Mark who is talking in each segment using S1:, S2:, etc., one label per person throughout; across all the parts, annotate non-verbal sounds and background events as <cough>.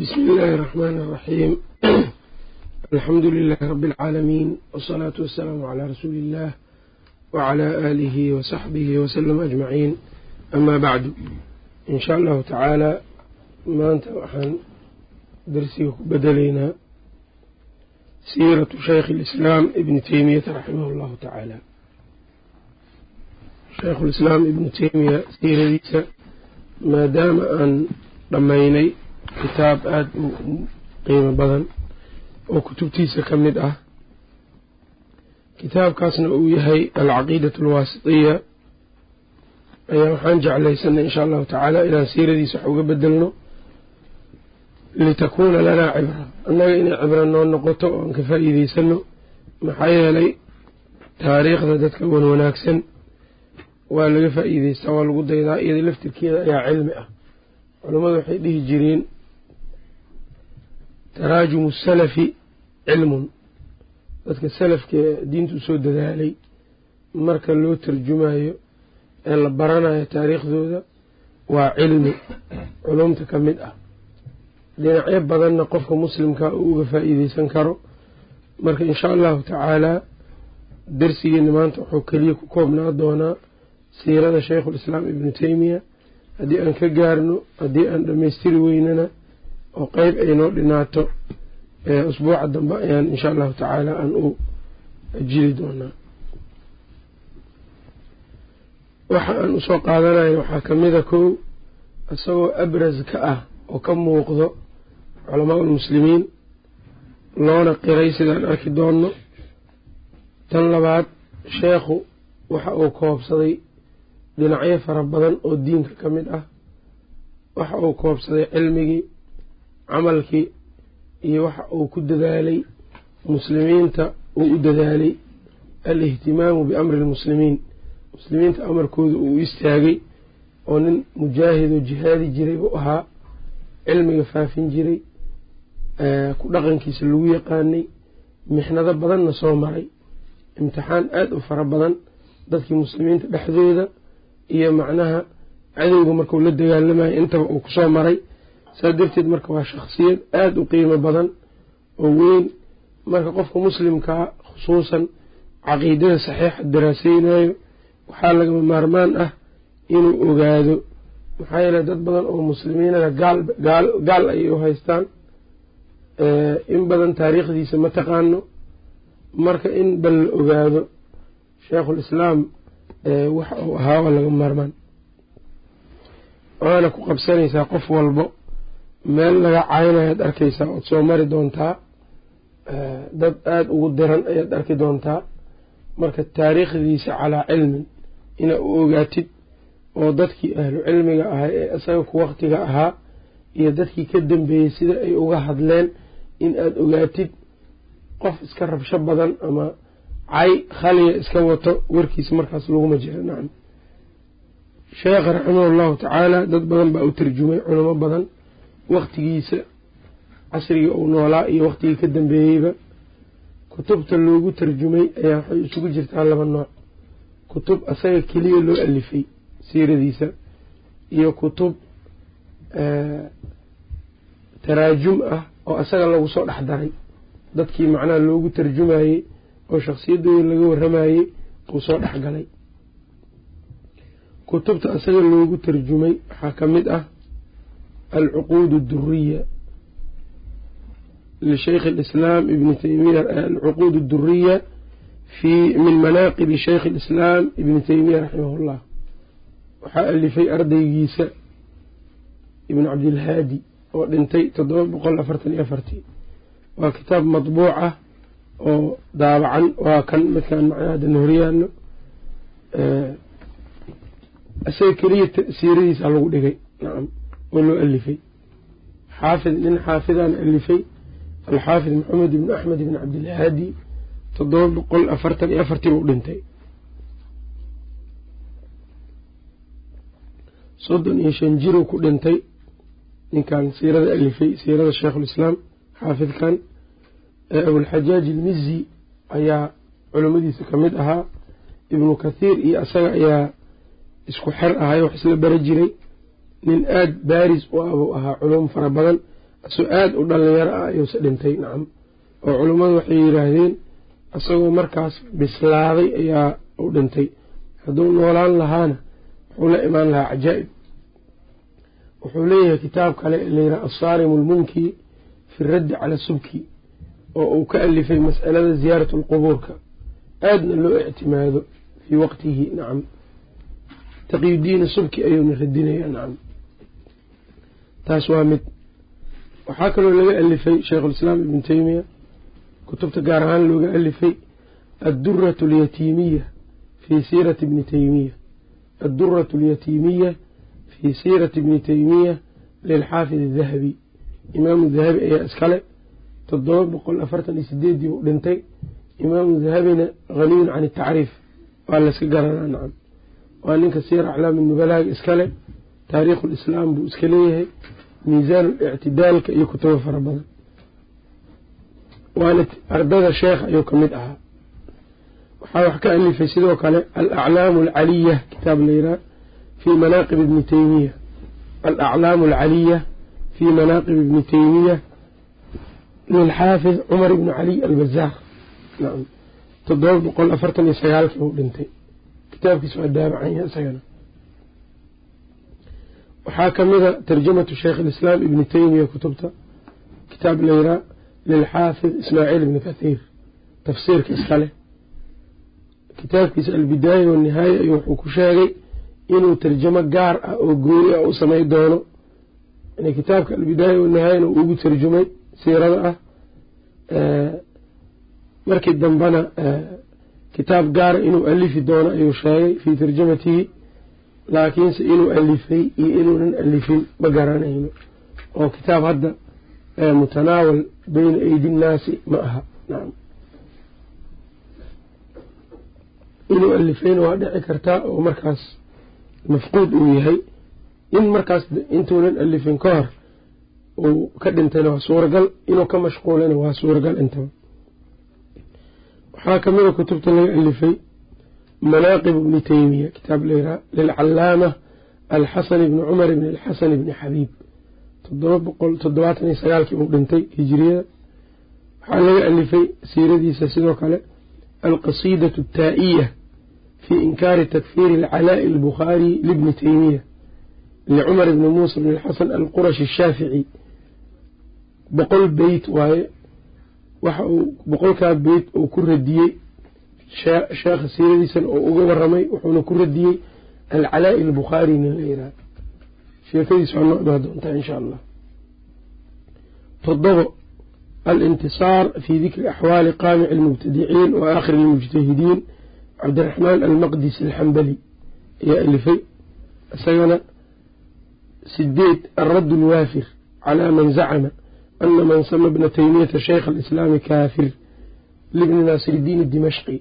S1: بسم الله الرحمن الرحيم الحمد لله رب العالمين والصلاة والسلام على رسول الله وعلى آله وصحبه وسلم أجمعين أما بعد إن شاء الله تعالى maanta waxaan darsiga ku bedelaynaa siiratu shaykhi اlislaam ibni teymiyata raximah اllahu tacaala shaykhulislaam ibnu teymiya siiradiisa maadaama aan dhammaynay kitaab aada u qiimo badan oo kutubtiisa ka mid ah. Kitaabkaasna uu yahay alcaqiidatu alwaasitiya ayaa waxaan jeclaysanay insha allahu tacaala inaan siiradiisa wax uga bedelno litakuuna lanaa cibra. Annaga inay cibro noo noqoto oo aan ka faa'iideysano maxaa yeelay taariikhda dadka wan wanaagsan waa laga faa'iideystaa waa lagu daydaa iyada laftirkeeda ayaa cilmi ah. Culammadu waxay dhihi jireen taraajumu salafi cilmun dadka salafkee diinta u soo dadaalay marka loo tarjumayo ee la baranayo taariikhdooda waa cilmi culumta ka mid ah. Dhinacyo badanna qofka muslimka uu uga faa'iideysan karo marka insha allahu tacaalaa darsigeena maanta wuxuu keliya ku koobnaa doonaa siirada shaykhulislaam ibnu teymiya haddii aan ka gaarno haddii aan dhammaystiri weynana oo qeyb ay noo dhinaato usbuuca dambe ayaan insha allahu tacaala aan u jiri doonaa. Waxa aan u soo qaadanayo waxaa ka mida kow isagoo abras ka ah oo ka muuqdo culamaa ulmuslimiin loona qiray sidaan arki doonno. Tan labaad sheekhu waxa uu koobsaday dhinacyo fara badan oo diinka ka mid ah. Waxa uu koobsaday cilmigii camalkii iyo waxa uu ku dadaalay muslimiinta uu u dadaalay alihtimaamu biamri lmuslimiin muslimiinta amarkooda uu istaagay oo nin mujaahid oo jihaadi jiray buu ahaa cilmiga faafin jiray ku dhaqankiisa lagu yaqaanay mixnado badanna soo maray imtixaan aada u fara badan dadkii muslimiinta dhexdooda iyo macnaha cadowga markuu la dagaalamayo intaba uu ku soo maray saas darteed marka waa shakhsiyad aada u qiimo badan oo weyn. Marka qofka muslimkaa khusuusan caqiidada saxiixa daraaseynayo waxaa lagama maarmaan ah inuu ogaado. Maxaa yeele dad badan oo muslimiinada gaal ayay u haystaan. In badan taariikhdiisa ma taqaano. Marka in bal la ogaado sheikhulislaam waxa uu ahaa waa laga maarmaan. Waana ku qabsanaysaa qof walbo meel laga caynayaad arkaysaa ood soo mari doontaa dad aada ugu diran ayaad arki doontaa marka taariikhdiisa calaa cilmin inaa u ogaatid oo dadkii ahlu cilmiga ahaa ee isaga ku waqtiga ahaa iyo dadkii ka dambeeyey sida ay uga hadleen in aada ogaatid qof iska rabsho badan ama cay khaliya iska wato warkiisa markaas laguma jiro. Nacam sheekha raximah allahu tacaala dad badan baa u tarjumay culamo badan waqtigiisa casrigii uu noolaa iyo waqtigii ka dambeeyeyba kutubta loogu tarjumay ayaa waxay isugu jirtaa laba nooc. Kutub asaga keliya loo alifay siiradiisa iyo kutub taraajum ah oo asaga lagu soo dhex daray. Dadkii macnaha loogu tarjumayey oo shakhsiyadooda laga waramayey uu soo dhex galay. Kutubta asaga loogu tarjumay waxaa ka mid ah alcuquud adduriya lishaykhi alislaam ibni teymiya alcuquud adduriya fi min manaaqibi shaykhi alislaam ibni teymiya raximah llah waxaa alifay ardaygiisa ibnu cabdilhaadi oo dhintay toddoba boqol afartan iyo afartii waa kitaab madbuuc ah oo daabacan waa kan midkaan macnahadan horyaano isaga keliya siiradiisa lagu dhigay nacam oo alifay. Xaafid nin xaafidaan alifay. Alxaafid maxamed ibni axmed ibni cabdilhaadi toddoba boqol afartan iyo afartii buu dhintay. Soddon iyo shan jiruu ku dhintay. Ninkan siirada alifay siirada sheikhulislaam xaafidkan abulxajaaj ilmizi ayaa culimmadiisa ka mid ahaa. Ibnu kathiir iyo asaga ayaa isku xer ahay wax isla bara jiray nin aada baaris u ah buu ahaa culum fara badan isoo aada u dhalinyaro ah ayuuse dhintay nacam. Oo culummadu waxay yidhaahdeen isagoo markaas bislaaday ayaa u dhintay. Hadduu noolaan lahaana wuxuu la imaan lahaa cajaa'ib. Wuxuu leeyahay kitaab kale layidhaha assaarimu almunki fi raddi cala subki oo uu ka alifay mas'alada ziyaarat alqubuurka aadna loo ictimaado fii waqtihi nacam. Taqiyudiina subki ayuuna radinayaa nacam taas waa mid. Waxaa kaloo laga alifay sheikhulislaam ibnu teymiya kutubta gaar ahaan looga alifay adduratu alyatiimiya fii siirati ibni teymiya adduratu alyatiimiya fii siirati ibni teymiya lilxaafid adahabi imaamu dahabi ayaa iskale toddoba boqol afartan iyo sideedii uu dhintay. Imaamu dahabina haniyun can atacriif waa layska garanaa nacam waa ninka siira aclaami nubalaaga iskale taariikhu lislaam buu iska leeyahay miisaan ictidaalka iyo kutubo fara badan. Waana ardada sheekh ayuu ka mid ahaa. Waxaa wax ka alifay sidoo kale alaclaamu alcaliya kitaab layidhaha fii manaaqib ibni teymiya alaclaamu alcaliya fii manaaqib ibni teymiya lilxaafid cumar ibni caliy albazaar toddoba boqol afartan iyo sagaalkii uu dhintay. Kitaabkiis waa daabacanya isagana waxaa ka mida tarjamatu sheikh alislaam ibni teymiya kutubta kitaab layraa lilxaafid ismaaciil ibni kathiir tafsiirka iskale kitaabkiisa albidaaya wanihaaya ayuu wuxuu ku sheegay inuu tarjamo gaar ah oo gooni ah u samay doono. Kitaabka albidaaya wanihaayana uu ugu tarjumay siirada ah. Markii dambena kitaab gaara inuu alifi doono ayuu sheegay fii tarjamatihi laakiinse inuu alifay iyo inuunan alifin ma garanayno. Oo kitaab hadda mutanaawal beyna aydi nnaasi ma aha. Inuu alifayna waa dhici kartaa oo markaas mafquud uu yahay. In markaas intuunan alifin ka hor uu ka dhintayna waa suuragal inuu ka mashquulayna waa suuragal intaba. Waxaa ka mida kutubta laga alifay manaaqib ibni teymiya kitaab layraa lilcalaama alxasan ibni cumar ibni alxasan ibni xabiib toddoba boqol toddobaatan iyo sagaalkii uu dhintay hijiriyada waxaa laga alifay siiradiisa sidoo kale alqasiidatu ataa'iya fii inkaari takfiiri alcalaa'i albukhaari libni teymiya licumar ibni muusa bni alxasan alqurashi ashaafici boqol beyt waaye waxa uu boqolkaa beyt uu ku radiyey sheekha siiradiisana oo uga waramay wuxuuna ku radiyey alcalaa'i albukhaari nin la yidhaha sheekadiis waa noo doontaa insha allah. Toddobo alintisaar fii dikri axwaali qaamici almubtadiciin wa aakhiri almujtahidiin. Cabdiraxmaan almaqdisi alxambali ayaa alifay. Isagana sideed alradd alwaafir calaa man zacama ana man sama bna teymiyata sheykh alislaami kaafir. Libni naasir iddiin dimashqi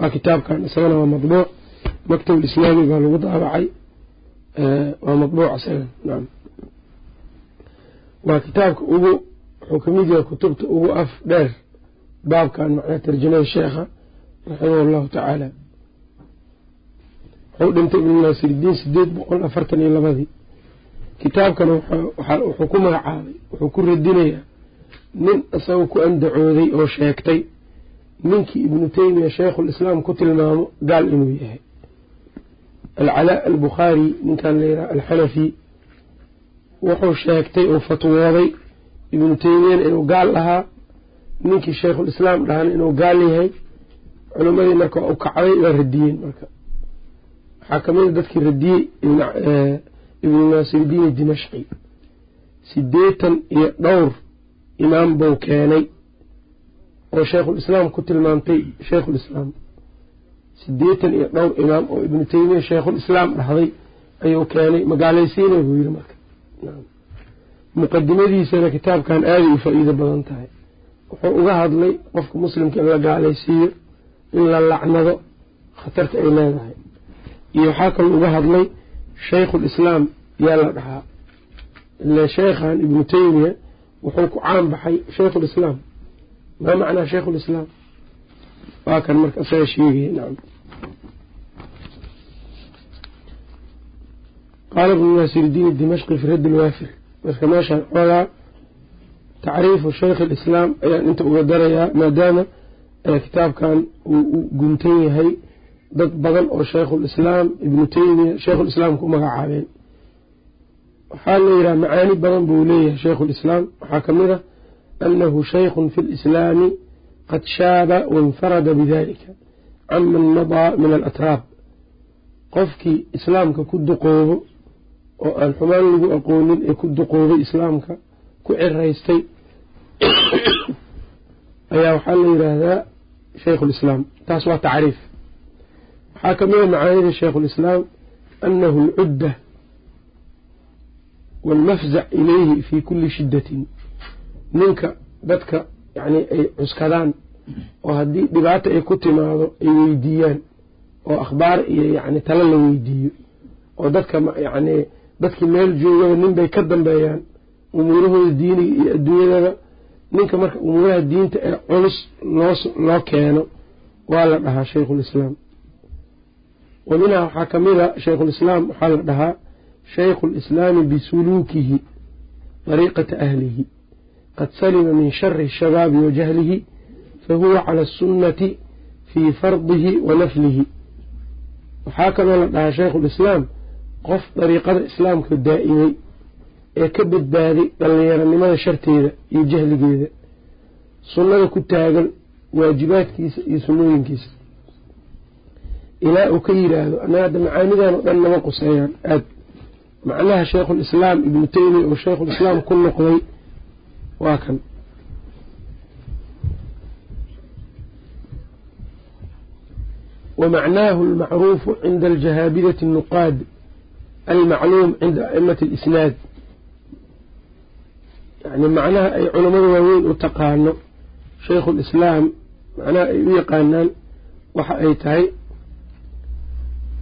S1: waa kitaabkan isagana waa madbuuc maktab islaami baa lagu daabacay waa madbuuc isaga waa kitaabka ugu wuxuu ka mid yahay kutubta ugu af dheer baabkan macnaa tarjamada sheekha raximah allahu tacaala. Wuxuu dhintay ibnu naasir iddiin sideed boqol afartan iyo labadii. Kitaabkana wuxuu ku magacaabay wuxuu ku radinayaa nin isagoo ku andacooday oo sheegtay ninkii ibnu teymiya sheikhulislaam ku tilmaamo gaal inuu yahay. Alcalaa albukhaari ninkan layidhaha alxanafi wuxuu sheegtay oo fatwooday ibnu teymiyana inuu gaal ahaa ninkii sheikhulislaam dhahana inuu gaal yahay. Culimmadii marka u kacday waa radiyeen marka. Waxaa kamida dadkii radiyey ibnu naasiridiin dimashqi. Sideetan iyo dhowr imaam buu keenay oo sheikhulislaam ku tilmaamtay sheikhulislaam sideetan iyo dhowr imaam oo ibnu teymiya sheikhulislaam dhahday ayuu keenay magaalaysiina buu yidhi marka. Muqadimadiisana kitaabkan aaday u faa-iido badan tahay. Wuxuu uga hadlay qofka muslimka in la gaalaysiiyo in la lacnado khatarta ay leedahay. Iyo waxaa kaloo uga hadlay shaykhulislaam yaa la dhahaa. Ile sheekhan ibnu teymiya wuxuu ku caan baxay shaykhulislaam maa macnaa shaykhulislaam waa kan marka isaga sheegaya nacam qaala ibnu naasir iddiin dimashqi fi radd lwaafir marka meeshaan xoogaa tacriifu shaykh alislaam ayaan inta uga darayaa maadaama kitaabkan uu u guntan yahay dad badan oo shaykhulislaam ibnu teymiya shaykhulislaam ku magacaabeen waxaa la yidhaha macaani badan buu leeyahay shaykhulislaam waxaa ka mid ah annahu shaykhun fi lislaami qad shaaba wainfarada bidalika canman madaa min alatraab qofkii islaamka ku duqoobo oo aan xumaan lagu aqoonin ee ku duqoobay islaamka ku ciraystay ayaa waxaa la yidhaahdaa shaykhulislaam taas waa tacriif waxaa ka mid a macaanida shaykhulislaam annahu alcudda waalmafzac ilayhi fii kulli shiddatin ninka dadka yacni ay cuskadaan oo haddii dhibaata ay ku timaado ay weydiiyaan oo akhbaar iyo yacni talo la weydiiyo oo dadka yacni dadkii meel joogaba nin bay ka dambeeyaan umuurahooda diiniga iyo adduunyadaba ninka marka umuuraha diinta ee culus loo loo keeno waa la dhahaa shaykhulislaam wa minhaa waxaa ka mid a shaykhulislaam waxaa la dhahaa shaykhu lislaami bisuluukihi dariiqata ahlihi qad shari shabaabi wa jahlihi fahuwa cala asunnati fii fardihi wa naflihi waxaa kaloo la dhahaa shaykhulislaam qof dariiqada islaamka daa'imay ee ka badbaaday dhallinyaronimada sharteeda iyo jahligeeda sunnada ku taagan waajibaadkiisa iyo sunnooyinkiisa ilaa uu ka yidhaahdo annaga hadda macaanidan oo dhan nama quseeyaan aad macnaha shaykhulislaam ibnu teymiya oo shaykhulislaam ku noqday waa kan ومعناه المعروف عند الجهابذة النقاد المعلوم عند أئمة الإسناد يعني معناها أي علماء واوين وتقانو شيخ الإسلام معناها أي يقانان وحأيتهي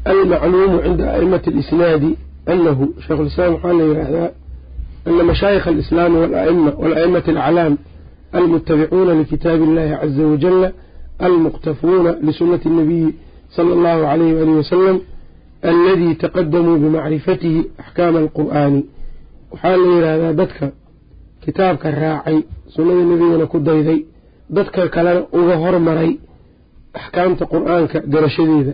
S1: المعلوم عند أئمة الإسناد أنه شيخ الإسلام قال لي هذا أن مشايخ الإسلام والأئمة والأئمة الأعلام المتبعون لكتاب الله عز وجل المقتفون لسنة النبي صلى الله عليه وآله وسلم الذي تقدموا بمعرفته أحكام القرآن. waxaa la yidhaahdaa dadka kitaabka raacay sunnada nebigana ku dayday dadka kalena uga hormaray axkaamta qur'aanka garashadeeda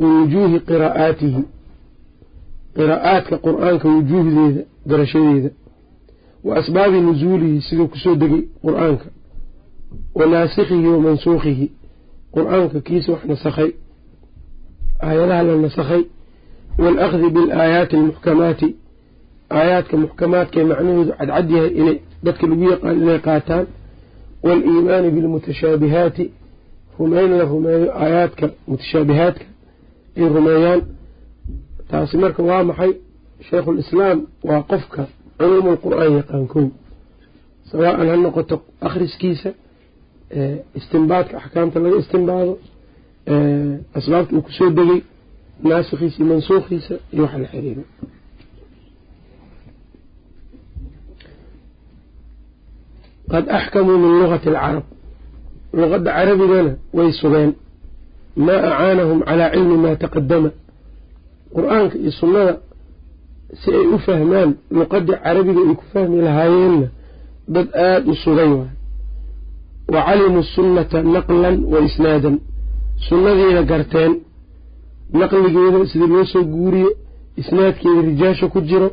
S1: wa wujuuhi qiraa'aatihi qiraa'aadka qur'aanka garashadeeda wa asbaabi nusuulihi siduu ku soo degay qur'aanka. Wa naasikhihi wa mansuukhihi qur'aanka kiisa wax nasakhay. Aayadaha la nasakhay. Waalahdi bilaayaati almuxkamaati aayaadka muxkamaadka ee macnahoodu cadcad yahay inay dadka lagu yaqaan inay qaataan. Waaliimaani bilmutashaabihaati rumayn la rumeeyo aayaadka mutashaabihaadka ay rumeeyaan. Taasi marka waa maxay? Shaykhulislaam waa qofka culuumu lqur-aan yaqaan kow sawaa-an ha noqoto akhriskiisa istinbaadka axkaamta laga istinbaado asbaabta uu ku soo degay naasikhiisa iyo mansuukhiisa iyo waxa la xiriiro qad axkamuu min lugati alcarab luqadda carabigana way sugeen. Maa acaanahum calaa cilmi maa taqadama qur'aanka iyo sunnada si ay u fahmaan luqaddii carabiga ay ku fahmi lahaayeenna dad aada u sugay waay. Wa calimuu sunnata naqlan wa isnaadan sunnadiina garteen naqligeeda sidii loo soo guuriyo isnaadkeeda rijaasha ku jiro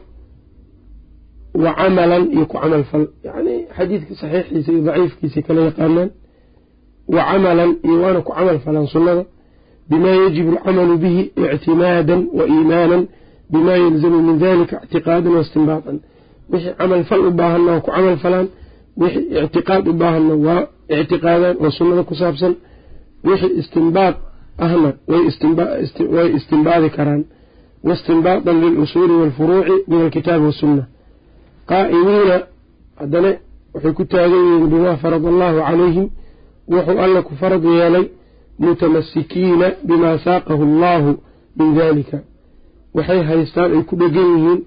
S1: wa camalan iyo ku camal fal. Yacni xadiidka saxiixiisa iyo daciifkiisa kala yaqaanaan. Wa camalan iyo waana ku camal falaan sunnada. Bimaa yajibu alcamalu bihi ictimaadan wa iimaanan bimaa yalzamu min dalika ictiqaadan wa istinbaatan wixii camal fal u baahanna waa ku camal falaan wixii ictiqaad u baahanna waa ictiqaadaan oo sunnada ku saabsan. wixii istinbaad ahna way istinbaadi karaan. waistinbaadan lilusuuli waalfuruuci min alkitaabi wasunna qaa'imiina haddana waxay ku taagan yihiin bimaa farada allahu calayhim wuxuu alla ku farad yeelay mutamasikiina bimaa saaqahu allahu min dalika waxay haystaan ay ku dhegan yihiin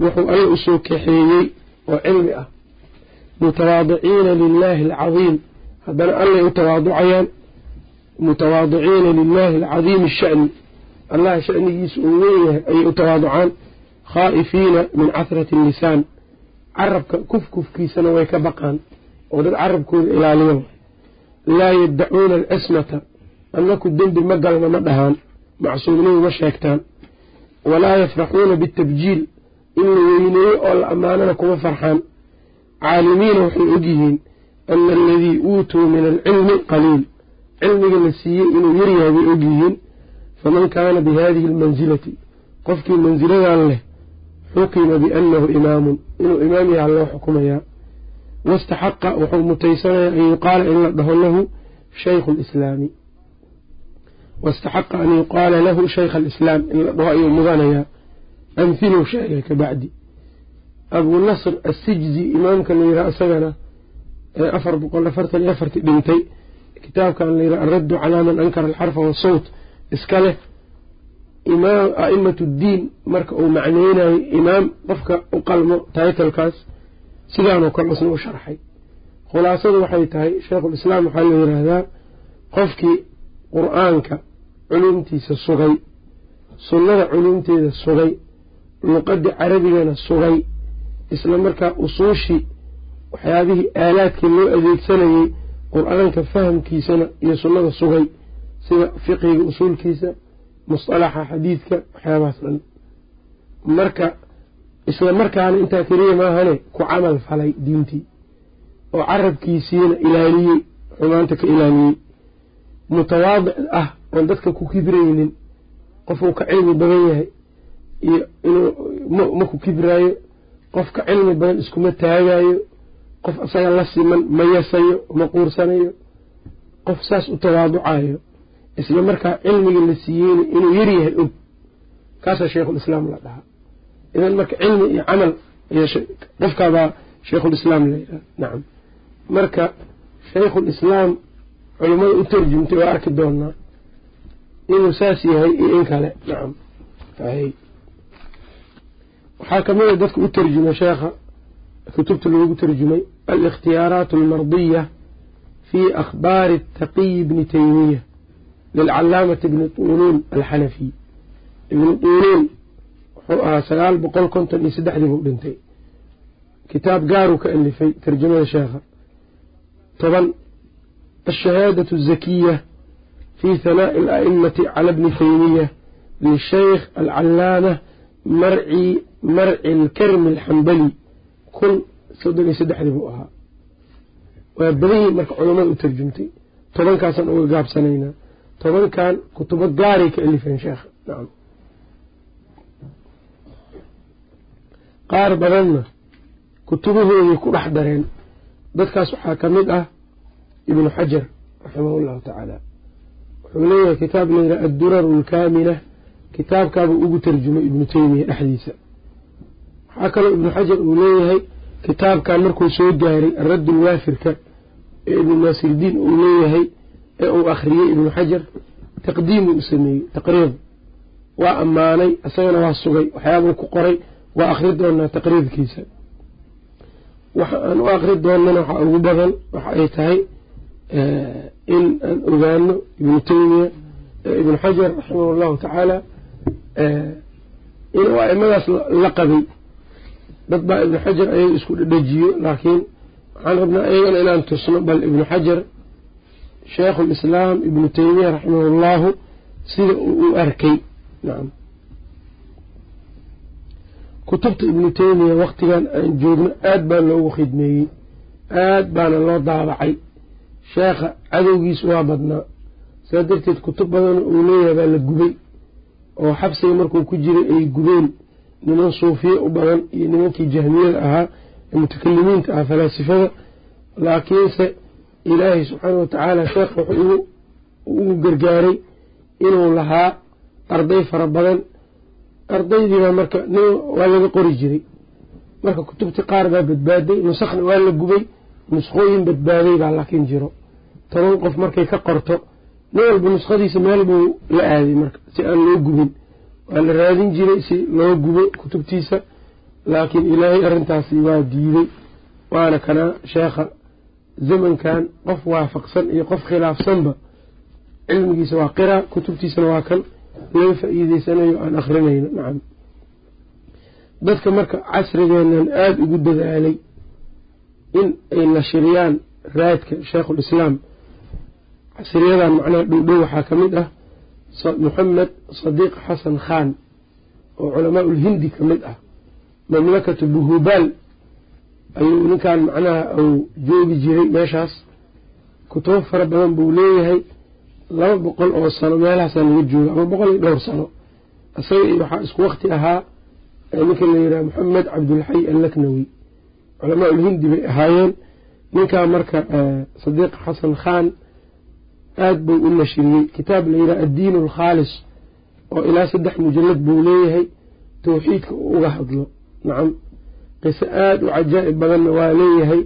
S1: wuxuu alla u soo kaxeeyey oo cilmi ah. Mutawaadiciina lilaahi alcadiim. Haddana allay u tawaaducayaan. Mutawaadiciina lilaahi alcadiimi asha'ni allah sha'nigiisa uu weyn yahay ayay u tawaaducaan. Khaa'ifiina min cathrati allisaan carabka kufkufkiisana way ka baqaan oo dad carabkooda ilaaliyo. Laa yaddacuuna alasmata. Annaku dembi ma galna ma dhahaan. Macsuumnimo ma sheegtaan walaa yafraxuuna bitabjiil in la weyneeyo oo la ammaanana kuma farxaan. Caalimiina waxay ogyihiin ana aladii uutuu min alcilmi qaliil cilmiga la siiyey inuu yaryahay bay ogyihiin faman kaana bihadihi almansilati qofkii mansiladan leh xukima biannahu imaamun inuu imaam yaha loo xukumayaa. Wastaxaqa wuxuu mutaysanayaa an yuqaala in la dhaho lahu shaykhu lislaami wastaxaqa an yuqaala lahu shaykha alislaam in la dhaho ayuu mudanayaa amhiluu sheegay kabacdi abuu nasr assijzi imaamka la yidhaha isagana ee afar boqol afartan iyo afartii dhintay kitaabkan la yidhaha alraddu calaa man ankara alxarfa wasawt iska leh imaam a'imatu ddiin marka uu macneynayo imaam qofka u qalmo taitalkaas sidaanoo kale u sharxay khulaasadu waxay tahay sheikhulislaam waxaa la yidhaahdaa qofkii qur'aanka culumtiisa sugay sunnada culumteeda sugay luqadii carabigana sugay isla markaa usuushii waxyaabihii aalaadkii loo adeegsanayey qur'aanka fahamkiisana iyo sunnada sugay sida fiqiga usuulkiisa musalaxa xadiidka waxyaabahaas dhan. Marka isla markaana intaa keliya maahane ku camal falay diintii. Oo carabkiisiina ilaaliyey xumaanta ka ilaaliyey mutawaadic ah oon dadka ku kibraynin qofuu ka cilmi badan yahay iyo inuu ma ku kibraayo qof ka cilmi badan iskuma taagayo qof isaga la siman ma yasayo ma quursanayo qof saas u tawaaducayo isla markaa cilmiga la siiyeyna inuu yaryahay og. Kaasaa sheikhulislaam la dhahaa. Idan marka cilmi iyo camal qofkaabaa sheikhulislaam la yidhaha. Nacam marka shaykhulislaam culummada u tarjumtay waa arki doonaa inuu saas yahay iyo in kale. Nacam waxaa ka mid a dadka u tarjumay sheekha kutubta loogu tarjumay alikhtiyaaraat almardiya fi akhbaari taqiyi bni taymiya lilcalaamati ibni tuuluun alxanafiy ibni tuuluun wuxuu ahaa sagaal boqol konton iyo saddexdii buu dhintay. Kitaab gaaruu ka alifay tarjamada sheekha. Toban ashahaadatu azakiya fi hanaa'i ala'imati cala bni taymiya lishaykh alcalaamah marci marci alkarmi alxambali kun soddon iyo saddexdii buu ahaa waa badanyii marka culammada u tarjumtay tobankaasaan uga gaabsanaynaa tobankan kutubo gaaray ka alifeen sheekha nacam qaar badanna kutubahooday ku dhex dareen dadkaas waxaa ka ah ibnu xajar raximah llahu tacaala wuxuu leeyahay kitaab layidhaha adduraru alkaamina kitaabkaabuu ugu tarjumay ibnu teymiya dhexdiisa waxaa kaloo ibnu xajar uu leeyahay kitaabkan markuu soo gaaray aradd ulwaafirka ee ibnu naasirdiin uu leeyahay ee uu akhriyey ibnu xajar taqdiimuu u sameeyey taqriib. Waa ammaanay isagana waa sugay waxyaabuu ku qoray waa akhri doonaa taqriibkiisa. Waxa aan u akri doonana waxaa ugu badan waxa ay tahay in aan ogaano ibnu teymiya ibnu xajar raximah allahu tacaala inuu aimadaas la qabay dad baa ibnu xajar ayaga isku dhedhejiyo laakiin waxaan rabnaa iyagana inaan tusno bal ibnu xajar sheekhu lislaam ibnu teymiya raximah allahu sida uu u arkay nacam kutubta ibnu teymiya waktigan aan joogno aad baa loogu khidmeeyey aad baana loo daabacay sheekha cadowgiis waa badnaa. Saa darteed kutub badan uu leeyahay baa la gubay oo xabsiga markuu ku jiray ay gubeen niman suufiye u badan iyo nimankii jahmiyada ahaa ee mutakalimiinta ah falaasifada. Laakiinse ilaahay subxaana wa tacaala sheekh wuxuu ugu gargaaray inuu lahaa arday fara badan. Ardaydiibaa marka waa laga qori jiray. Marka kutubtii qaar baa badbaaday nusakna waa la gubay nuskhooyin badbaaday baa laakiin jiro toban qof markay ka qorto nin walba nuskhadiisa meel buu la aaday marka si aan loo gubin. Waa la raadin jiray si loo gubo kutubtiisa laakiin ilaahay arrintaasi waa diiday. Waana kanaa sheekha zamankan qof waafaqsan iyo qof khilaafsanba cilmigiisa waa qiraa kutubtiisana waa kan laga faa-iideysanayo aan akrinayno nacam. Dadka marka casrigeenan aada ugu dadaalay in ay nashriyaan raadka sheikhulislaam casriyadan macnaha dhowdhow waxaa ka mid ah moxamed sadiiq xasan khan oo culamaa ulhindi ka mid ah. Mamlakatu buhubaal ayuu ninkan macnaha uu joogi jiray meeshaas. Kutubo fara badan buu leeyahay. Laba boqol oo sano meelahaasaa laga jooga ama boqol iyo dhowr sano. Isaga waxaa isku wakti ahaa ninka la yidhaha moxamed cabdulxay allaknawi. Culamaa ulhindi bay ahaayeen. Ninkaa marka sadiiq xasan khan aada buu u nashriyey kitaab la yidhaha addiin alkhaalis oo ilaa saddex mujalad buu leeyahay tawxiidka uu uga hadlo. Nacam qiso aada u cajaa'ib badanna waa leeyahay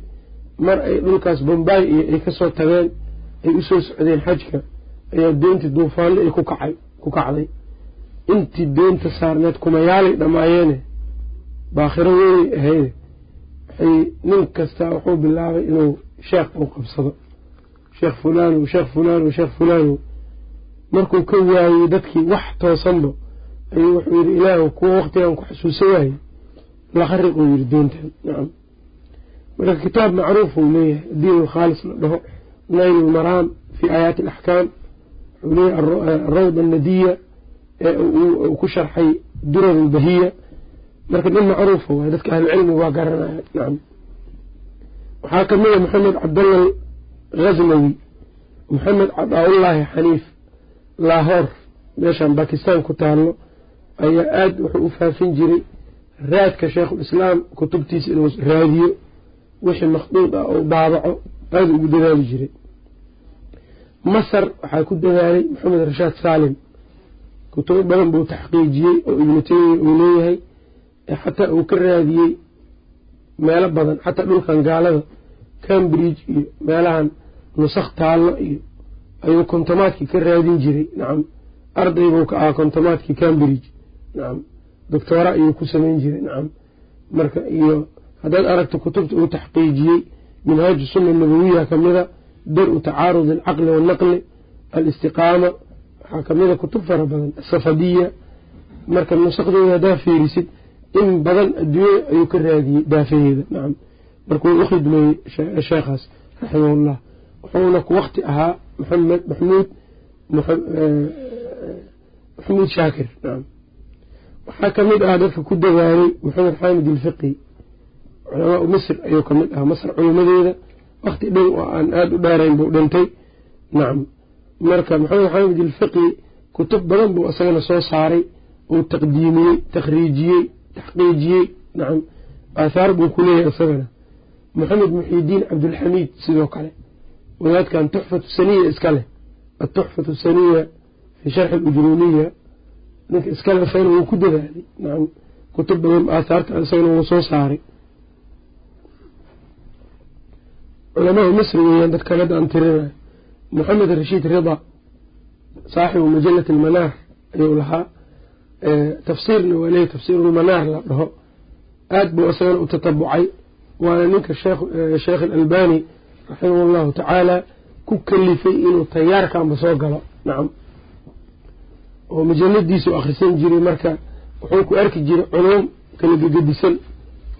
S1: mar ay dhulkaas bombay iyo ay ka soo tageen ay u soo socdeen xajka ayaa doontii duufaanle ay kukacay ku kacday. Intii doonta saarneed kumayaalay dhamaayeene baakhiro weynay ahayde waxay nin kastaa wuxuu bilaabay inuu sheekh uu qabsado sheekh fulaanow sheekh fulaanow sheekh fulaanow markuu ka waayey dadkii wax toosanba ayuu wuxuu yidhi ilaahu kuwa waqtigan ku xusuusan waayey. Laqariq uu yidhi doontan nacam marka kitaab macruuf uu leeyahay addiin alkhaalis la dhaho nayl lmaraam fii aayaati alaxkaam wuxuu leeyahay arawda annadiya ee uu ku sharxay durar albahiya marka nin macruufa waay dadka ahlucilmiga waa garanaya nacam waxaa ka mid a maxamed cabdalla ghaznawi maxamed cadaaulaahi xaniif laahoor meeshan bakistan ku taallo ayaa aada wuxuu u faafin jiray raadka sheikhulislaam kutubtiisa inuu raadiyo wixii makhduud ah ou daabaco aada ugu dadaali jiray. Masar waxaa ku dadaalay maxamed rashaad saalim kutubo badan buu taxqiijiyey oo ibnu taymiya uu leeyahay xataa uu ka raadiyey meelo badan xataa dhulkan gaalada cambridge iyo meelahan nusakh taallo iyo ayuu kontomaadkii ka raadin jiray. Nacam ardaybuu ka ahaa kontomaadkii cambridge. Nacam doctoora ayuu ku samayn jiray. Nacam marka iyo haddaad aragto kutubta uu taxqiijiyey minhaaju sunna nabawiya kamida dar-u tacaarud alcaqli waalnaqli alistiqaama waxaa kamida kutub fara badan asafadiya marka nusakhdooda haddaa fiirisid in badan adduunyada ayuu ka raadiyey daafaheeda nacam marka wuu u khidmeeyey sheekhaas raximahullah wuxuuna wakti ahaa maxamed maxmuud maxamuud shaakir nacam waxaa ka mid ah dadka ku dadaalay maxamed xaamid ilfiqi culamaau misr ayuu ka mid ahaa masr culimadeeda. Wakti dhow oo aan aada u dheerayn buu dhintay. Nacam marka maxamed xaamid ilfiqi kutub badan buu isagana soo saaray uu taqdiimiyey takhriijiyey taxqiijiyey. Nacam aathaar buu ku leeyahay isagana maxamed muxidiin cabdulxamiid sidoo kale. Wadaadkan tuxfatu saniya iska leh. Atuxfatu saniya fii sharxi alujruumiya ninka iskale isagana wuu ku dadaalay nacam kutub badan aathaarta isagana wuu soo saaray. Culamaau misri weeyaan dadkan hadda aan tirinayo moxamed rashiid rida saaxibu majalat almanaar ayuu lahaa. Tafsiirna waa leeyahy tafsiirulmanaar la dhaho. Aada buu isagana u tatabucay waana ninka sheekh alalbani raximah allahu tacaala ku kalifay inuu tayaarkanba soo galo. Nacam oo majaladiisu akhrisan jiray marka wuxuu ku arki jiray culuum kala gegedisan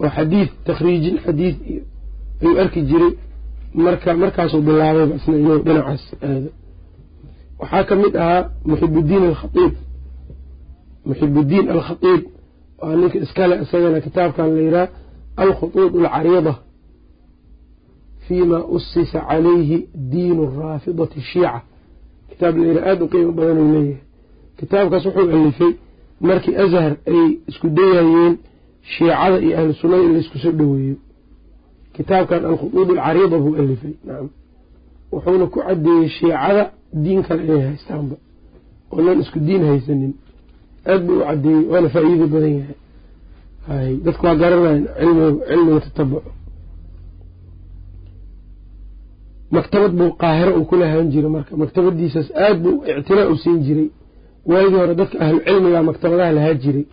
S1: oo xadiid takhriijin xadiid iyo ayuu arki jiray marka markaasuu bilaabayba isna inuu dhinacaas aado. Waxaa ka mid ahaa muxibuddiin alkhaiib muxibuddiin alkhatiib waa ninka iskale isagana kitaabkan la yidhaha alkhutuud alcariida fiima usisa calayhi diinu raafidati shiica kitaab la yidhaha aada u qiimo badan uu leeyahay kitaabkaas wuxuu alifay markii ashar ay isku dayayeen shiicada iyo ahlu sunnada in laysku soo dhoweeyo kitaabkan alkhuduud alcariida buu alifay nacam wuxuuna ku caddeeyey shiicada diin kale inay haystaanba oonan isku diin haysanin aad buu u caddeeyey waana faa-iido badan yahay hay dadku waa garanayan cilmiga cilmiga tatabuco maktabad buu qaahiro uu ku lahaan jiray marka maktabadiisaas aad buu ictinaa u siin jiray. Waagii hore dadka ahlu cilmiga maktabadaha lahaa jiray.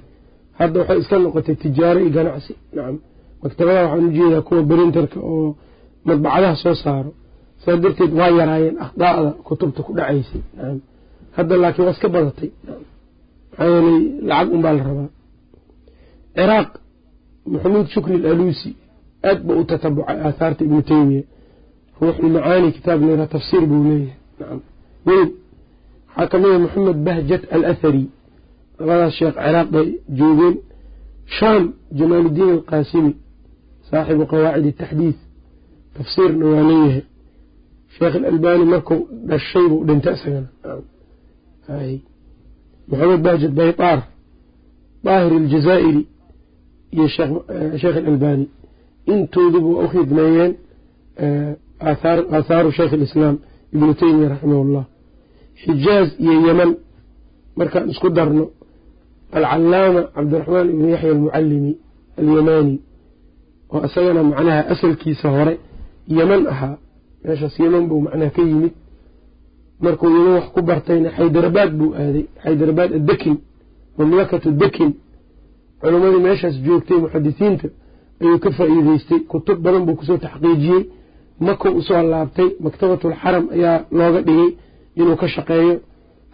S1: Hadda waxay iska noqotay tijaaro iyo ganacsi nacam maktabadaha waxaan u jeedaa kuwa berinterka oo madbacadaha soo saaro. Saa darteed waa yaraayeen akhdaa'da kutubta ku dhacaysay nacam hadda laakiin waa iska badatay maxaa yeelay lacag unbaa la rabaa ciraaq maxamuud shukri alaluusi aad ba u tatabucay aathaarta ibnu teymiya ruuxulmacaani kitaab layraa tafsiir buu leeyahay. Weyn waxaa ka mida maxamed bahjat alathari labadaas sheekh ciraaq bay joogeen. Shaam jamaaludiin alqaasimi saaxibu qawaacid ataxdiid tafsiirna waa leeyahay sheekh alalbani marku dhashay buu dhintay isagana. Maxamed bahjat baytaar daahir aljazaa'iri iyo sheekh alalbani. Intooduba waa u khidmeeyeen aathaaru sheekh alislaam ibnu teymiya raximah ullah xijaaz iyo yeman markaan isku darno alcalaama cabdiraxmaan ibnu yaxya almucallimi alyamani oo isagana macnaha asalkiisa hore yeman ahaa. Meeshaas yeman buu macnaha ka yimid. Markuu yeman wax ku bartayna xaydarabaad buu aaday xaydarabaad addekin mamlakatu dekin culimmadii meeshaas joogtay muxadisiinta ayuu ka faa'iideystay kutub badan buu ku soo taxqiijiyey. Makuu u soo laabtay. Maktabatulxaram ayaa looga dhigay inuu ka shaqeeyo.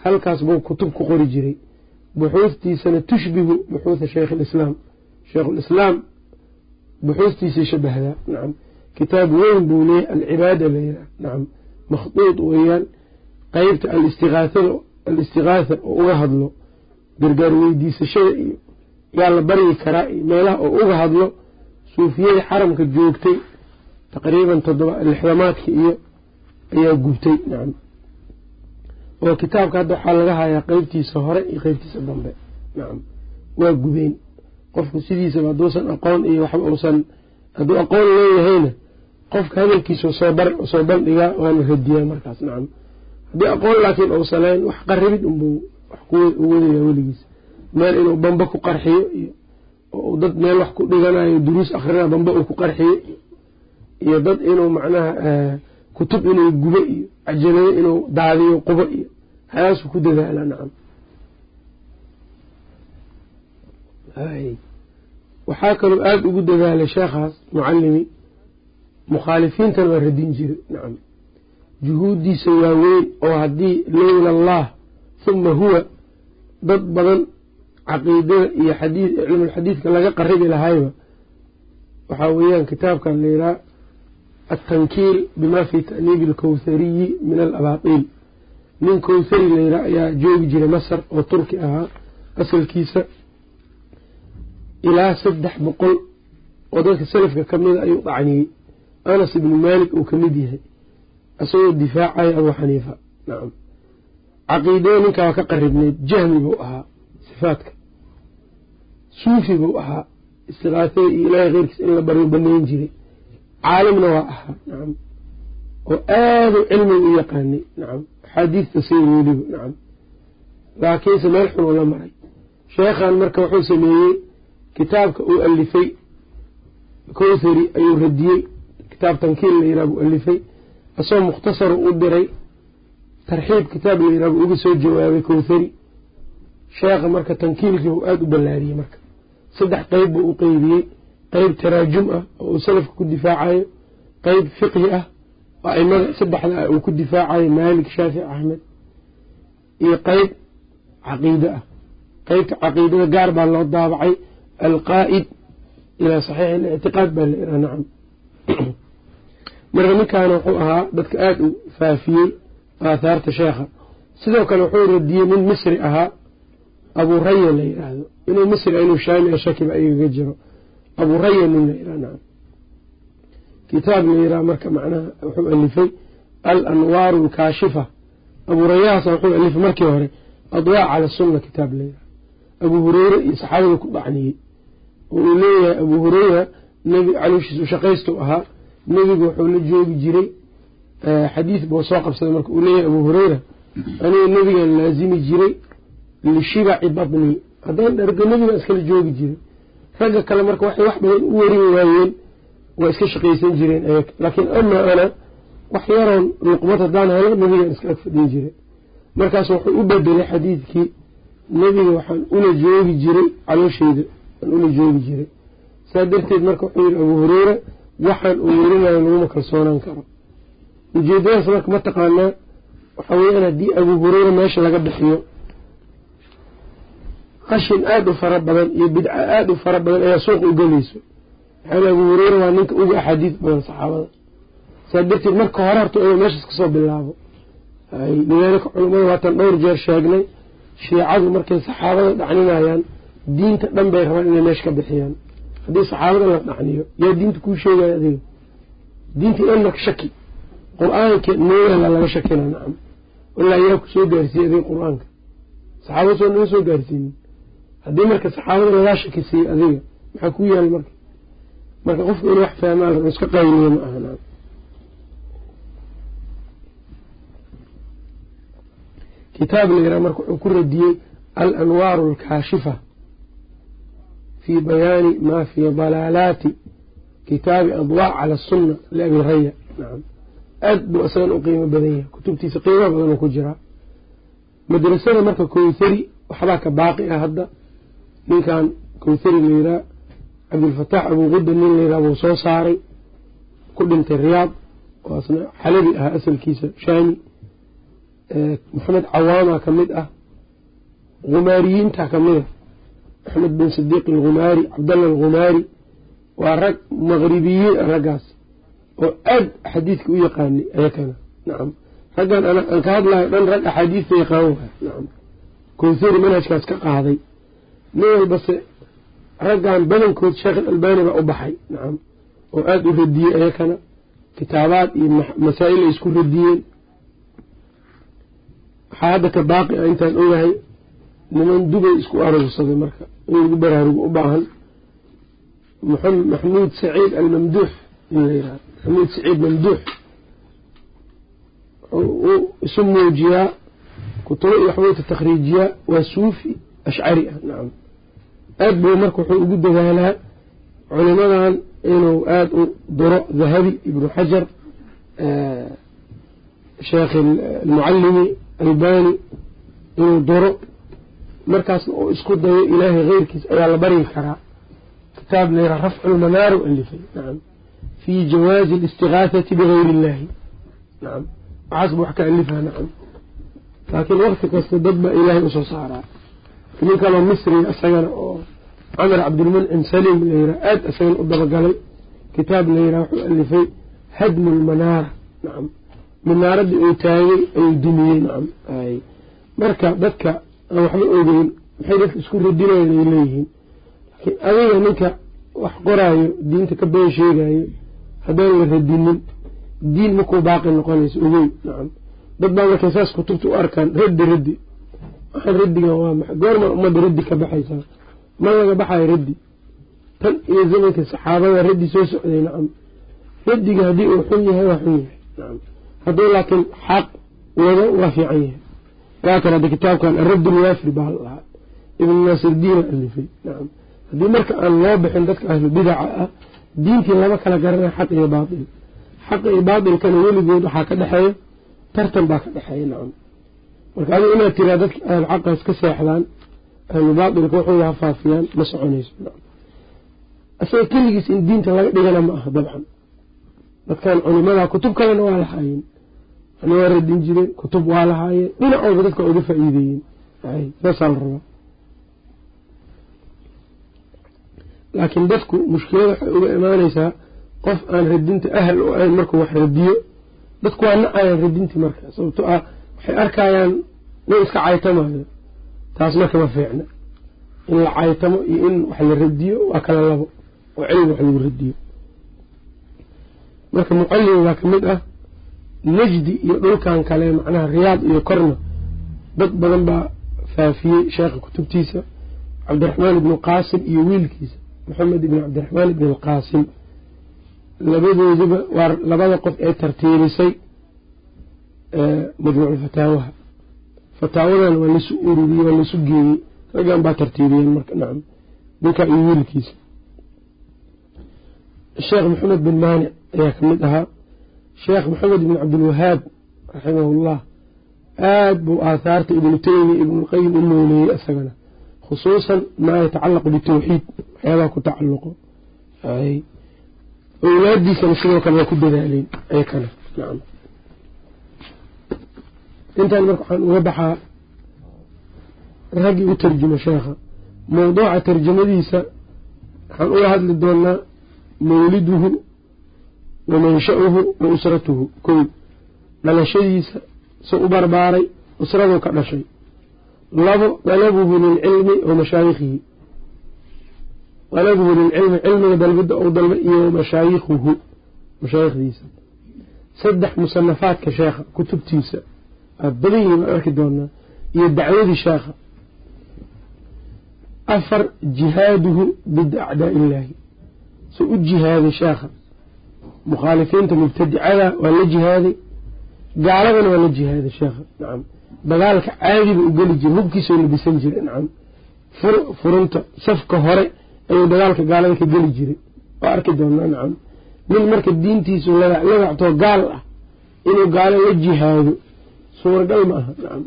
S1: Halkaas buu kutub ku qori jiray. Buxuustiisana tushbihu buxuutha sheikh alislaam sheikhulislaam buxuustiisay shabahdaa. Nacam kitaab weyn buu leeyahy alcibaada layidhaah nacam makhduud weeyaan. Qeybta alistiaaada alistigaatha oo uga hadlo. Gargaar weydiisashada iyo yaa la baryi karaa meelaha oo uga hadlo suufiyadii xaramka joogtay taqriiban lixdamaadka iyo ayaa gubtay nacam. Oo kitaabka hadda waxaa laga hayaa qeybtiisa hore iyo qeybtiisa dambe nacam. Waa gubeen. Qofku sidiisaba hadduusan aqoon iyo waxba uusan hadduu aqoon leeyahayna qofka hadalkiisa soo bandhigaa waana radiyaa markaas nacam. Haddii aqoon laakiin uusan lahayn wax qarribid unbuu wax ku wadaya weligiis meel inuu bamba ku qarxiyo iyo oo dad meel wax ku dhiganayo duruus akhrina bamba uu ku qarxiyo iyo dad inuu macnaha kutub inuu gubo iyo cajalado inuu daadiyo qubo iyo hayaasuu ku dadaala nacam. Waxaa kaloo aada ugu dadaalay sheekhaas mucalimi mukhaalifiintana waa radin jiray nacam. Juhuuddiisa waaweyn oo haddii lowla allah huma huwa dad badan caqiidada iyo xadiid cilmulxadiidka laga qaribi lahayba waxaa weeyaan kitaabkan layidhaha altankiil bima fi ta'niibi alkowthariyi min alabaatiil nin kowthari layidhaha ayaa joogi jiray masar oo turki ahaa asalkiisa ilaa saddex boqol oo dadka salafka ka mida ayuu dacniyey anas ibnu maalik uu ka mid yahay isagoo difaacaya abuu xaniifa. Nacam caqiidada ninkaa ka qaribneyd jahmi buu ahaa sifaadka. Suufi buu ahaa istiqaasada iyo ilaahay keyrkiis in la baryo baneyn jiray. Caalimna waa ahaa nacam oo aadu cilmiga u yaqaanay nacam axaadiista say weliba nacam laakiinse meel xun uu la maray. Sheekhan marka wuxuu sameeyey kitaabka uu alifay kowthari ayuu radiyey. Kitaab tankiil la yiraha buu alifay asagoo mukhtasaru u diray tarxiib kitaab la yiraha buu uga soo jawaabay kowthari sheekha marka tankiilkii buu aada u ballaariyey marka. Saddex qeyb buu u qeybiyey qeyb taraajum ah oo uu salafka ku difaacayo. Qeyb fiqhi ah oo aimada saddexda ah uu ku difaacayo maalik shaafic axmed. Iyo qeyb caqiide ah. Qeybta caqiidada gaar baa loo daabacay. Alqaa'id ilaa saxiix alictiqaad baa la iraa nacam. <clears throat> Marka ninkaana wuxuu ahaa dadka aada u faafiyey aathaarta sheekha. Sidoo kale wuxuu radiyey nin misri ahaa abuu raya la yidhaahdo inuu misri inuu shaami shakiba ayaga jiro. Abuu raya nin kitaab la yidhaha marka macnaha wuxuu alifay al anwaaru alkaashifa abuu rayahaasa wuxuu alifay markii hore adwaa cala sunna kitaab la yidhaha abuu hureyre iyo saxaabada ku dhacniyey oo uu leeyahay abuu hureyra nebi calooshiis u shaqaystu ahaa. Nebigu wuxuu la joogi jiray xadiid buu soo qabsaday marka uu leeyahay abuu hureyra aniga nebigan laazimi jiray lishibaci badni haddaan dhargo nebigan iskala joogi jiray ragga kale marka waxay wax badan u warin waayeen waa iska shaqaysan jireen ayag laakiin amaa ana wax yaroon luqmad haddaan helo nebigan iska ag fadhin jiray markaas wuxuu u bedelay xadiidkii nebiga waxaan ula joogi jiray caloosheyda aan ula joogi jiray. Saa darteed marka wuxuu yihi abuu hureyra waxaan uu werinayo laguma kalsoonaan karo. Ujeedadaas marka ma taqaanaa waxaa weyaan haddii abuu hureyra meesha laga bixiyo qashin aada u fara badan iyo bidca aada u fara badan ayaa suuq u gelayso. Maxaa abu hureyra waa ninka uga axaadiis badan saxaabada. Saa darteed marka hore horta inuu meeshaas ka soo bilaabo. Lidaalika culimmada waatan dhowr jeer sheegnay shiicadu markay saxaabada dhacninayaan diinta dhan bay rabaan inay meesha ka bixiyaan. Haddii saxaabada la dhacniyo yaa diinta kuu sheegaya adiga. Diinta marka shaki qur'aanka nooyala laga shakina nacam walaa yaa ku soo adiga qur'aanka. Saxaabada soo naga soo gaarsiinin haddii marka saxaabada lagaa shaki siiyey adiga maxaa ku yaal marka? Marka qofku inuu wax fahmaa iska qayniyo ma aha nacam kitaab la yiraha marka wuxuu ku radiyey alanwaaru alkaashifa fii bayaani maa fii dalaalaati. Kitaabi adwaac cala asunna liabi raya nacam aad buu isagan u qiimo badan yahay. Kutubtiisa qiimo badan ku jiraa madrasada marka kowthari waxbaa ka baaqi ah hadda ninkan kowthari la yiraa cabdilfataax abuuqudda nin la yiraa buu soo saaray ku dhintay riyaad oo asna xalabi ahaa asalkiisa shaami. Maxamed cawaama ka mid ah gumaariyiinta ka mid a axmed bin sidiiq algumaari cabdalla algumaari waa rag maqribiyiin ah raggaas oo aad xadiidka u yaqaanay ayakana nacam raggan aan ka hadlayo dhan rag axaadiista yaqaan waay nacam kowthari manhajkaas ka qaaday nin walbase raggan badankood sheekh alalbani baa u baxay nacam oo aada u radiyey ayakana kitaabaad iyo masaa'il ay isku radiyeen. Waxaa hadda ka baaqi ah intaan ogahay niman dubay isku aruursaday marka. In lagu baraarugo u baahan. Maxamuud saciid almamduux in la yihahdo maxamuud saciid mamduux. Isu muujiyaa kutubo iyo waxbuu takhriijiyaa. Waa suufi ashcari ah nacam. Aad buu marka wuxuu ugu dadaalaa culimadan inuu aada u duro dahabi ibnu xajar sheekh almucalimi albani inuu duro. Markaasna uu isku dayo ilaahay keyrkiis ayaa la baryi karaa. Kitaab layra rafcu lmanaar u alifay nacam. Fii jawaazi alistigaahati bigayri illahi nacam. Waxaas buu wax ka alifaa nacam. Laakiin wakti kasta dad baa ilaahay u soo saaraa nin kaloo misriga isagana oo camar cabdilmuncim salim layraa aada isagana u dabagalay. Kitaab layraa wuxuu alifay hadmu lmanaara nacam minaaradii uu taagay ayuu dumiyey nacam marka dadka aan waxba ogeyn maxay dadka isku radinayan ay leeyihiin. Laakiin adiga ninka wax qoraayo diinta ka been sheegayo haddaan la radinin diin makuu baaqi noqonayso ogeyn nacam dad baa markay saas kutubta u arkaan raddi raddi waxaan raddigan waa maxay? goorma ummadda raddi ka baxaysaa. Ma laga baxayo raddi tan iyo zamanka saxaabada raddi soo socday nacam. Raddiga haddii uu xun yahay waa xun yahay. Nacam. Hadduu laakiin xaq wado waa fiican yahay. Waa kan hadda kitaabkan aradd lwaafir baa lahaa. Ibn naasirdiina alifay nacam. Haddii marka aan loo bixin dadka ahlu bidaca ah diintii lama kala garanaya xaq iyo baatil. Xaqa iyo baatilkana weligood waxaa ka dhexeeya tartan baa ka dhexeeya nacam marka adigu inaad tiraa dadka ahlu xaqaas ka seexdaan ahlu wuxuu ha faafiyaan ma soconayso. Isaga keligiis in diinta laga dhigana ma aha dabcan. Dadkan culimada kutub kalena waa lahaayeen yani radin jireen kutub waa lahaayeen dhinacooda dadka uga faa-iideeyeen. Saasaa la rabaa. Laakiin dadku mushkilada waxay uga imaaneysaa qof aan radinta ahal u ahayn markuu wax radiyo. Dadku waa nacayaan radintii marka sababto ah waxay arkayaan nin iska caytamayo taas marka ma fiicna. In la caytamo iyo in wax la radiyo waa kala labo. Oo cilmi wax lagu radiyo. Marka mucallim baa ka mid ah najdi iyo dhulkan kale macnaha riyaad iyo korna dad badan baa faafiyey sheekha kutubtiisa cabdiraxmaan ibnu qaasim iyo wiilkiisa maxamed ibn cabdiraxmaan ibn alqaasim labadoodiba waa labada qof ee tartiibisay majmuucu fataawaha. Fataawadan waa lasu ururiyey waa lasu geeyey. Raggan baa tartiibiyeen marka nacam. Ninka iyo wiilkiisa. Sheekh maxamed bin maanic ayaa ka mid ahaa. Sheekh maxamed ibn cabdilwahaab raximahullah aad buu aahaarta ibnu teymiya ibnulqayim u nooleeyey isagana khusuusan maa yatacalaqu bitawxiid waxyaabaha ku tacalluqo. Awlaadiisana sidoo kale waa ku dadaaleen ayakana nacam intaan marka waxaan uga baxaa raggii u tarjuma sheekha mawduuca tarjamadiisa waxaan uga hadli doonaa mawliduhu wa mansha'uhu wa usratuhu. Kow dhalashadiisa se u barbaaray usraduu ka dhashay. Labo dalabuhu lilcilmi wa mashaayikhihi. Dalabuhu lilcilmi cilmiga dalbidda ou dalba iyo mashaayikhuhu mashaayikhdiisa saddex musanafaadka sheekha kutubtiisa aad badan yihiin waan arki doonaa. Iyo dacwadii sheekha afar jihaaduhu dida acdaa illaahi. Soo u jihaaday sheekha mukhaalifiinta mubtadicada waa la jihaaday gaaladana waa la jihaaday sheekha nacam dagaalka caadiba u geli jiray hubkiisoo labisan jiray. Nacam furunta safka hore ayuu dagaalka gaalada ka geli jiray. Waa arki doonaa. Nacam nin marka diintiisu lagactoo gaal ah inuu gaalo la jihaado suuragal ma aha nacam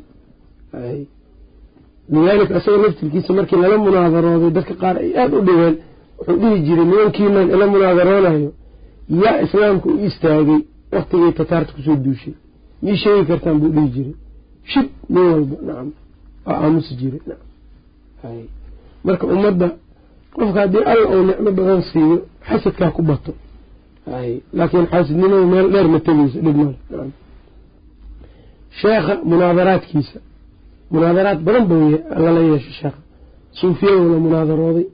S1: lidaalika isaga laftirkiisa markii lala munaadarooday dadka qaar ay aada u dhigeen wuxuu dhihi jiray nimankiinan ila munaadaroonayo yaa islaamka u istaagay waktigay tataarta ku soo duushay. Mii sheegi kartaan buu dhihi jiray. Shib nin walba. Nacam waa aamusi jiray. Nacam marka ummadda qofka haddii alla ou nicmo badan siiyo xasadkaa ku bato. Laakiin xaasidnimadu meel dheer ma tegeyso dhib male sheekha munaadaraadkiisa munaadaraad badan ba lala yeeshay sheekha suufiyaduu la munaadarooday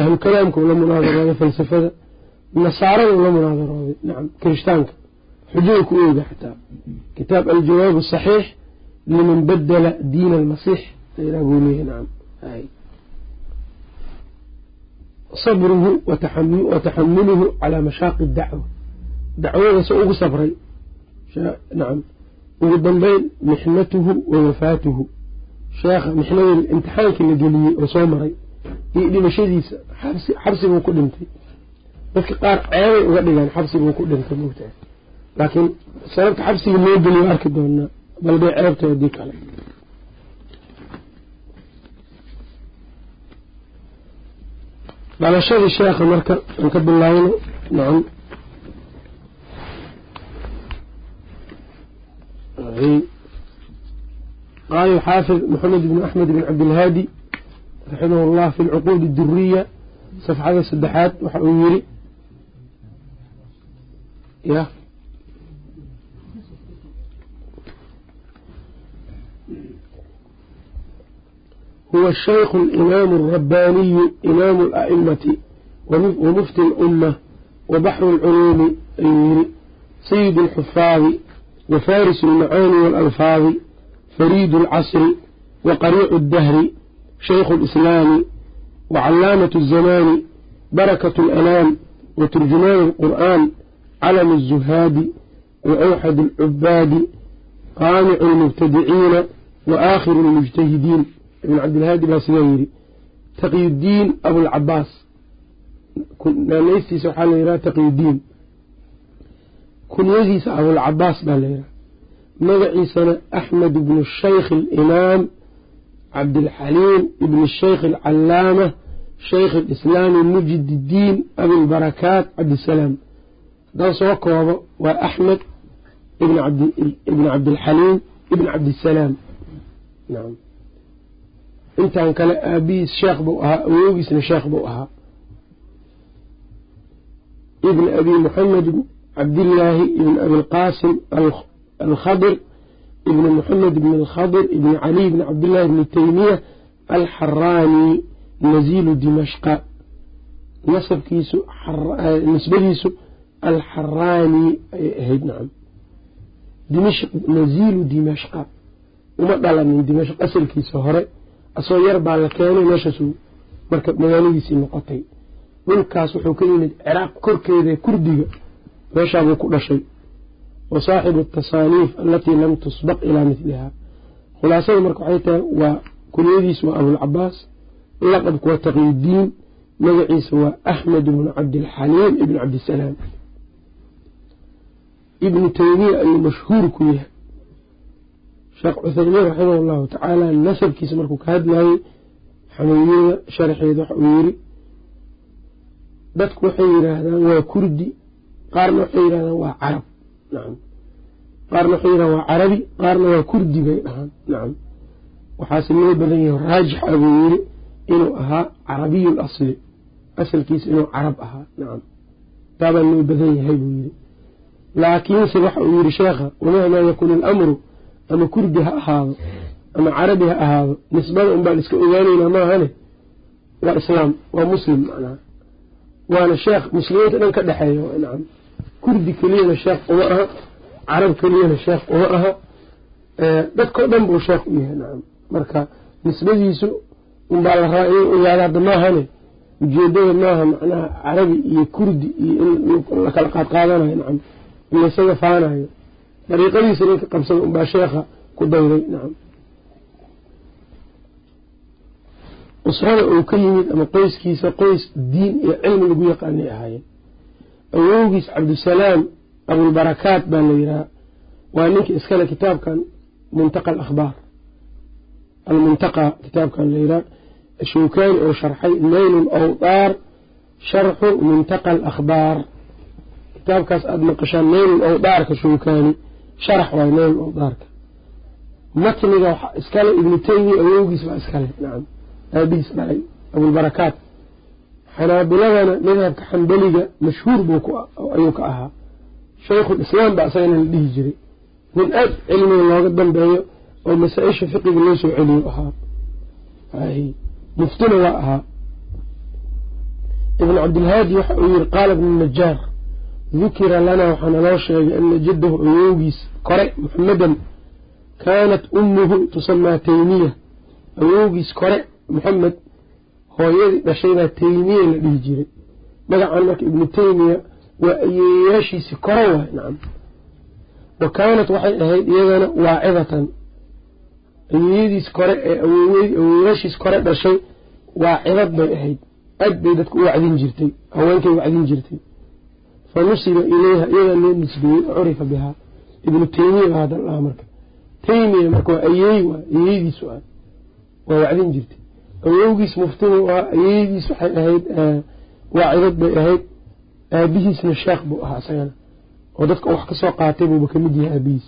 S1: ahlu kalaamkuu la munaadarooday falsafada. Nasaaraduu la munaadarooday nacam kirishtaanka xujada ku ooga xataa. Kitaab aljawaab asaxiix liman badala diina almasiix. Buu leeyahy nacam sabruhu wa taxamuluhu calaa mashaaqi dacwa. Dacwada se ugu sabray. Nacam ugu dambeyn mixnatuhu wa wafaatuhu sheekha mixnadii imtixaankii la geliyey oo soo maray iyo dhimashadiisa xabsi buu ku dhintay. Dadka qaar ceebay uga dhigaan xabsi buu ku dhintay mogtahay laakiin sababta xabsiga loo geliyo arki doonaa balbay ceebta haddii kale. Dhalashadii sheekha marka aan ka bilaabno nacam قال الحافظ محمد بن أحمد بن عبد الهادي رحمه الله في العقود الدرية صفحة سدحات وحويري يا هو الشيخ الإمام الرباني إمام الأئمة ومفتي الأمة وبحر العلوم سيد الحفاظ وفارس المعاني والألفاظ فريد العصر وقريع الدهر شيخ الإسلام وعلامة الزمان بركة الأنام وترجمان القرآن علم الزهاد وأوحد العباد قانع المبتدعين وآخر المجتهدين ابن عبد الهادي باسليري تقي الدين أبو العباس ليس سبحانه تقي الدين kunyadiisa abulcabaas baa la yidhaha magaciisana axmed ibnu shaykh alimaam cabdilxaliim ibn shaykh alcalaama shaykh alislaami mujid iddiin abilbarakaat cabdisalaam. Haddaan soo koobo waa axmed ibn cabdilxaliim ibn cabdisalaam. Intan kale aabihiis sheekh buu ahaa awoogiisna sheekh buu ahaa. Ibn abi cabdillaahi ibn abilqaasim alkhadir ibn moxamed ibn alkhadir ibn cali ibn cabdillahi ibni teymiya alxaraani naziilu dimashqa. Nasabkiisu nisbadiisu alxaraani ayay ahayd nacam dimashq naziilu dimashqa. Uma dhalanin dimashq asalkiisa hore asoo yar baa la keenay meeshaasu marka magaaladiisii noqotay. Dhulkaas wuxuu ka yimid ciraaq korkeeda kurdiga meeshaabuu ku dhashay. Wa saaxibu atasaaniif alatii lam tusbaq ilaa midlihaa khulaasada marka waxay tahay waa kunyadiisa waa abulcabaas laqabku waa taqiyudiin magaciisa waa axmed ibnu cabdilxaliim ibn cabdisalaam ibnu teymiya ayuu mashhuur ku yahay. Sheekh cuthaymiin raximah allahu tacaala nasabkiisa markuu ka hadlayay xamawiyada sharxeeda waxa uu yiri dadku waxay yidhaahdaan waa kurdi qaarna waxay yidhahdaan waa carab. Nacam qaarna waxay yidhahdaan waa carabi qaarna waa kurdi bay dhahaan nacam waxaase loo badan yahay raajix abuu yiri inuu ahaa carabiyu lasli asalkiisa inuu carab ahaa. Nacam taabaa loo badan yahay buu yidhi. Laakiinse waxa uu yidhi sheekha wamahmaa yakun ilamru ama kurdi ha ahaado ama carabi ha ahaado nisbada unbaan iska ogaanaynaa maahane? Waa islaam waa muslim macnaha waana sheekh muslimiinta dhan ka dhexeeya kurdi keliyana sheekh uma aha carab keliyana sheekh uma aha dadkao dhan buu sheekh u yahay nacam marka nisbadiisu unbaa la rabaa inay ogaada hadda maahane ujeedada maaha macnaha carabi iyo kurdi iyo in lakala qaadqaadanayo nacam in laysaga faanayo. Dariiqadiisa ninka qabsada unbaa sheekha ku dayday nacam usrada uu ka yimid ama qoyskiisa qoys diin iyo cilmi lagu yaqaanay ahaayeen awowgiis cabdusalaam abulbarakaat baa la yidhaha. Waa ninka iskale kitaabkan muntaqa alakhbaar almuntaqa kitaabkan la yidhaha. Shawkaani oo sharxay nayl lawdaar sharxu muntaqa alakhbaar kitaabkaas aada maqashaan nayl lawdaarka shawkaani sharax waay nayl lawdaarka matniga iskale ibnu taymiya awowgiis baa iskale. Nacam aabihiis dhalay abulbarakaat xanaabiladana madhabka xambeliga mashhuur buu ayuu ka ahaa. Shaykhulislaam baa isagana la dhihi jiray. Nin aad cilmiga looga dambeeyo oo masaa-isha fiqiga loo soo celiyo ahaa. Muftina waa ahaa. Ibn cabdilhaadi waxa uu yihi qaala ibnu najaar dukira lanaa waxaa naloo sheegay ana jaddahu awowgiis kore muxamedan kaanat ummuhu tusamaa taymiya. Awowgiis kore maxamed hooyadii dhashaybaa taymiya la dhihi jiray. Magacan marka ibnu taymiya waa ayeeyaashiisi kore waay nacam. Wa kaanat waxay ahayd iyadana waacidatan ayeeyadiis kore ee awowayaashiis kore dhashay waacidad bay ahayd. Aad bay dadka u wacdin jirtay haweenkay wacdin jirtay. Fa nusiba ilayha iyadaa loo nisbeeyey curifa bihaa ibnu taymiya baa hadda dhaha marka. Taymiya marka waa ayeey waa ayeeyadiisu ah waa wacdin jirtay awowgiis muftinu ahaa ayeeyadiis waxay ahayd waacidad bay ahayd. Aabihiisna sheekh buu ahaa isagana. Oo dadka wax ka soo qaatay buuba ka mid yahay aabihiis.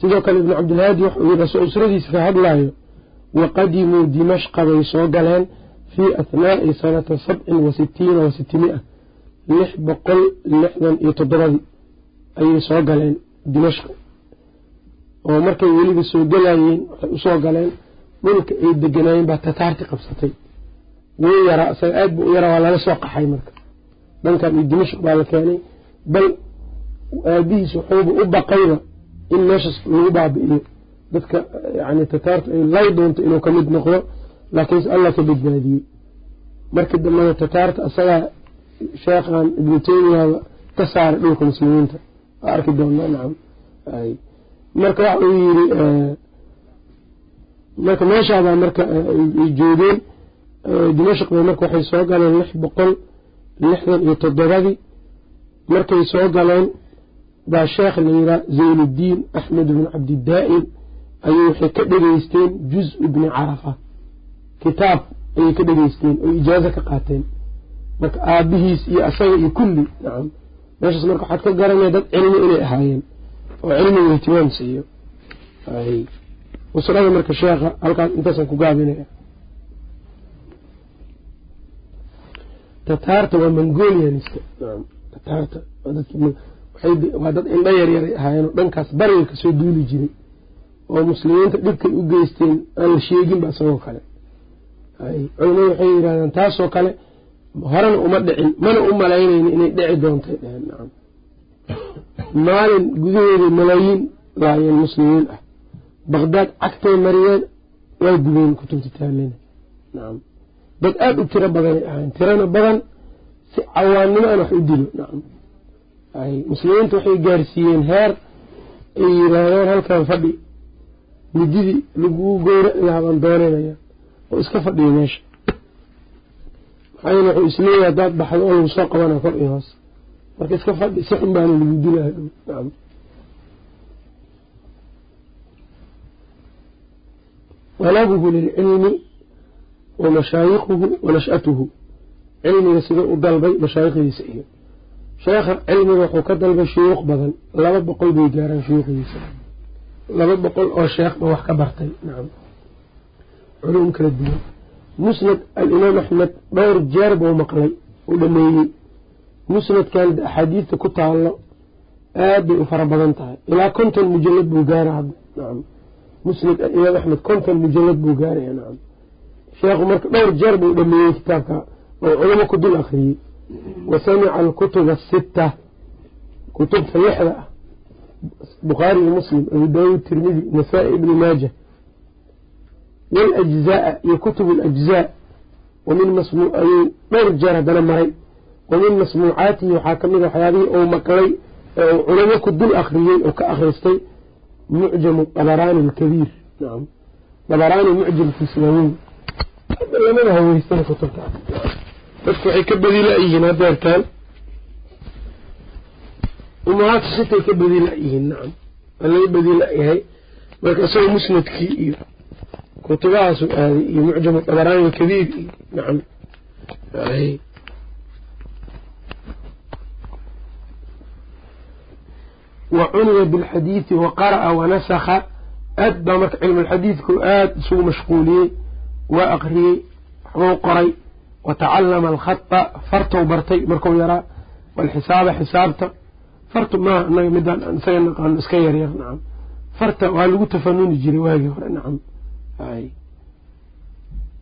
S1: Sidoo kale ibnu cabdilhaadi waxau yidhi asoo usradiisa ka hadlaayo waqadimuu dimashqa bay soo galeen fii athnaa'i sanata sabcin wa sitiina wa sitimia lix boqol lixdan iyo toddobadii ayay soo galeen dimashqa. Oo markay weliba soo galayeen waxay u soo galeen dhulka ay deganaayeen baa tataarti qabsatay. Wuu yaraa isaga aad buu u yaraa waa lala soo qaxay marka. Dhankan iyo dimashq baa la keenay. Bal aabihiis wuxuuba u baqayba in meeshaas lagu baabi'iyo. Dadka yani tataarta ay lay doonto inuu ka mid noqdo laakiinse allah ka badbaadiyey. Markii dambena tataarta isagaa sheekhan ibnu taymiyaba ka saaray dhulka muslimiinta. Waa arki doonaa nacam marka waxa uu yiri marka meeshaabaa marka ay joogeen dimashq bay marka waxay soo galeen lix boqol lixdan iyo toddobadii. Markay soo galeen baa sheekh la yihaa zaynuddiin axmed bn cabdidaa'im ayay waxay ka dhegeysteen juz-u bni carafa. Kitaab ayay ka dhegeysteen oo ijaazo ka qaateen. Marka aabihiis iyo asaga iyo kulli nacam. Meeshaas marka waxaad ka garanaya dad cilmi inay ahaayeen oo cilmiga ihtimaam siiyo usrada marka sheekha halkaas intaasaan ku gaabinaya tataarta waa mongolianiska tataarta waa dad indho yaryaray ahaayeenoo dhankaas bariga ka soo duuli jiray oo muslimiinta dhibkay u geysteen aan la sheeginba isagoo kale. Culimadu waxay yidhahdeen taasoo kale horena uma dhicin mana u malaynayni inay dhici doontay. Dheheen maalin gudaheeda malaayiin laayeen muslimiin ah baqdaad cagtay mariyeen waa gubeen kutubta taalena nacam dad aada u tiro badanay ahayn tirana badan si cawaannimo aan wax u dilo. Nacam ay muslimiinta waxay gaarsiiyeen heer ay yidhaahdeen halkan fadhi. Mididii laguu gowra lahaa baan doonanaya oo iska fadhiya meesha. Maxaa yeele wuxuu is leeyahay haddaad baxdo oo lagu soo qabana kor iyo hoos. Marka iska fadhi si xun baana lagu dilaya dhow nacam dalabuhu lilcilmi wa mashaayikuhu wa nash'atuhu. Cilmiga sidau u dalbay mashaayikdiisa iyo. Sheekha cilmiga wuxuu ka dalbay shuyuuq badan. Laba boqol bay gaaraan shuyuukhdiisa. Laba boqol oo sheekh ba wax ka bartay. Nacam culum kala duwan. Musnad alimaam axmed dhowr jeer buu maqlay uu dhameeyey musnadkan axaadiidta ku taalo aad bay u fara badan tahay. Ilaa konton mujalad buu gaara hadda nacam musnad alimaam axmed konton mujalad buu gaaraya nacam sheekhu marka dhowr jeer buu dhameeyey kitaabka oo culamo ku dul akriyey wa samica alkutuba asitta kutubta lixda ah bukhaari iyo muslim abu daawuud tirmidi nasaa-i ibni maaja. Waljzaa iyo kutub alajzaa wamin masmu ayuu dhowr jeer haddana maray. Wa masmuucaatihi waxaa ka mid a waxyaabihii uu maqlay ee uu culamo ku dul akriyey oo ka akhristay mucjamu dabaraani alkabiir nacam dabaraani mucjamkiisa waaweyn lamada haweystana kutubta dadku waxay ka badi la-yihiin hadeertaan umahaatu sitay ka badi la-yihiin nacam waa laga badi la-yahay marka isagoo musnadkii iyo kutubahaasu aaday iyo mucjamu dabaraani alkabiir iyo nacam wa cuniya bilxadiidi wa qara'a wanasakha aad baa marka cilmulxadiidku aada isugu mashquuliyey waa aqriyey waxbuu qoray wa tacallama alkhata fartou bartay marku yaraa walxisaaba xisaabta fartu maaha anaga midaan isaga naqaano iska yaryar nacam. Farta waa lagu tafanuni jiray waagii hore nacam.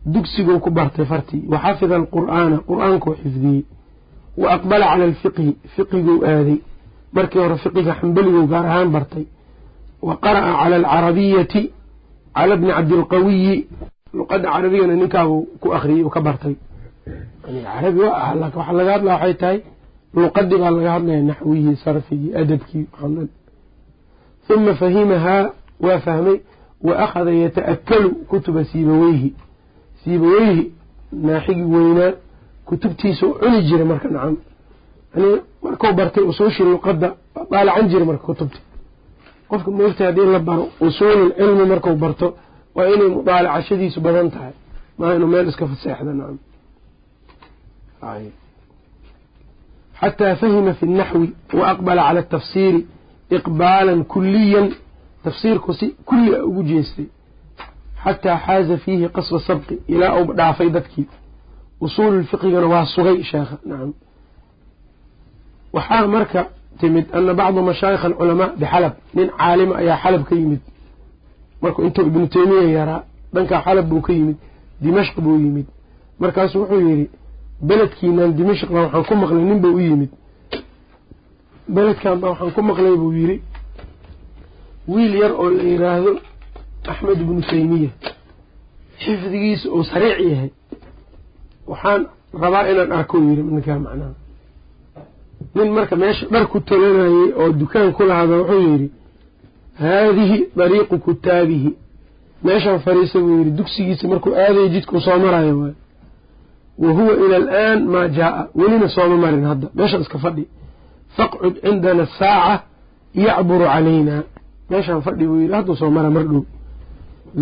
S1: Dugsiguu ku bartay fartii wa xafida alqur'aana qur'aankuu xifdiyey wa aqbala cala alfiqhi fiqiguu aaday markii hore fiqiga xambeliguu gaar ahaan bartay wa qara'a cala alcarabiyati cala bni cabdilqawiyi luqadda carabigana ninkaabuu ku akriyey u ka bartay. Carabi waa ah waxaa laga hadlaa waxay tahay luqadii baa laga hadlaya naxwigii sarfigii adabkii huma fahimahaa waa fahmay wa akhada yata'akalu kutuba siibaweyhi siibaweyhi naaxigii weynaa kutubtiisa cuni jiray marka nacam markuu bartay usuushii luqadda daalacan jiray marka kutubta. Qofka moogtay haddii la baro usuulul cilmi marku barto waa inay mudaalacashadiisu badan tahay. Maa inuu meel iska faseexda nacam xataa fahima fi اnaxwi wa aqbala cala atafsiiri iqbaalan kuliyan tafsiirku si kulli a ugu jeestay. Xataa xaaza fiihi qasba sabqi ilaa uu dhaafay dadkii. Usuulu fiqigana waa sugay sheekha nacam waxaa marka timid ana bacda mashaayikh alculamaa bixalab. Nin caalima ayaa xalab ka yimid. Markuu intuu ibnu teymiya yaraa dhankaa xalab buu ka yimid. Dimashq buu yimid. Markaasu wuxuu yidhi beledkiinan dimashq baa waxaan ku maqlay nin buu u yimid. Beledkan baa waxaan ku maqlay buu yidhi wiil yar oo la yiraahdo axmed ibnu teymiya xifdigiisa uu sariic yahay. Waxaan rabaa inaan arko yidhi ninkaa macnaha nin marka meesha dhar ku talanayay oo dukaan ku lahaada wuxuu yidhi haadihi dariiqu kutaabihi. Meeshaan fariisa buu yidhi dugsigiisa markuu aadayo jidkuu soo marayo waay wa huwa ila alaan maa jaa-a. Welina sooma marin hadda. Meeshaan iska fadhi. Faqcud cindana saaca yacburu calaynaa. Meeshaan fadhi buu yidhi hadduu soo mara mar dhow.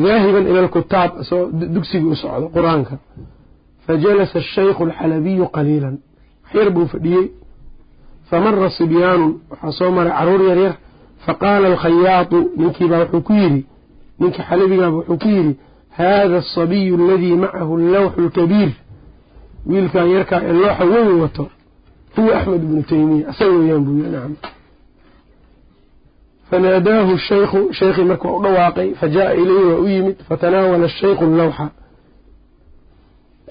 S1: Daahiban ila alkutaab isagoo dugsigii u socdo qur'aanka. Fajalasa ashaykhu alxalabiyu qaliilan. Waxyar buu fadhiyey famara sibyaanun waxaa soo maray carruur yaryar faqaala alkhayaatu ninkiibaa wuxuu ku yidhi ninkii xalabigaaba wuxuu ku yidhi haada asabiyu aladii macahu allawxu alkabiir wiilkan yarkaa ee looxa weyn wato huwa axmed ibnu teymiya asaga weeyaan buu yii nacam fanaadaahu shaykhu shaykhii marka u dhawaaqay fajaaa ilayhi waa u yimid fatanaawala ashaykhu allawxa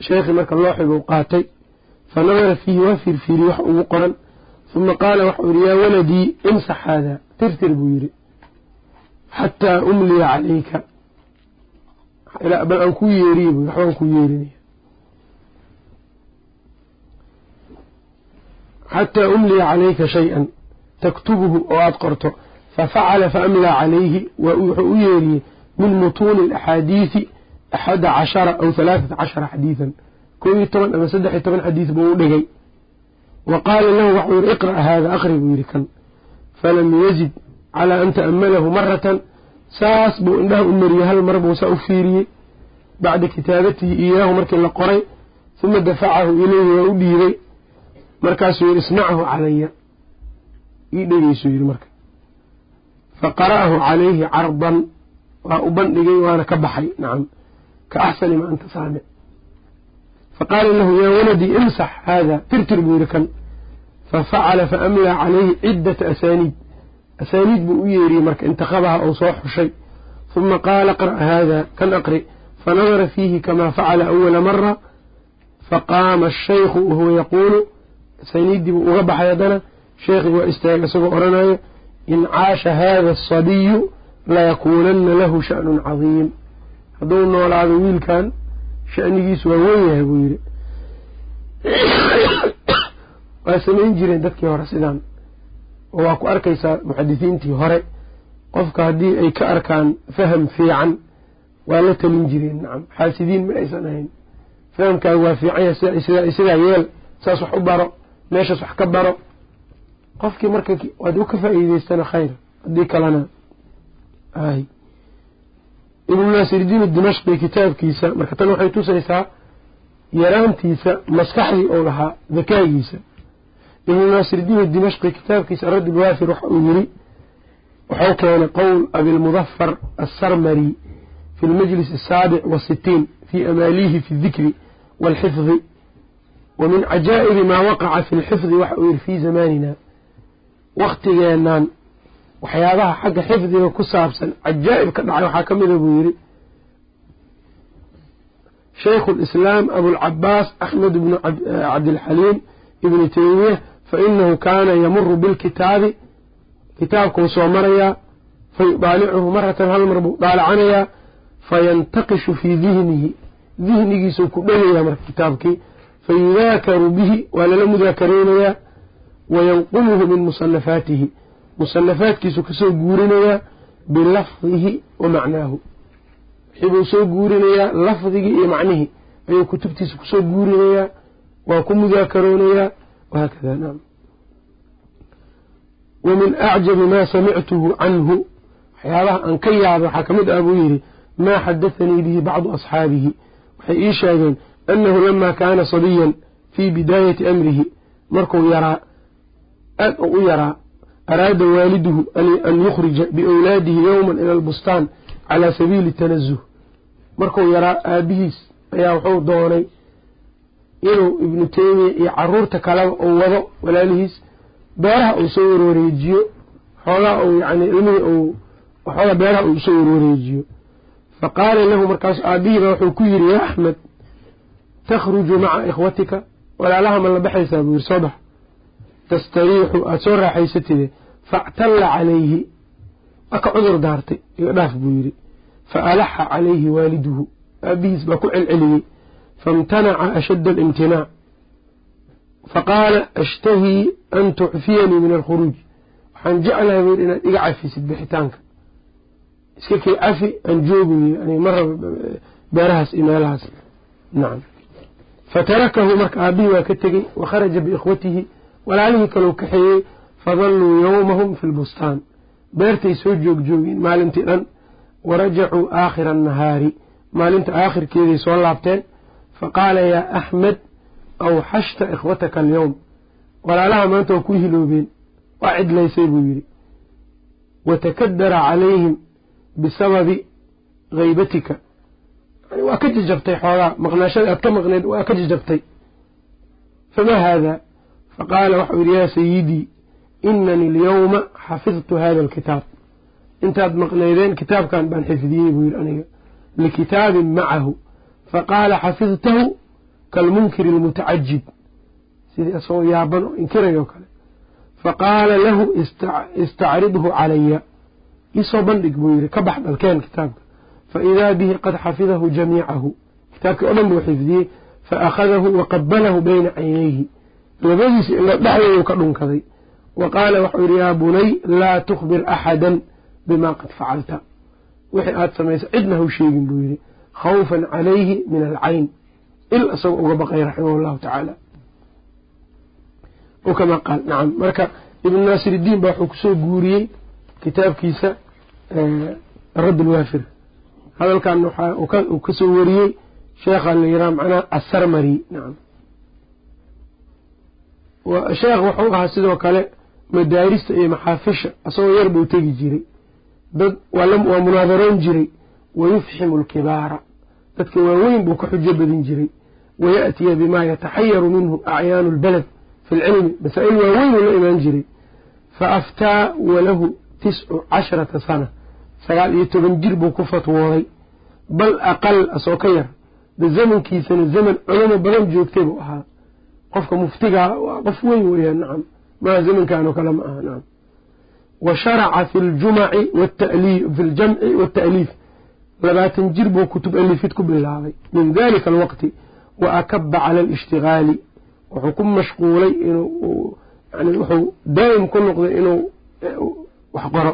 S1: shaykhii marka looxibuu qaatay fanadara fiihi waa fiirfiiri wax ugu qoran uma qaala waxau yihi yaa waladii imsax haadaa tirtir buu yidhi xataa umliya calayka. Bal aan kuu yeeriye bu waxbaan kuu yeerinaya xataa umliya calayka shay-an taktubuhu oo aada qorto fafacala faamlaa calayhi wuxuu u yeeriyey min mutuuni alaxaadiidi axada cashara aw halaaثata cashara xadiidan koob iyo toban ama saddex iyo toban xadiis buu u dhigay qaala lahu waxuu yihi iqra' haada aqri buu yidhi kan falam yazid calaa an ta'ammalahu maratan saas buu indhaha u mariyey hal mar buu saa u fiiriyey bacda kitaabatihi iyaahu markii la qoray uma dafacahu ilayhi waa u dhiibay markaasuu yidhi ismachu calaya ii dhegeysuu yidhi marka fa qara'ahu calayhi cardan waa u bandhigay waana ka baxay nacam ka axsani ma anta saamic faqaala lahu yaa waladii imsax haada tirtir buu yidhi kan fafacala faamlaa calayhi ciddata asaaniid. Asaaniid buu u yeeriyey marka intaqabaha ou soo xushay. Huma qaala qra' haada kan aqri fanadara fiihi kamaa facala awala mara faqaama ashaykhu wahuwa yaquulu. Asaaniiddii buu uga baxay haddana sheekhii waa istaagay isagoo odhanayo in caasha haada asabiyu layakuunanna lahu sha'nun cadiim. Hadduu noolaado wiilkan sha'nigiisu waa weyn yahay buu yidhi waa samayn jireen dadkii hore sidaan. Oo waa ku arkaysaa muxadisiintii hore. Qofka haddii ay ka arkaan faham fiican waa la talin jireen. Nacam xaasidiin ma aysan ahayn. Fahamkaaga waa fiican yahay sidaa yeel saas wax u baro meeshaas wax ka baro. Qofkii marka waad u ka faa'iideystana khayr haddii kalena. Ay. Ibnu naasiridiin dimashqi kitaabkiisa marka tan waxay tusaysaa yaraantiisa maskaxdii ou lahaa dakaagiisa ibnu naasiridiin dimashqi kitaabkiisa radd lwaafir waxa uu yiri wuxuu keenay qowl abilmudafar assarmari fi lmajlis asaabic wasitiin fi amaalihi fi dikri waalxifdi wa min cajaa'ibi maa waqaca fi lxifdi waxa uu yiri fii zamaanina waktigeennan waxyaabaha xagga xifdiga ku saabsan cajaa'ib ka dhacay waxaa ka mida buu yidhi shaykhu lislaam abulcabaas axmed bnu cabdilxaliim ibni teymiya fa inahu kaana yamuru bilkitaabi kitaabkuu soo marayaa fa yudaalicuhu maratan hal mar buu daalacanayaa fayantaqishu fii dihnihi dihnigiisuu ku dhelayaa marka kitaabkii fayudaakaru bihi waa lala mudaakareynayaa wayanquluhu min musanafaatihi musanafaadkiisu ka soo guurinayaa bilafdihi wa macnaahu wixibuu soo guurinayaa lafdigii iyo macnihii ayuu kutubtiisa ku soo guurinayaa waa ku mudaakaroonayaa naam wa min acjabi maa samictuhu canhu waxyaabaha aan ka yaabay waxaa ka mid ah buu yidhi maa xadathanii bihi bacdu asxaabihi waxay ii sheegeen annahu lamaa kaana sabiyan fii bidaayati amrihi markuu yaraa aad u u yaraa araada waaliduhu an yukhrija biawlaadihi yowman ila albustaan calaa sabiili tanazuh markuu yaraa aabihiis ayaa wuxuu doonay inuu ibnu teymiya iyo carruurta kaleba uu wado walaalihiis beeraha uu soo warwareejiyo xoogaa uu yani ilmihii uu waxoogaa beeraha uu soo warwareejiyo. Fa qaala lahu markaasu aabihiiba wuxuu ku yidhi yaa axmed takhruju maca ikhwatika walaalaha ma la baxaysaa buu yidhi soo bax. Tastariixu aada soo raaxaysatide factalla calayhi. Waa ka cudur daartay iga dhaaf buu yidhi. Fa alaxa calayhi waaliduhu. Aabihiis baa ku celceliyey faimtanaca ashadda alimtinaac faqaala ashtahii an tucfiyanii min alkhuruuj waxaan jeclahay buu inaad iga cafisid bixitaanka iska kay cafi aan joogayo yani ma raba beerahaas iyo meelahaas nacam fatarakahu marka aabihii waa ka tegey wa kharaja biikhwatihi walaalihii kalou kaxeeyey fadalluu yowmahum fi lbustaan beertay soo joogjoogeen maalintii dhan warajacuu aakhira annahaari maalinta aakhirkeeday soo laabteen faqaala yaa axmed awxashta ikhwataka alyowm walaalaha maanta waa ku hiloobeen waa cidlaysay buu yidhi watakadara calayhim bisababi haybatika waa ka jajabtay xoogaa maqnaashada aad ka maqneed waa ka jajabtay famaa haada faqaala waxau yidhi yaa sayidii inanii alyowma xafidtu hada alkitaab intaad maqnaydeen kitaabkan baan xifdiyey buu yidhi aniga likitaabin macahu faqaala xafidtahu kalmunkiri almutacajib sidii asagoo yaaban oo inkirayo kale faqaala lahu istacridhu calaya isoo bandhig buu yidhi ka bax dhalkeen kitaabka faidaa bihi qad xafidahu jamiicahu kitaabkii o dhan buu xifdiyey faakhadahu waqabalahu bayna caynayhi labadiisi ila dhexdeedu ka dhunkaday wa qaala waxau yidhi yaa bunay laa tukhbir axada bima qad facalta wixii aada samaysa cidna hau sheegin buu yidhi khawfan calayhi min alcayn il isagoo uga baqay raximah llahu tacaala kama qaal nacam marka ibnu naasiridiin baa wuxuu ku soo guuriyey kitaabkiisa radd lwaafir hadalkan uu ka soo wariyey sheekha la yihaha macnaha asarmari nacam sheekh wuxuu ahaa sidoo kale madaarista iyo maxaafisha isagoo yar buu tegi jiray dad waa munaadaroon jiray wayufximu alkibaara dadka waaweyn buu ka xujo badin jiray. Waya'tiya bimaa yataxayaru minhu acyaanu lbalad fi lcilmi masaa'il waaweyn uu la imaan jiray. Fa aftaa walahu tiscu casharata sana sagaal iyo toban jir buu ku fatwooday. Bal aqal asoo ka yar de zamankiisana zaman culamo badan joogtay buu ahaa. Qofka muftigaa waa qof weyn weeyaan nacam maa zamankan oo kale ma aha nacam wa sharaca fi ljumaci fi ljamci waata'liif labaatan jir buu kutub alifid ku bilaabay. Min dalika alwaqti wa akaba cala alishtigaali. Wuxuu ku mashquulay inuu yani wuxuu daa'im ku noqday inuu wax qoro.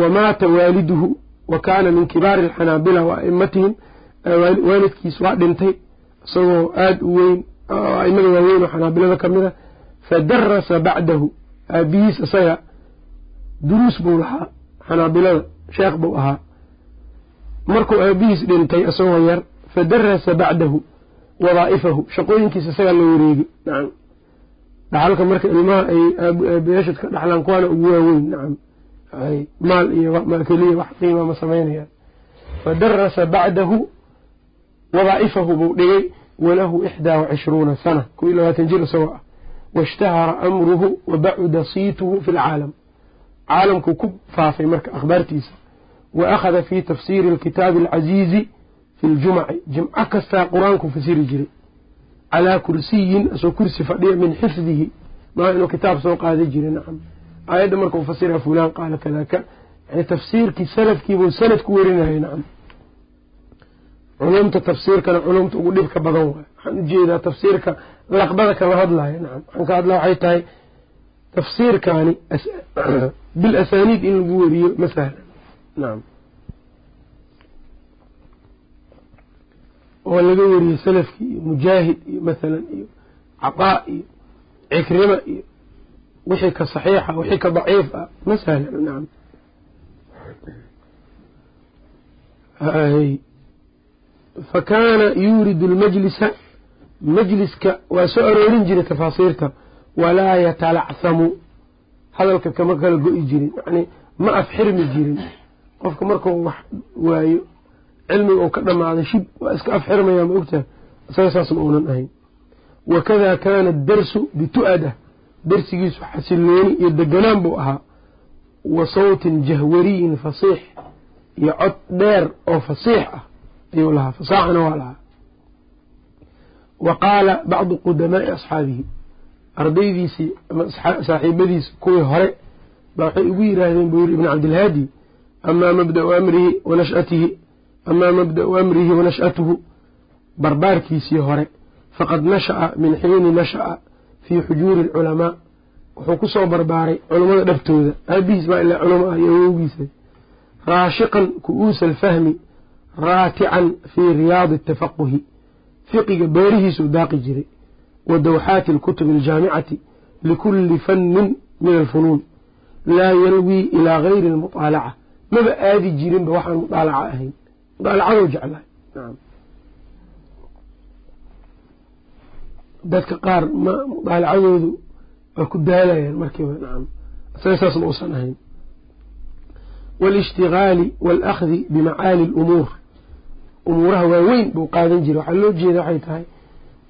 S1: Wa maata waaliduhu wa kaana min kibaari alxanaabila wa a'imatihim. Waalidkiis waa dhintay isagoo aada u weyn aimada waaweyn oo xanaabilada ka mid a fadarasa bacdahu aabihiis isaga duruus buu lahaa xanaabilada sheekh buu ahaa markuu aabihiis dhintay isagoo yar fadarasa bacdahu wadaa'ifahu. Shaqooyinkiisa isagaa la wareegi. Nacam. Dhaxalka marka ilmaha ay aabayaashad ka dhaxlaan kuwaana ugu waaweyn. Nacam. Maal iyo keliya wax qiima ma samaynayaan fadarasa bacdahu wadaa'ifahu buu dhigay walahu ixdaa wacishruuna sana. Kow iyo labaatan jir isagoo ah. Waishtahara amruhu wa bacuda siituhu fi lcaalam caalamkuu ku faafay marka akhbaartiisa akhada fi tafsiiri alkitaabi alcaziizi fi ljumaci jimco kastaa qur'aanku fasiri jiray calaa kursiyin asoo kursi fadhiya min xifdihi maa inuu kitaab soo qaada jiray nacam aayadda markau fasira fulaan qaala kadaka yani tafsiirkii salafkiibuu sanad ku werinayay nacam culumta tafsiirkana culumta ugu dhibka badan waay waxaan u jeedaa tafsiirka laqbada kama hadlaya nacam waxaan ka hadla waxay tahay tafsiirkaani bil asaaniid in lagu weriyo ma sahlan nacam oo laga weriyo salafkii iyo mujaahid iyo mathalan iyo cataa iyo cikrima iyo wixii ka saxiixa wixii ka daciif ah. Ma sahlan nacam fa kaana yuuridu lmajlisa majliska waa soo aroorin jiray tafaasiirta walaa yatalacsamu hadalka kama kala go-i jirin yacni ma afxirmi jirin qofka markuu wax waayo cilmiga uu ka dhammaaday shib waa iska afxirmayaa ma ogtaha isaga saas ma uunan ahayn. Wakada kaana adarsu bitu'adah darsigiisu xasilooni iyo deganaan buu ahaa. Wa sawtin jahwariyin fasiix iyo cod dheer oo fasiix ah ayuu lahaa fasaaxana waa lahaa. Wa qaala bacdu qudamaa'i asxaabihi ardaydiisii ama saaxiibadiisi kuwii hore baa waxay ugu yiraahdeen buu yiri ibn cabdilhaadi amaa mabda'u amrihi wa amaa mabda'u amrihi wa barbaarkiisii hore faqad nasha'a min xiini nasha'a fii xujuuri alculamaa wuxuu ku soo barbaaray culummada dhaftooda aabihiis baa ilaa culamo ah iyo awowgiisa raashiqan ku'uusa alfahmi raatican fii riyaadi atafaquhi fiqiga beerihiisuu daaqi jiray wa dawxaati alkutubi aljaamicati likulli fannin min alfunuun laa yalwii ilaa gayri almuطaalaca maba aadi jirinba waxaan mudaalaca ahayn. Mudaalacadou jeclahay. Dadka qaar ma mudaalacadoodu waa ku daalayaan markiiba nacam isaga saas ma uusan ahayn. Waalishtigaali waalakhdi bimacaali alumuur. Umuuraha waaweyn buu qaadan jiray. Waxaa loo jeeda waxay tahay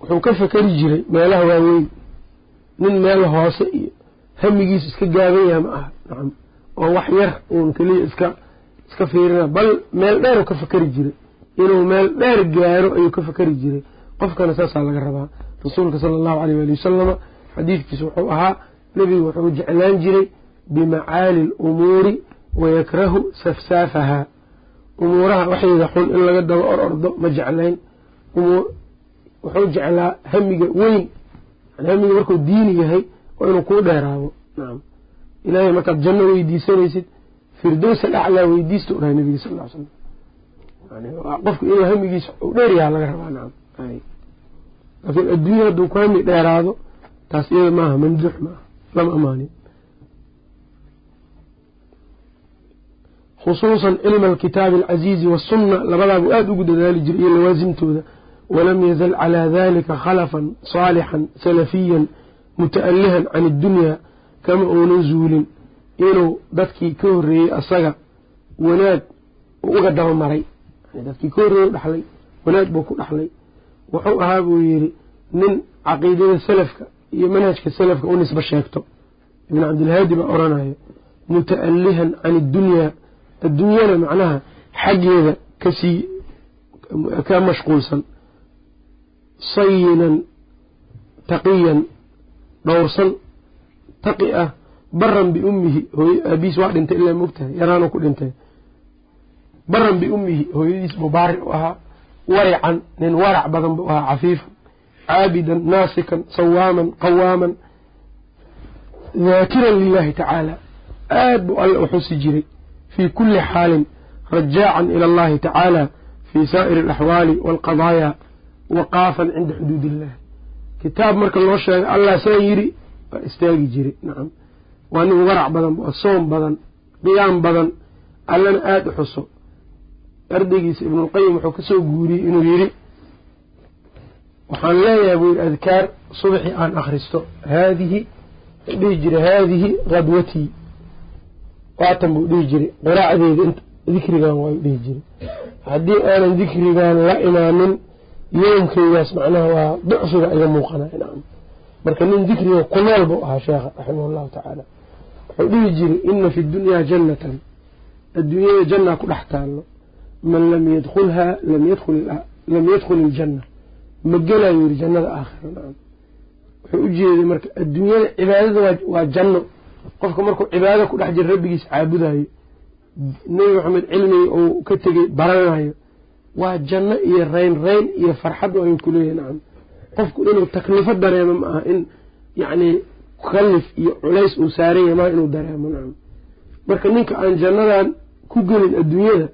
S1: wuxuu ka fakeri jiray meelaha waaweyn. Nin meel hoose iyo hamigiisu iska gaaban yaha ma aha. Nacam oo wax yar uun keliya iska iska fiirina bal meel dheer ka fakeri jiray. Inuu meel dheer gaaro ayuu ka fakeri jiray. Qofkana saasaa laga rabaa. Rasuulka sala allahu aleyh waali wasalama xadiidkiisu wuxuu ahaa nebigu wuxuu jeclaan jiray bimacaali alumuuri wayakrahu safsaafahaa umuuraha waxayda xun in laga daba or ordo ma jeclayn. Wuxuu jeclaa hamiga weyn. Hamiga markuu diini yahay waa inuu kuu dheeraado ilaahay markaad janno weydiisanaysid firdowsa dhaclaa weydiista u dhahay nabiga sal ll slam qofku inuu hamigiisa dheeryaha laga rabaa nacam laakiin adduunya hadduu ku hami dheeraado taas iyada maaha mamduux maaha lama amaanin. Khusuusan cilma alkitaabi alcaziizi wasunna labadaabuu aada ugu dadaali jiray iyo lawaasimtooda walam yazal calaa dalika khalafan saalixan salafiyan muta'alihan can iddunyaa kama uunan zuulin inuu dadkii ka horreeyey asaga wanaag uga dabamaray dadkii ka horreeyey dhaxlay wanaag buu ku dhaxlay. Wuxuu ahaa buu yidhi nin caqiidada salafka iyo manhajka salafka u nisba sheegto. Ibn cabdilhaadi baa oranaya muta'alihan can iddunyaa adduunyana macnaha xaggeeda ka sii ka mashquulsan sayinan taqiyan dhowrsan taqi ah baran biummihi hooy aabiis waa dhintay ilaa mogtahay yaraanu ku dhintay. Baran biummihi hooyadiis mubaaric u ahaa warican nin warac badan buu ahaa cafiifan caabidan naasikan sawaaman qawaaman daakiran lilahi tacaala. Aad buu alle u xusi jiray fii kulli xaalin rajaacan ila allahi tacaala fii saa'iri alaxwaali waalqadaaya waqaafan cinda xuduud illahi kitaab marka loo sheegay allah saa yidhi istaagi jiray nacam. Waa nin warac badan waa soom badan qiyaam badan. Allana aada u xuso. Ardaygiisa ibnulqayim wuxuu ka soo guuriyey inuu yidhi waxaan leeyahay buu yidhi adkaar subaxii aan akhristo. Haadihi dhihi jiray haadihi qadwatii waatan buu dhihi jiray qiraacdeeda dikrigan waayu dhihi jiray haddii aanan dikrigan la imaanin yoomkeygaas macnaha waa ducfiga iga muuqanaya nacam marka nin dikriga ku nool buu ahaa sheekha raximah llahu tacaala wuxuu dhihi jiray ina fi dunyaa jannatan. Adduunyada jannaa ku dhex taallo. Man lam yadkulhaa lam yadkhul iljanna ma gelayo yiri jannada aakhira nacam. Wuxuu u jeeday marka adduunyada cibaadada waa janno. Qofka markuu cibaadada ku dhex jira rabbigiis caabudayo nebi maxamed cilmigi uu ka tegey baranayo. Waa janno iyo rayn rayn iyo farxad ayuu kuleeyahay nacam qofku inuu taklifo dareemo ma aha in yacni kalif iyo culays uu saaran yahay maa inuu dareemo nacam. Marka ninka aan jannadan ku gelin adduunyada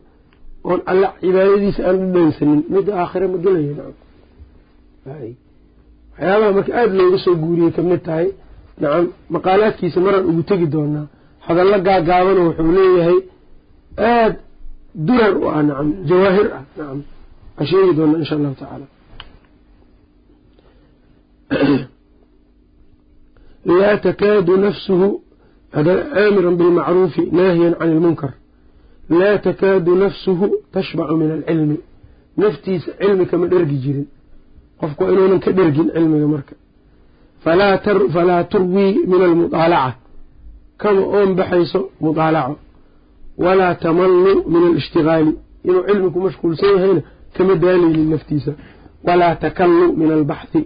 S1: oon alla cibaadadiisa aan dhadhansanin midda aakhire ma gelaya nacam. Waxyaabaha marka aada looga soo guuriyey ka mid tahay nacam maqaalaadkiisa maraan ugu tegi doonaa hadallo gaagaabano wuxuu leeyahay aada durar u ah nacam jawaahir ah nacam. Aan sheegi doonaa insha allahu tacaala laa takaadu nafsuhu aamiran bilmacruufi naahiyan can ilmunkar laa takaadu nafsuhu tashbacu min alcilmi naftiisa cilmi kama dhergi jirin qofku inuunan ka dhergin cilmiga marka falaa turwii min almudaalaca kama oon baxayso mudaalaco walaa tamallu min alishtigaali inuu cilmi ku mashquulsan yahayna kama daaleynin naftiisa walaa takallu min albaxhi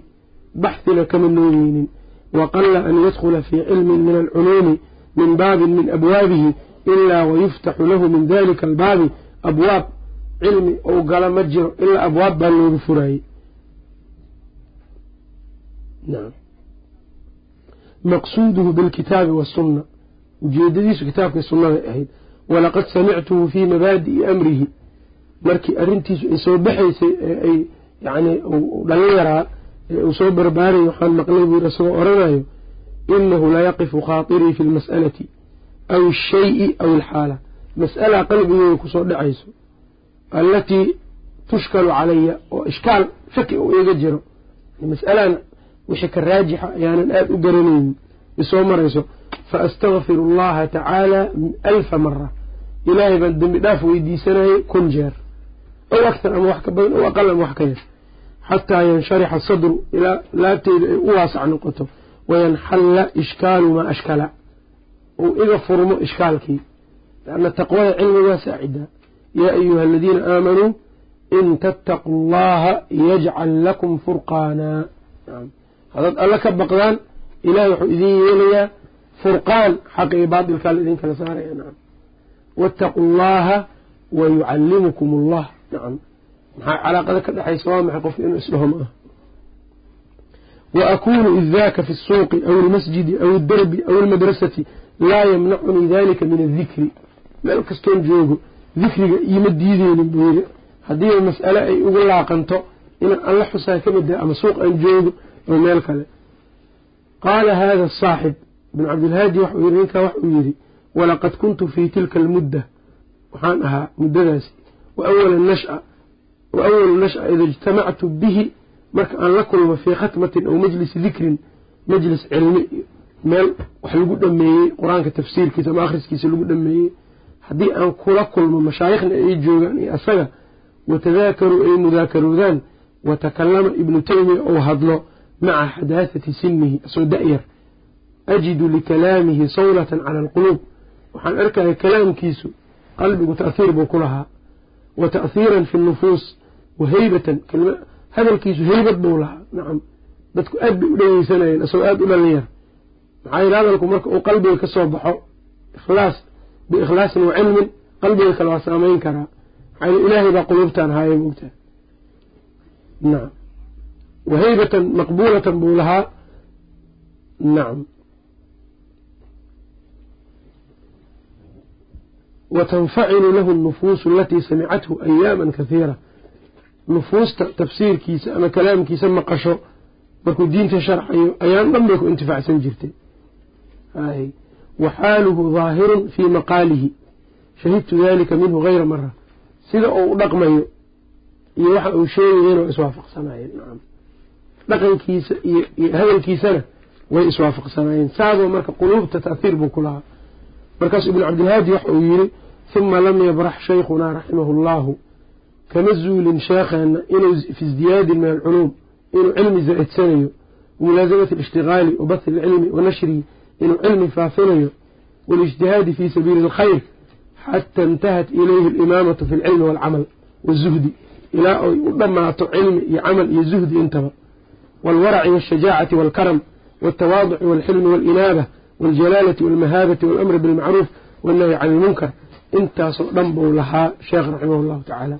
S1: baxhina kama noogeynin waqala an yadkhula fii cilmin min alculuumi min baabin min abwaabihi ilaa wayuftaxu lahu min dalika albaabi abwaab cilmi ou gala ma jiro ilaa abwaab baa loogu furaayey maqsuuduhu bilkitaabi wasunna ujeedadiisu kitaabkay sunnaday ahayd walaqad samictuhu fii mabaadi'i amrihi markii arrintiisu ay soo baxaysay ee ay yacni dhalin yaraa ee uu soo barbaarayay waxaan maqlay buu yiri isagoo oranayo inahu layaqifu khaatirii fi lmas'alati aw ashayi aw alxaala. Mas'alaa qalbigeyga ku soo dhacayso allatii tushkalu calaya oo ishkaal shaki uu iga jiro. Mas'alan wixii ka raajixa ayaanan aada u garanaynin isoo marayso fa astakfiru allaha tacaala alfa mara ilaahay baan dembi dhaaf weydiisanayay kun jeer. Ow aktar ama wax ka badan ow aqal ama wax ka yar xataa yansharixa sadru ilaa laabteeda ay u waasac noqoto wayanxalla ishkaalu maa ashkala uu iga furmo ishkaalkii lanna taqwada cilmi waa saacidaa yaa ayuha aladiina aamanuu in tattaquu allaha yajcal lakum furqaana haddaad alla ka baqdaan ilahay wuxuu idin yeelayaa furqaan xaqa iyo baatilkaa la idin kala saaraya nacam waataquu allaha wayucallimukum allah nacam maxaa calaaqada ka dhexaysa waa maxay qof inuu isdhaho ma aha wa akuunu id fi suuqi aw اlmasjidi aw darbi aw اlmadrasati laa yamnacunii dalika min adikri meel kastoon joogo dikriga iima diideynin buu yidhi. Haddii mas'ale ay ugu laaqanto inaan alla xusaa ka badaa ah ama suuq aan joogo oo meel kale. Qaala haada saaxib ibn cabdilhaadi waxuu yidhi ninkaa waxuu yidhi walaqad kuntu fii tilka almudda. Waxaan ahaa muddadaasi. Wa awala nasha awalu nasha ida ijtamactu bihi marka aan la kulmo fii khatmatin aw majlisi dikrin majlis cilmi meel wax lagu dhameeyey qur'aanka tafsiirkiisa ama akhriskiisa lagu dhameeyey haddii aan kula kulmo mashaayikhna ay joogaan iyo asaga watadaakaruu ay mudaakaroodaan watakallama ibnu taymiya ou hadlo maca xadaahati sinihi asoo da-yar ajidu likalaamihi sawlatan cala alquluub waxaan arkaya kalaamkiisu qalbigu ta'hiir buu ku lahaa wa ta'hiiran fi nufuus wa heybatan hadalkiisu heybad buu lahaa nacam dadku aad bay u dhegeysanayeen asagoo aada u dhalinyar maxaa yidhi hadalku marka uu qalbiga ka soo baxo ikhlaas biikhlaasin wa cilmin qalbiga kale waa saameyn karaa maxaa yidhi ilaahay baa quluubtaan haaya moogtaa nacam wa heybatan maqbuulatan buu lahaa nacam watanfacilu lahu nufuusu alatii samicathu ayaaman kahiira nufuusta tafsiirkiisa ama kalaamkiisa maqasho markuu diinta sharxayo ayaan dhan bay ku intifaacsan jirtay. Wa xaaluhu daahirun fii maqaalihi. Shahidtu dalika minhu hayra mara sida uu u dhaqmayo iyo waxa uu sheegayeen waa iswaafaqsanayeen dhaqankiisa iyo hadalkiisana way iswaafaqsanayeen saadoo marka quluubta ta'hiir buu ku lahaa. Markaasu ibnu cabdilhaadi waxa uu yidhi huma lam yabrax shaykhunaa raximahu allahu kama zuulin sheekheena inuu fi isdiyaadin min alculuum inuu cilmi zaa'idsanayo wamulaasamati alishtigaali wa bathi alcilmi wa nashrihi inuu cilmi faafinayo walijtihaadi fii sabiili alkhayr xata intahat ilayhi alimaamatu fi alcilmi waalcamal wazuhdi ilaa ay u dhammaato cilmi iyo camal iyo zuhdi intaba. Waalwaraci waashajaacati waalkaram waaltawaaduci waalxilmi waalinaaba waaljalaalati waalmahaabati waalamri bilmacruuf wannahyi cani ilmunkar intaasoo dhan buu lahaa sheekh raximah tacaala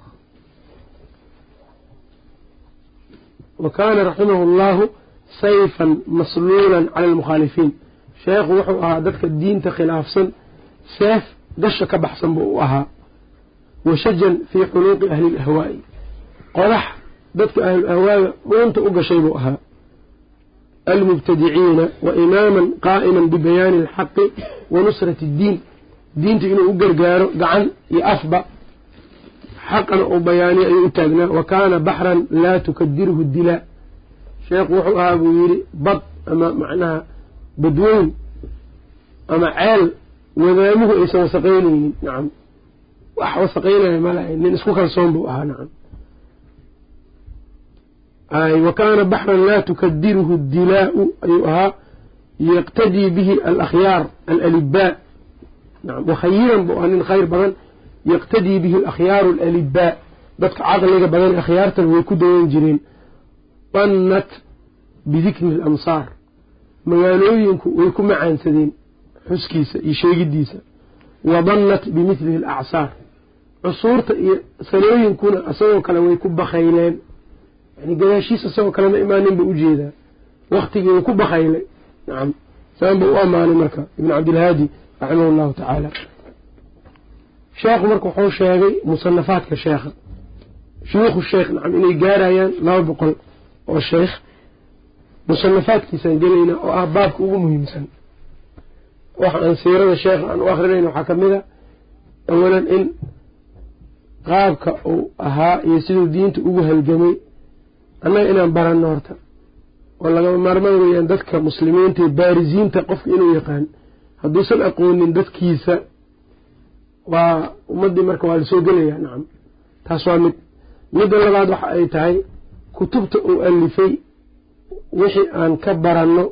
S1: wa kaana raximahu allahu sayfan masluulan cala almukhaalifiin sheekhu wuxuu ahaa dadka diinta khilaafsan seef gasha ka baxsan buu u ahaa wa shajan fii xuluuqi ahli ilahwaa'i qodax dadka ahlul ahwaaga dhuunta u gashay buu ahaa. Almubtadiciina wa imaaman qaa'iman bibayaani alxaqi wa nusrati addiin. Diinta inuu u gargaaro gacan iyo afba xaqana uu bayaaniyo ayuu u taagnaa wa kaana baxran laa tukadiruhu dilaa sheekhu wuxuu ahaa buu yidhi bad ama macnaha badweyn ama ceel wadaamuhu aysan wasaqaynaynin nacam wax wasaqaynaya malahay nin isku kalsoon buu ahaa nacam wa kaana baxran laa tukadiruhu dilaau ayuu ahaa yaqtadii bihi alakhyaar alalibaa nacam wakhayiran buu ahaa nin khayr badan yaqtadii bihi alakhyaaru alalibaa dadka caqliga badan akhyaartan way ku dayan jireen. Dannat bidikri alamsaar. Magaalooyinku way ku macaansadeen xuskiisa iyo sheegiddiisa wa dannat bimithlihi alacsaar cusuurta iyo sanooyinkuna isagoo kale way ku bakayleen yani gadaashiisa isagoo kale ma imaanin buu u jeedaa waktigii wuu ku bakaylay nacam saan buu u ammaanay marka ibn cabdilhaadi raximah allahu tacaala sheekhu marka wuxuu sheegay musanafaadka sheekha. Shuyuukhu sheekh nacam inay gaarayaan laba boqol oo sheekh. Musanafaadkiisaan gelaynaa oo ah baabka ugu muhiimsan. Waxa aan siirada sheekha aan u akrinayna waxaa ka mid a awalan in qaabka uu ahaa iyo siduu diinta ugu halgamay annaga inaan baranno horta oo lagama maarmaan weeyaan dadka muslimiinta ee baarisiinta qofka inuu yaqaan. Hadduusan aqoonin dadkiisa waa ummaddii marka waa la soo gelayaa nacam taas waa mid midda labaad waxa ay tahay kutubta uu alifay wixii aan ka baranno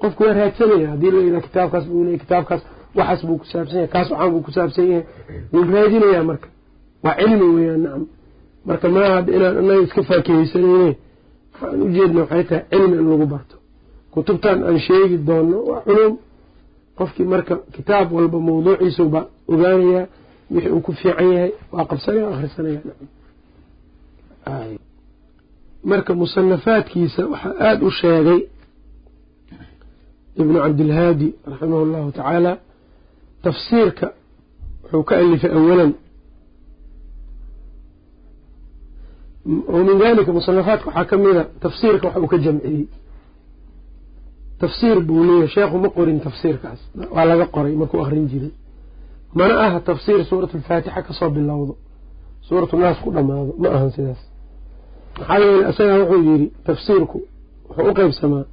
S1: qofku waa raadsanaya haddii la yidhaha kitaabkaas buu leeyay kitaabkaas waxaas buu ku saabsan yahay kaas waxaan buu ku saabsan yahay. Wuu raadinayaa marka. Waa cilmi weeyaan nacam marka maaha inaan annaga iska faakihaysanayne waxaan ujeedna waxay tahay cilmi in lagu barto. Kutubtan aan sheegi doonno waa culum qofkii marka kitaab walba mawduuciisuba ogaanayaa wixii uu ku fiican yahay waa qabsanaya akhrisanaya marka musanafaadkiisa waxaa aada u sheegay ibnu cabdilhaadi raximah allahu tacaala tafsiirka wuxuu ka alifay awalan. Oo min dalika musanafaadka waxaa ka mida tafsiirka waxa uu ka jamciyey tafsiir buu leeyahay. Sheekhu ma qorin tafsiirkaas. Waa laga qoray markuu akrin jiray. Mana aha tafsiir suurat alfaatixa ka soo bilowdo. Suuratu naas ku dhammaado. Ma ahan sidaas. Maxaa yeeley isagaa wuxuu yidhi tafsiirku wuxuu u qeybsamaa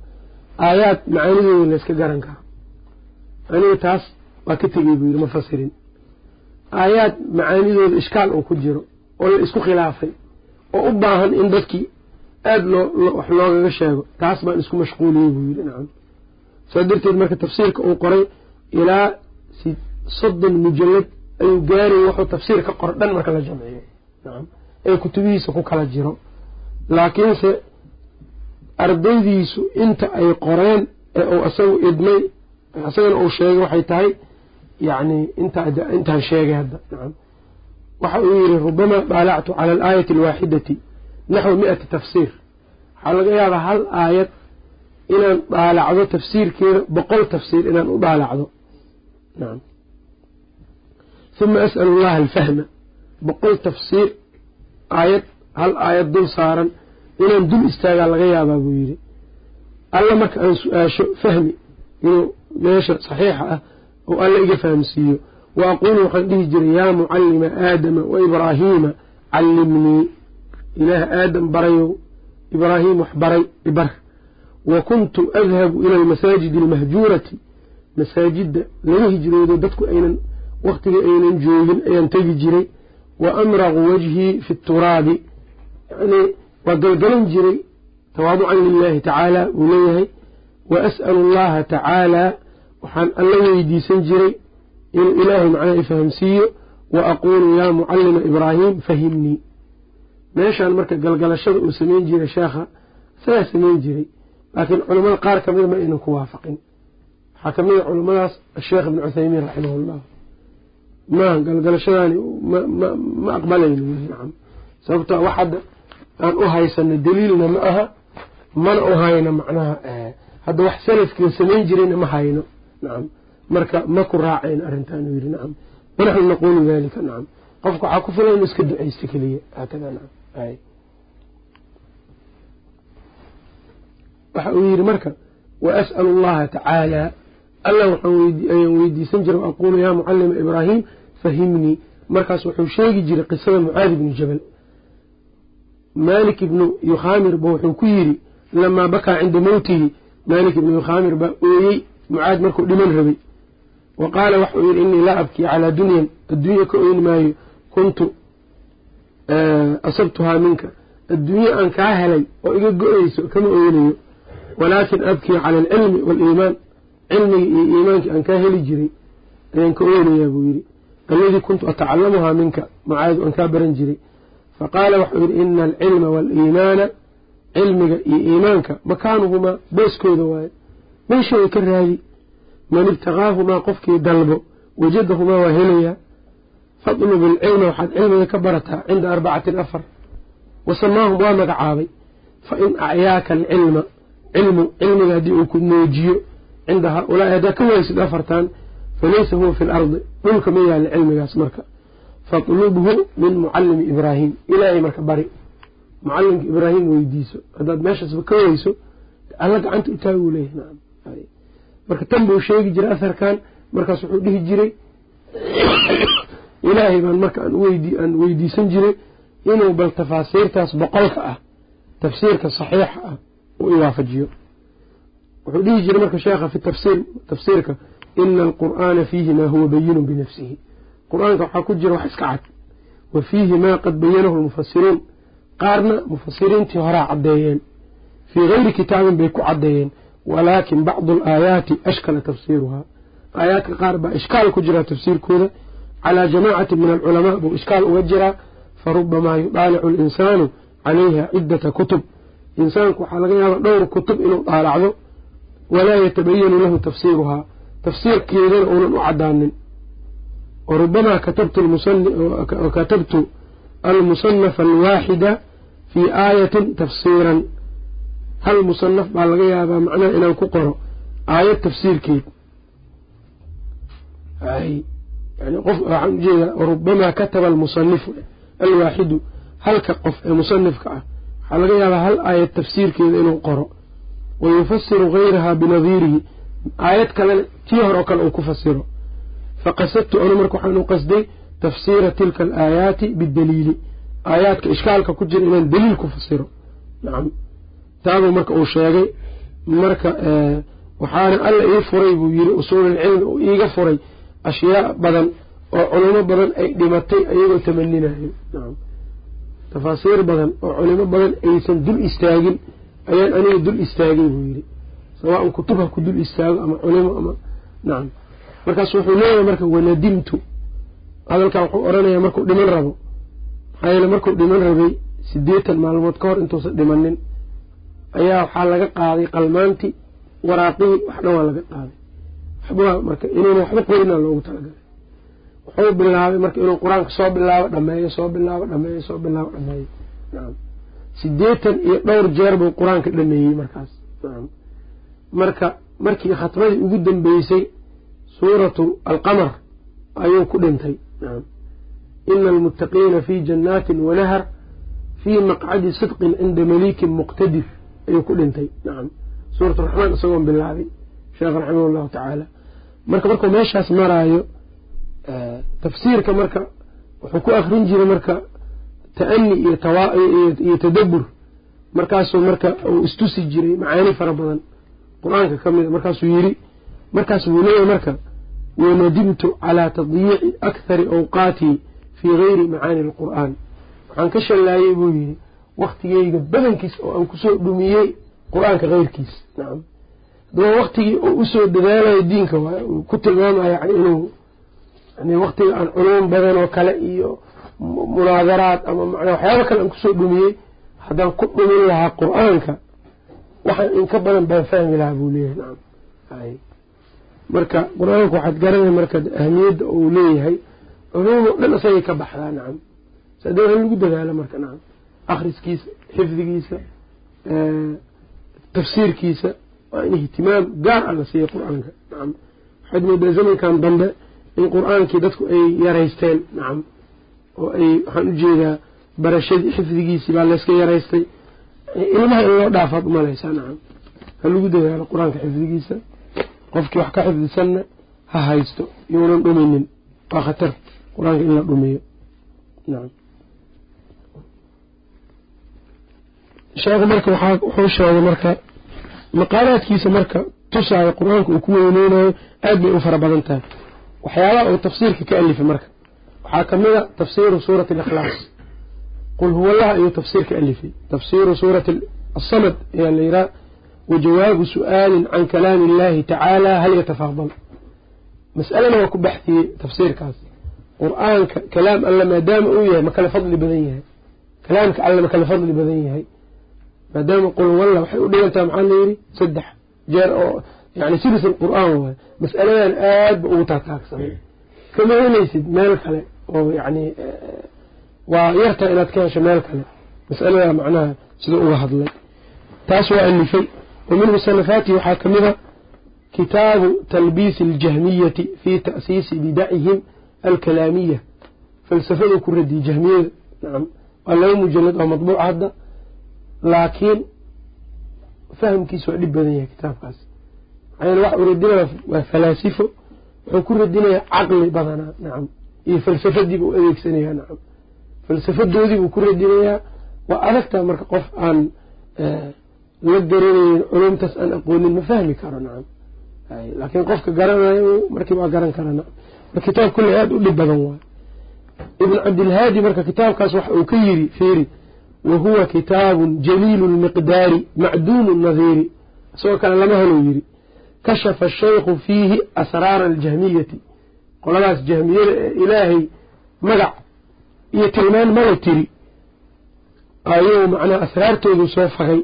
S1: aayaad macaanidooda layska garan karo aniga taas waa ka tegey buu yidhi ma aayaad macaanidooda ishkaal uu ku jiro oo la isku khilaafay oo u baahan in dadkii aada loo wax loogaga sheego taas baan isku mashquuliyey buu yidhi. Nacam saa darteed marka tafsiirka uu qoray ilaa soddon mujallad ayuu gaarayy wuxuu tafsiir ka qor dhan marka la jamciyo. Ee kutubihiisa ku kala jiro. Laakiinse ardaydiisu inta ay qoreen ee uu isagu idmay isagana uu sheegay waxay tahay yacni intaan sheegay hadda. Nacam waxa uu yidhi rubamaa daalactu cala alaayati alwaaxidati naxwa mi-ati tafsiir. Waxaa laga yaabaa hal aayad inaan daalacdo tafsiirkeeda boqol tafsiir inaan u daalacdo nacam huma as'alu allaha alfahma. Boqol tafsiir aayad hal aayad dul saaran inaan dul istaagaa laga yaabaa buu yidhi. Alla marka aan su'aasho fahmi inuu meesha saxiixa ah oo alla iga fahamsiiyo. Wa aquulu waxaan dhihi jiray yaa mucallima aadama wa ibraahiima callimnii. Ilaah aadam barayow ibraahiim wax baray ibar wa kuntu adhabu ila almasaajidi almahjuurati masaajidda laga hijroodo dadku aynan waqtiga aynan joogin ayaan tegi jiray wa amraqu wajhii fi turaabi yani waa galgalan jiray tawaaducan lilahi tacaala uu leeyahay wa as'alu allaha tacaalaa waxaan alla weydiisan jiray inuu ilaahay macnaha ifahamsiiyo wa aquulu yaa mucallima ibraahim fahimnii. Meeshaan marka galgalashada laakiin culamada qaar ka mida ma aynan ku waafaqin. Waxaa ka mid a culamadaas asheekh ibnu cuthaymiin raximahullah. Maaha galgalashadaani ma aqbalayno nacam sababtoo wax hadda aan u haysano daliilna ma aha mana u hayno macnaha hadda wax salafkiia samayn jirayna ma hayno nacam marka ma ku raaceen arrintaanu yidhi nacam wanaxnu naquulu dalika nacam qofka waxaa ku filan inu iska ducaysto keliya haakada nacam waxa uu yidhi marka wa as'alu allaha tacaala alla waxaan weydiisan jiray aquulu yaa mucallima ibraahim fahimnii. Markaas wuxuu sheegi jiray qisada mucaadi ibni jabal. Maalik ibnu yukhaamir ba wuxuu ku yidhi lamaa bakaa cinda mowtihi maalik ibnu yukhaamir baa ooyey mucaad markuu dhiman rabay. Wa qaala waxau yidhi innii laa abkii calaa dunyan adduunya ka oyni maayo kuntu asabtuhaa minka. Adduunye aan kaa helay oo iga go'ayso kama oynayo walaakin abkii cala alcilmi waaliimaan cilmigii iyo iimaankii aan kaa heli jiray ayaan ka oynayaa buu yidhi. Alladii kuntu atacalamuhaa minka mucaadu aan kaa baran jiray. Faqaala waxau yidhi ina alcilma waaliimaana cilmiga iyo iimaanka makaanuhumaa beeskooda waaye. Meeshooda ka raadi man ibtaqaahumaa qofkii dalbo wajadahumaa waa helayaa. Fadlub ilcilma waxaad cilmiga ka barataa cinda arbacatin afar. Wasamaahum waa magacaabay. Fa in acyaaka alcilma cilmu cilmiga haddii uu ku noojiyo cinda haa-ulaa'i haddaa ka waysid afartan falaysa huwa fi lardi dhulka ma yaalla cilmigaas marka. Fatlubhu min mucallimi ibraahim. Ilaahay marka bari mucalimka ibraahim weydiiso. Haddaad meeshaasba ka weyso alla gacanta u taagi uu leeyahy nacam marka tan buu sheegi jiray aharkan markaas wuxuu dhihi jiray <coughs> ilaahay baan marka aan weydiisan jiray inuu bal tafaasiirtaas boqolka ah tafsiirka saxiixa ah uu iwaafajiyo wuxuu dhihi jiray marka sheekha fi tafsiir tafsiirka ina alqur'aana fiihi maa huwa bayinun binafsihi qur'aanka waxaa ku jira wax iska cad. Wa fiihi maa qad bayanahu lmufasiruun qaarna mufasiriintii horaa caddeeyeen. Fii gayri kitaabin bay ku caddeeyeen. Walaakin bacdu alaayaati ashkala tafsiiruhaa. Aayaadka qaar baa ishkaal ku jiraa tafsiirkooda. Calaa jamaacati min alculamaa buu ishkaal uga jiraa. Farubamaa yudaalicu alinsaanu calayha ciddata kutub insaanku waxaa laga yaabaa dhowr kutub inuu daalacdo walaa yatabayanu lahu tafsiiruhaa. Tafsiirkeedana uunan u cadaanin warubamaa katabtu almusanafa alwaaxida fii aayatin tafsiiran. Hal musanaf baa laga yaabaa macnaha inaan ku qoro aayad tafsiirkeed. Qof waxaan u jeedaa warubamaa kataba almusanifu alwaaxidu halka qof ee musanifka ah waxaa laga yaabaa hal aayad tafsiirkeeda inuu qoro. Wa yufasiru gayraha binadiirihi. Aayad kalena tii hore oo kale uu ku fasiro faqasadtu anu marka waxaan u qasday tafsiira tilka alaayaati bidaliili aayaadka ishkaalka ku jira inaan daliil ku fasiro nacam taabuu marka uu sheegay. Marka waxaana alla ii furay buu yiri usuululcilmi uu iiga furay ashyaa badan oo culamo badan ay dhimatay ayagoo tamaninayo tafaasiir badan oo culimo badan aysan dul istaagin ayaan aniga dul istaagay buu yidhi. Sawaan kutub ha ku dul istaago ama culimo ama nacam markaas wuxuu leeyahay marka wanadimtu. Hadalkan wuxuu odhanayaa markuu dhiman rabo. Maxaa yeele markuu dhiman rabay siddeetan maalmood ka hor intuusan dhimanin ayaa waxaa laga qaaday qalmaantii waraaqihii wax dhan waa laga qaaday. Waxba marka inuuna waxba qorinaa loogu talagalay wuxuu bilaabay marka inuu qur'aanka soo bilaabo dhameeyo soo bilaabo dhameeyo soo bilaabo dhameeyo. Nacam siddeetan iyo dhowr jeer buu qur'aanka dhameeyey markaas. Nacam marka markii khatmadii ugu dambeysay suuratu alqamar ayuu ku dhintay. Nacam ina almuttaqiina fii jannaatin wanahar fii maqcadi sidqin cinda maliikin muqtadir ayuu ku dhintay. Nacam suurat raxmaan isagoon bilaabay sheekh raximah llahu tacaala marka markuu meeshaas maraayo tafsiirka marka wuxuu ku akrin jiray marka ta'ani iyo tadabbur. Markaasuu marka uu istusi jiray macaani fara badan. Qur'aanka ka mida markaasuu yidhi markaas buu leeyahay marka wanadimtu calaa tadyiici akhari awqaatii fii gayri macaani alqur'aan. Waxaan ka shallaayey buu yidhi waktigeyga badankiis oo aan ku soo dhumiyey qur'aanka keyrkiis nacam haddaba waktigii oo u soo dadaalayo diinka waay uu ku tilmaamaya yani inuu yani waktiga aan culuum badan oo kale iyo munaadaraad ama macnaa waxyaaba kale aan ku soo dhumiyey haddaan ku dhumin lahaa qur'aanka waxaan inka badan baan fahmi lahaa buu leeyahay nacam marka qur'aanka waxaad garanay marka ahamiyadda uu leeyahay culuum oo dhan isagay ka baxdaa nacam sadee in lagu dadaalo marka nacam akhriskiisa xifdigiisa tafsiirkiisa waa in ihtimaam gaar ah la siiya qur'aanka nacam waxaad moodaa zamankan dambe in qur'aankii dadku ay yaraysteen nacam oo ay waxaan u jeedaa barashadii xifdigiisii baa layska yaraystay. Ilmaha in loo dhaafaad umalaysaa nacam ha lagu dadaalo qur'aanka xifdigiisa. Qofkii wax ka xifdisanna ha haysto younan dhuminin. Waa khatar qur'aanka in la dhumiyo. Nacam sheekhu marka waxaa wuxuu sheegay marka maqaalaadkiisa marka tusaayo qur'aanka uu ku weyneynayo aad bay u fara badan tahay waxyaabaha uu tafsiirka ka alifay marka. Waxaa ka mid a tafsiiru suurati alikhlaas. Qul huwa allah ayuu tafsiir ka alifay. Tafsiiru suurati asamad ayaa la yihaha wa jawaabu su'aalin can kalaami illahi tacaala hal yatafaadal. Mas'alana waa ku baxdiyey tafsiirkaas. Qur'aanka kalaam alle maadaama uu yahay ma kale fadli badan yahay. Kalaamka alle ma fadli badan yahay. Maadaama qul walla waxay u dhigantaha maxaa layidhi saddex jeer oo yani silis alqur-aan waay mas'aladan aad ba ugu taagtaagsanay kama helaysid meel kale oo yani waa yartaa inaad ka hesho meel kale. Mas'alada macnaha sida uga hadlay. Taas waa alifay. Wa min musanafaatihi waxaa ka mid a kitaabu talbiisi aljahmiyati fi ta'siisi bidacihim alkalaamiya falsafaduu ku radiyey jahmiyada nacam waa laba mujalad oo madbuuc hadda laakiin fahamkiisa waa dhib badan yahay kitaabkaas uu radinaya waa falaasifo. Wuxuu ku radinayaa caqli badanaa nacam iyo falsafadii buu adeegsanayaa nacam falsafadoodii buu ku radinayaa waa adagtaa marka qof aan la garanaynin culumtaas aan aqoonin ma fahmi karo nacam laakiin qofka garanayo markiiba waa garan kara nacam marka kitaab kulle aada u dhib badan waay. Ibn cabdilhaadi marka kitaabkaas waxa uu ka yiri fiiri wahuwa kitaabun jaliilu lmiqdaari macduumu nadiiri isagoo kale lama helou yiri kashafa ashaykhu fiihi asraara aljahmiyati qoladaas jahmiyada ee ilaahay magac iyo tilmaan mala tiri ayuu macnaha asraartoodu soo fagay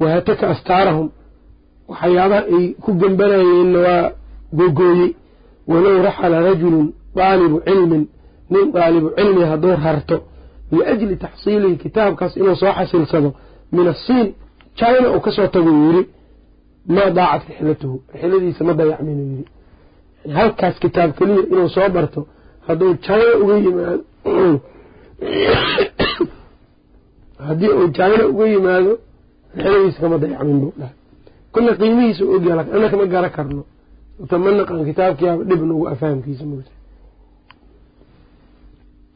S1: wahataka astaarahum waxyaabaha ay ku gembanayeenna waa gogooyey walow raxala rajulun daalibu cilmin nin daalibu cilmi hadduu rarto liajli taxsiilihi kitaabkaas inuu soo xasilsado min asiin china uu ka soo tago yiri maa daacat rixlatuhu rixladiisa ma dayacminu yiri halkaas kitaab keliya inuu soo barto hadduu china uga yimaado <coughs> haddii uu china uga yimaado rixladiisa kama dayacmin buu dhahay. Kulle qiimihiisa u ogya laakiin annaka ma gara karno. Ma naqan kitaabkiyaaba dhib nagu afahamkiisa mogta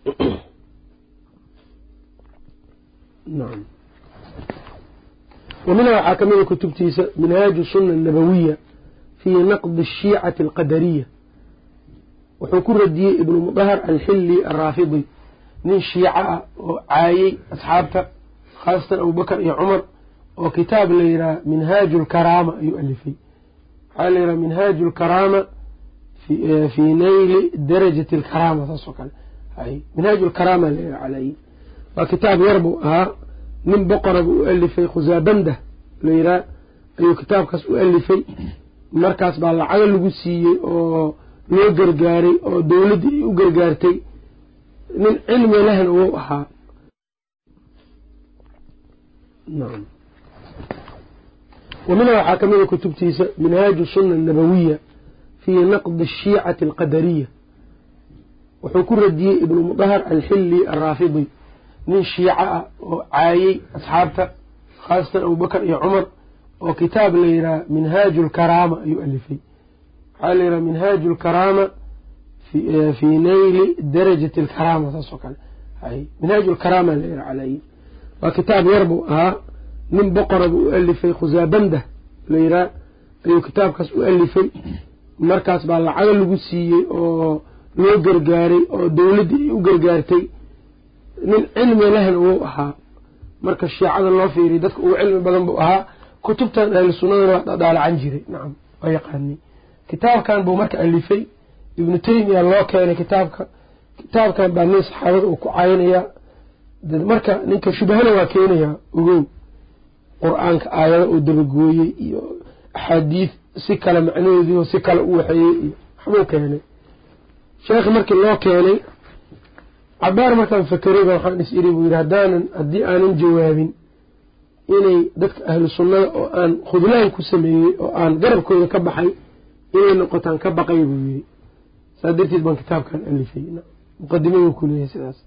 S1: <coughs> nacam ومنها حاكمية كتبتيسة منهاج السنة النبوية في نقض الشيعة القدرية وحكور الدية ابن مظهر الحلي الرافضي من شيعة عايي أصحابته خاصة أبو بكر يا عمر وكتاب ليرى منهاج الكرامة يؤلفي ليرى منهاج الكرامة في, في نيل درجة الكرامة منهاج الكرامة علي وكتاب يربو ها nin boqora u alifay khusaabanda la yidhaha ayuu kitaabkaas u alifay. Markaas baa lacago lagu siiyey oo loo gargaaray oo dowladdii u gargaartay. Nin cilmi lehna wou ahaa. Nacam wa minha waxaa ka mida kutubtiisa minhaaju sunna annabawiya fii naqdi ashiicati alqadariya. Wuxuu ku nin shiica ah oo caayey asxaabta khaasatan abubakar iyo cumar oo kitaab la yidhaha minhaaju lkaraama ayuu alifay. Waxaa la yidhaha minhaaju lkaraama fii nayli darajati alkaraama saas oo kale. Minhaaju lkaraama la yidhaha calay waa kitaab yar buu ahaa. Nin boqora buu u alifay khusaabanda la yidhaha ayuu kitaabkaas u alifay. Markaas baa lacago lagu siiyey oo loo gargaaray oo dowladdii u gargaartay nin cilmi lehna wou ahaa marka shiicada loo fiiriya dadka ugu cilmi badan buu ahaa. Kutubtan ahlu sunnadana waa dhaalacan jiray. Nacam waa yaqaanay kitaabkan buu marka alifay. Ibnu taymiya loo keenay kitaabka. Kitaabkan baa nin saxaabada uu ku caynayaa marka ninka shubahana waa keenayaa ogow qur'aanka aayado uu dabagooyey iyo axaadiid si kale macnaheediio si kale u waxeeyey iyo waxbuu keenay. Sheekhi markii loo keenay cabaar markaan fakerayba waxaan is buu yidhi haddaanan haddii aanan jawaabin inay dadka ahlu sunnada oo aan khudlaan ku sameeyey oo aan garabkooda ka baxay inay noqotaan ka baqay buu yidhi. Saa darteed baan kitaabkan alifay. Muqadimaduu ku leeyahay sidaas.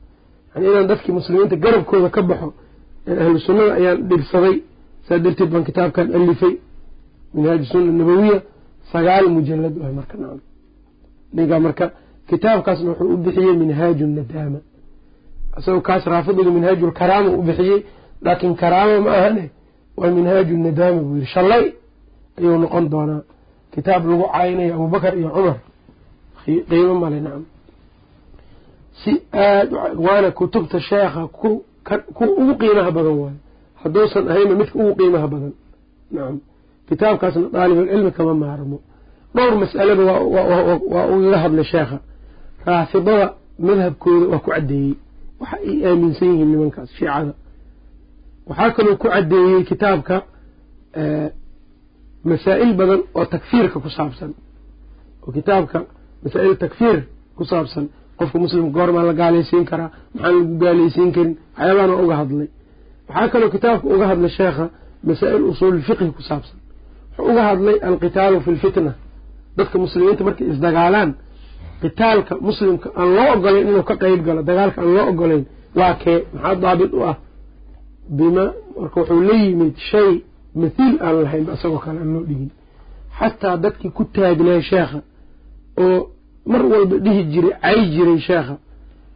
S1: Yani inaan dadkii muslimiinta garabkooda ka baxo ahlu sunnada ayaan dhibsaday saa darteed baan kitaabkan alifay. Minhaaju sunna nabawiya sagaal mujalad ah marka ninkaa marka kitaabkaasna wuxuu u bixiyey minhaaju nadaama isagoo kaas raafidiga minhaaju lkaraama u bixiyey laakiin karaama ma ahane waa minhaaju nadaama buu yidhi. Shalay ayuu noqon doonaa. Kitaab lagu caynaya abubakar iyo cumar. Qiimo male nacam si aad waana kutubta sheekha ku kuwa ugu qiimaha badan waayo hadduusan ahaynba midka ugu qiimaha badan nacam kitaabkaasna daalibulcilmi kama maarmo. Dhowr mas'alaba waa ugaga hadlay sheekha. Raafidada madhabkooda waa ku caddeeyey waxa ay aaminsan yihiin nimankaas shiicada. Waxaa kaloo ku caddeeyey kitaabka masaa'il badan oo takfiirka ku saabsan. Oo kitaabka masaa'il takfiir ku saabsan. Qofka muslimka goormaa la gaalaysiin karaa maxaan lagu gaalaysiin karin? Waxyaabahan waa uga hadlay. Waxaa kaloo kitaabka uga hadlay sheekha masaa'il usuululfiqhi ku saabsan. Wuxuu uga hadlay alqitaalu fi lfitna dadka muslimiinta markay isdagaalaan qitaalka muslimka aan loo ogolayn inuu ka qeyb galo dagaalka aan loo ogolayn waa kee? Maxaa daabit u ah? Bima marka wuxuu la yimid shay mathiil aan lahaynba isagoo kale aan loo dhigin. Xataa dadkii ku taagnaay sheekha oo mar walba dhihi jiray cay jiray sheekha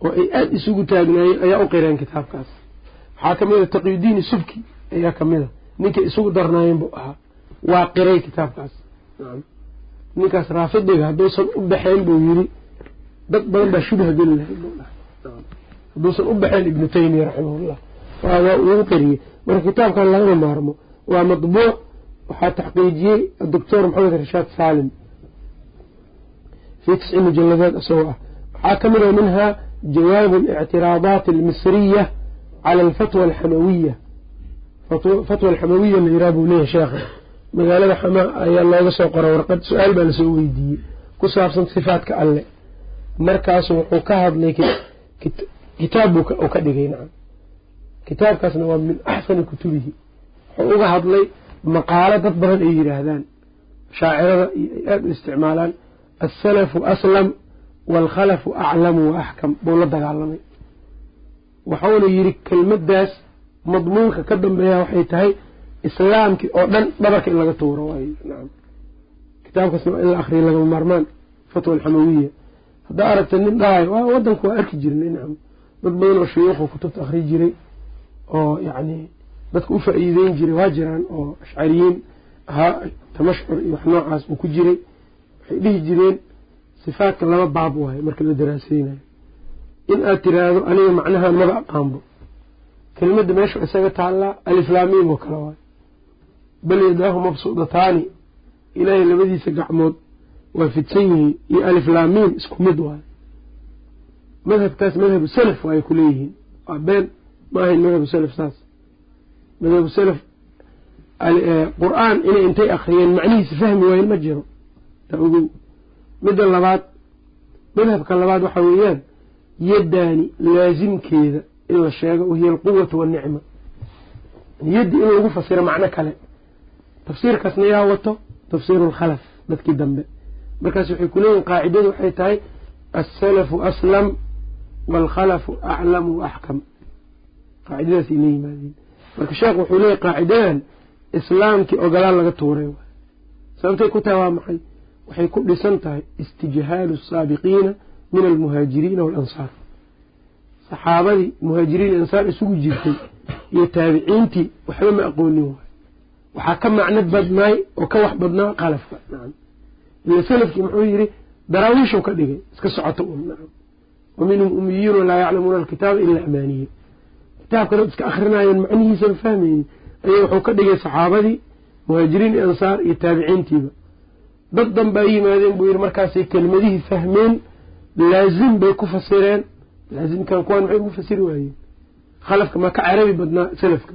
S1: oo ay aada isugu taagnaayeen ayaa u qireen kitaabkaas. Waxaa ka mid a taqiyudiini subki ayaa ka mid a ninkay isugu darnaayeen buu ahaa. Waa qiray kitaabkaas ninkaas raafidiga hadduusan u baxeen buu yiri dad badan baa shubha geli dhahay. Hadduusan u baxeen ibnu taymiya raximahullah. Waa ugu qariyey marka kitaabkan lagama maarmo. Waa madbuuc waxaa taxqiijiyey adoctor maxamed rashaad saalim. Fii tisci mujalladaad isagoo ah. Waxaa ka mid a minhaa jawaabu alictiraadaat almisriya cala alfatwa alxamawiya fatwa alxamawiya la yiraa buu leeyahay sheekha magaalada xamaa ayaa looga soo qora warqad. Su'aal baa la soo weydiiyey. Ku saabsan sifaadka alle. Markaasu wuxuu ka hadlay kitaab buu ka dhigay nacam. Kitaabkaasna waa min axsani kutubihi. Wuxuu uga hadlay maqaalo dad badan ay yidhaahdaan. Shaacirada iyo aada u isticmaalaan. Alsalafu aslam waalkhalafu aclamu wa axkam buu la dagaalamay. Waxuuna yidhi kelmaddaas madmuunka ka dambeeya waxay tahay islaamkii oo dhan dhabarka in laga tuuro waay nacam kitaabkaasna in la akriya lagama maarmaan. Fatwa alxamawiya haddaa aragta nin dhahayo waa waddanku waa arki jirnay nacam dad badan oo shuyuuqu kutubta akri jiray oo yacni dadka u faa-iideyn jiray waa jiraan oo ashcariyiin ahaa tamashcur iyo wax noocaas uu ku jiray. Waxay dhihi jireen sifaadka laba baab waaye marka la daraaseynayo. In aad tiraahdo aniga macnahan maba aqaanbo. Kelimadda meesha isaga taallaa aliflaamiim oo kale waayo bal yadaahu mabsuudataani ilaahay labadiisa gacmood waa fidsan yihiin iyo aliflaamiim isku mid waayo madhabkaas madhabu salaf waay ku leeyihiin. Waa been ma ahayn madhabu salaf saas. Madhabu salaf qur'aan inay intay akriyeen macnihiisa fahmi waayen ma jiro. Taa ogow midda labaad madhabka labaad waxaa weeyaan yaddaani laasimkeeda in la sheego wahiya alquwatu waannicma yaddi in lagu fasiro macno kale tafsiirkaasna yaa wato tafsiiru lkhalaf dadkii dambe. Markaas waxay kuleeyihin qaacidadu waxay tahay alsalafu aslam waalkhalafu aclamu wa axkam qaacidadaasay la yimaadeen marka sheekh wuxuu leeyahy qaacidadan islaamkii ogolaan laga tuuray waay sababtay ku tahay waa maxay? Waxay ku dhisan tahay istijhaalu asaabiqiina min almuhaajiriina waalansaar saxaabadii muhaajiriin ansaar isugu jirtay iyo taabiciintii waxba ma aqoonin waay waxaa ka macno badnaay oo ka wax badnaa qalafka. Salafkii muxuu yidhi daraawiishuu ka dhigay. Iska socoto wa minhum umiyuuna laa yaclamuuna alkitaaba ilaa amaaniye kitaabka dad iska akrinaayan macnihiisaba fahmaynin ayaa wuxuu ka dhigay saxaabadii muhaajiriin iyo ansaar iyo taabiciintiiba. Dad dan baa yimaadeen buu yidhi markaasay kelmadihii fahmeen laazim bay ku fasireen. Laazimkan kuwaan maxay ugu fasiri waayeen. Khalafka ma ka carabi badnaa salafka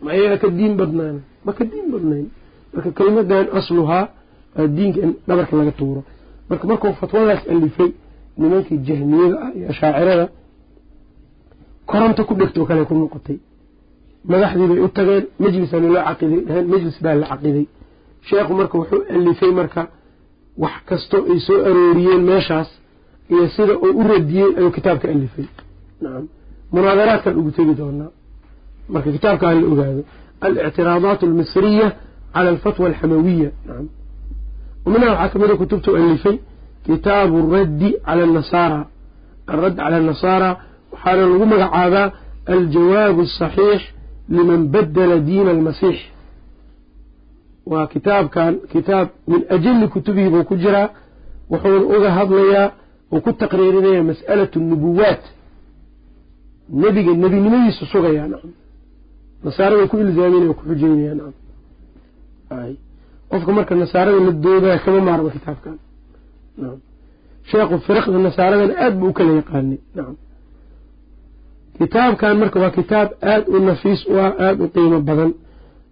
S1: nacam ma ayaga ka diin badnaana ma ka diin badnayn? Marka kelimadan asluhaa waa diinka in dhabarka laga tuuro. Marka markuu fatwadaas alifay nimankii jahmiyada ah iyo ashaacirada koronto ku dhegtoo kale ku noqotay. Madaxdii bay u tageen majlisana loo caqiday dhaheen majlis baa la caqiday. Sheekhu marka wuxuu alifay marka wax kastoo ay soo arooriyeen meeshaas iyo sida uu u radiyey ayuu kitaabka alifay. Nacam munaadaraadkan ugu tegi doonaa marka kitaabka hala ogaado alictiraadaat almisriya cala alfatwa alxamawiya nacam ومنها waxaa kamida kutubta u alifay kitaabu الraddi cala الnasaara الradd cala الnasaara waxaana lagu magacaabaa aljawaab الصaxiix liman badala diina almasiix waa kitaabkan kitaab min ajali kutubihi buu ku jiraa wuxuuna uga hadlayaa uu ku taqriirinaya mas'alaة الnubuwaat nebiga nebinimadiisa sugayaa nacam nasaarada ku ilzaaminaya ku xujeynaya nacam qofka marka nasaarada la doodaya kama maarmo kitaabkan sheekhu firaqda nasaaradana aad buu u kala yaqaanay nacam kitaabkan marka waa kitaab aad u nafiis u ah aada u qiimo badan.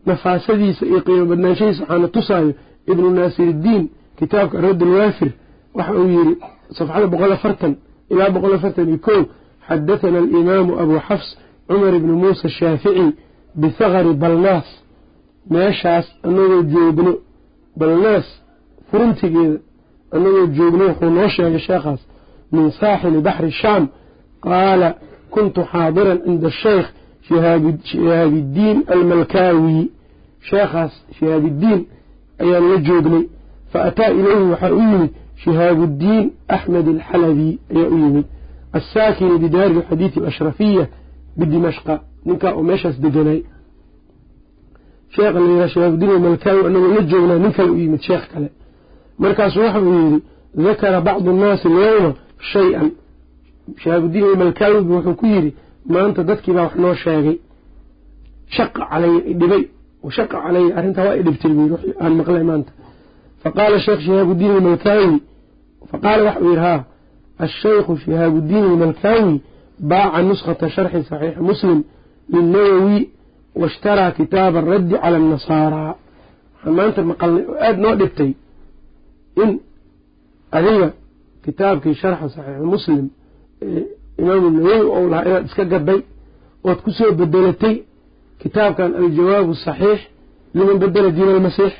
S1: Nafaasadiisa iyo qiimo badnaanshahiisa waxaana tusaayo ibnu naasir iddiin kitaabka aradd alwaafir waxa uu yidhi safxada boqol afartan ilaa boqol afartan iyo kow xadathana alimaamu abu xafs cumar ibni muusa ashaafici bithakari balnaas meeshaas anagoo joogno balnaas furuntigeeda anagoo joogno wuxuu noo sheegay sheekhaas min saaxili baxri shaam qaala kuntu xaadiran cinda asheykh shihaabidiin almalkaawi sheekhaas shihaabidiin ayaan la joognay fa ataa ilayhi waxaa u yimid shihaabudiin axmed alxalabi ayaa u yimid assaakini bidaari alxadiidi alashrafiya bidimashqa ninkaa oo meeshaas deganay sheekha la yidhaha shihaabudiin almalkaawi anagoo la joognaa nin kale u yimid sheekh kale. Markaasu waxa uu yidhi dakara bacdu annaasi alyawma shay-an. Shihaabudiin almalkaawi bu wuxuu ku yidhi maanta dadkii baa wax noo sheegay. Shaqa calaya idhibay shaqa calaya arrintaa waa idhibtay buu yidhi aan maqlay maanta. Faqaala sheekh shihaabudiin almalkaawi faqaala waxa uu yidhi haa ashaykhu shihaabudiin almalkaawi baaca nuskhata sharxi saxiixi muslim lilnawowi waishtaraa kitaaba araddi cala annasaaraa waxaan maanta maqalnay oo aada noo dhibtay in adiga kitaabkii sharxa saxiixi muslim ee imaamu nawowi ou lahaa inaad iska gaday ood ku soo bedelatay kitaabkan aljawaabu saxiix liman bedela diin almasiix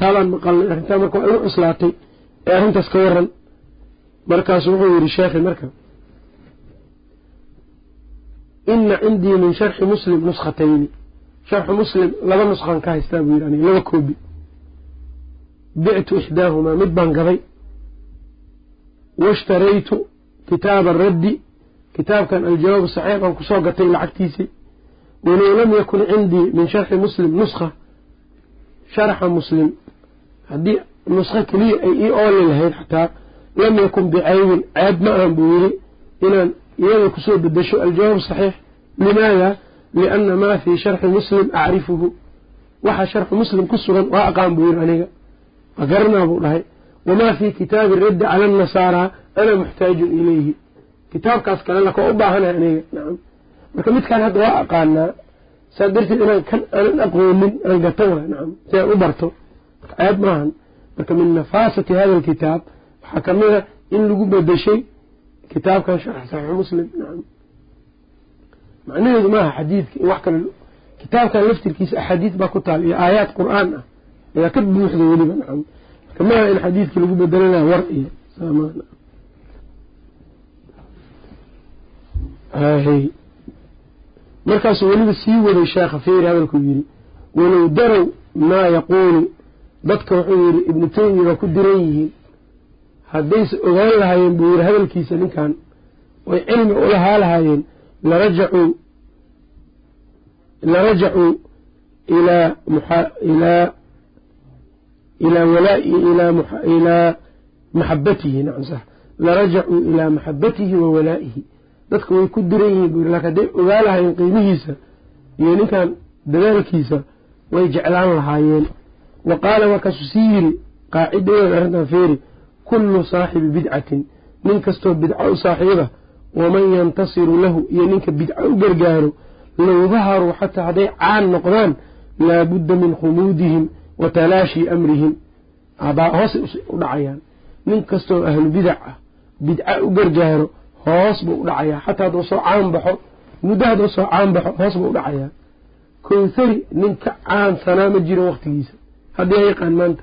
S1: taabaan maqalnay arrintaa marka waa igu cuslaatay ee arrintaas ka waran markaasu wuxuu yidhi sheekhi marka ina cindii min sharxi muslim nuskhatayni sharxu muslim laba nuskan ka haystaa buu yidhi laba koobi. Bictu ixdaahumaa mid baan gaday washtaraytu kitaaba araddi kitaabkan aljawaab saxiix baan ku soo gatay lacagtiisii walow lam yakun cindii min sharxi muslim nuskha sharxa muslim. Haddii nuskho keliya ay ii ooli lahayd xataa lam yakun bicaybin ceeb ma ahan buu yidhi inaan iyada ku soo bedesho aljawaab saxiix. Limaada? Liana maa fii sharxi muslim acrifuhu. Waxa sharxu muslim ku sugan waa aqaan buu yiri aniga. Waa garanaa buu dhahay. Wamaa fii kitaabi raddi cala anasaaraa ana muxtaajun ilayhi. Kitaabkaas kalena ka u baahanahay aniga. Nacam marka midkaan hadda waa aqaanaa saa darteed inaan kan aanan aqoonin aan gato waay nacam si aan u barto. Aayad maahan. Marka min nafaasati hada alkitaab waxaa ka mid a in lagu bedeshay kitaabkan sharx saxiixu muslim macnaheedu maaha xadiidka in wax kale. Kitaabkan laftirkiisa axaadiis baa ku taal iyo aayaad qur'aan ah ayaa ka buuxda weliba nacam marka maaha in xadiidka lagu bedelanaya war iyo hay markaasuu weliba sii waday sheekha feeri hadalkuu yidhi walow darow maa yaquulu. Dadka wuxuu yidhi ibnu taymiya waa ku diran yihiin haddayse ogaan lahaayeen buu yidhi hadalkiisa ninkan oy cilmi ulahaa lahaayeen larajacuu larajacuu ilaa ilaa ilaa walaa'i ilaa maxabatihi nacam sax larajacuu ilaa maxabatihi wa walaa'ihi. Dadka way ku diran yihiin buu yiri laakiin hadday ogaa lahaayeen qiimihiisa iyo ninkan dadaalkiisa way jeclaan lahaayeen. Wa qaala markaasuu sii yiri qaacidadeeda arrintan feeri kullu saaxibi bidcatin nin kastoo bidco u saaxiiba waman yantasiru lahu iyo ninka bidco u gargaaro low daharuu xataa hadday caan noqdaan laabudda min khumuudihim wa talaashii amrihim. Hoosay u dhacayaan. Nin kastoo ahlu bidac ah bidca u gargaaro hoos buu u dhacayaa xataa hadduu soo caan baxo muddo hadduu soo caan baxo hoos buu u dhacayaa kowthari nin ka caansanaa ma jiro waktigiisa haddii yaqaan maanta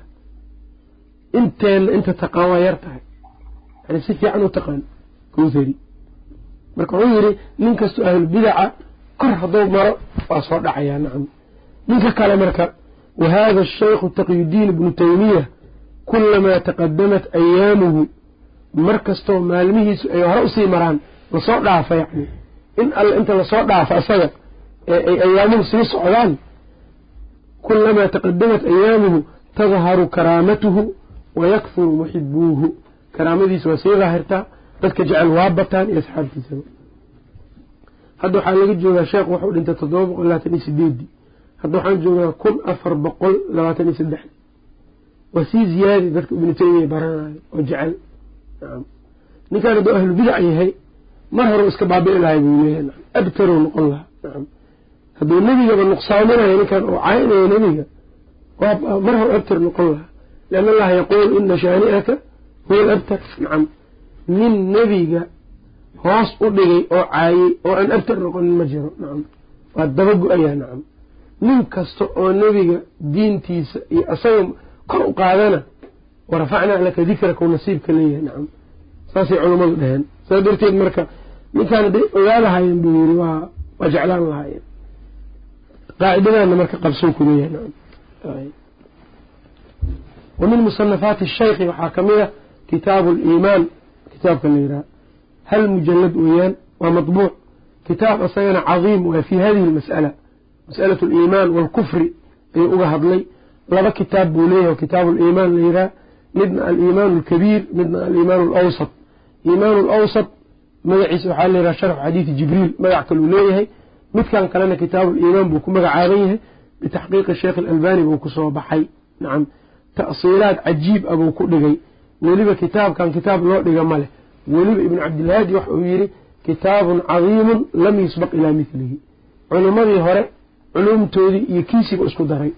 S1: inteenna inta taqaan waa yar tahay? Yani si fiican u taqaan kowthari marka wuxuu yidhi nin kastoo ahlulbidaca kor hadduu maro waa soo dhacayaa nacam. Ninka kale marka wa hada ashaykhu taqyudiin ibnu taymiya kulamaa taqadamat ayaamuhu. Mar kastoo maalmihiisu ay hore u sii maraan la soo dhaafa yacni. In alle inta la soo dhaafo asaga ay ayaamuhu sii socdaan kulamaa taqadamat ayaamuhu tadharu karaamatuhu wa yakfuru muxibuuhu karaamadiisa waa sii daahirtaa dadka jecel waa bataan iyo asxaabtiisaba hadda waxaa laga joogaa sheekh wuxuu dhintay toddoba boqol labaatan iyo sideedii hadda waxaan joogaa kun afar boqol labaatan iyo saddex waa sii ziyaadi dadka ibnu taymiya baranayo oo jecel nacam ninkaan hadduu ahlu bidac yahay mar hore iska baabi'i lahay buu leeyahay nacam abtarow noqon lahaa hadduu nebigaba nuqsaaminayo ninkan oo caynayo nebiga mar hore abtar noqon lahaa lianna allaha yaquul ina shaani'aka huwa alabtar nacam nin nebiga hoos u dhigay oo caayey oo aan abtar noqonin ma jiro nacam waa daba go'ayaa nacam nin kasta oo nebiga diintiisa iyo asaga kor u qaadana warafacnaa laka dikraka u nasiibka leeyahay nacam saasay culammadu dhaheen saa darteed marka ninkaan hadday ogaa lahaayeen buu yiri waa waa jeclaan lahaayeen qaacidadaana marka qabsow ku nacam min مصنفات الشيخ waxaa ka mid a kitaaب الإيmaan kitaabka la yihah hal mجلd weeyaan waa maطبوع kitaab isagana caظيim waa fي hadihi الmasألة masألaة الإيmaan والkfri ayuu uga hadlay laba kitaab buu leeyahy kitaabu اliimaan la yihah midna aliimaan اlkabiir midna aliimaan اlawsat iimaan اlawsat magaciisa waxaa la yihah sharxu xadiidi jibriil magac kaluu leeyahay midkan kalena kitaabu liimaan buu ku magacaaban yahay bitaxqiiqi sheekh اlalbani buu ku soo baxay nacam ta'siilaad cajiib a buu ku dhigay. Weliba kitaabkan kitaab loo dhiga ma leh. Weliba ibnu cabdilhaadi waxa uu yidhi kitaabun cadiimun lam yusbaq ilaa midlihi culimmadii hore culumtoodii iyo kiisiba isku daray.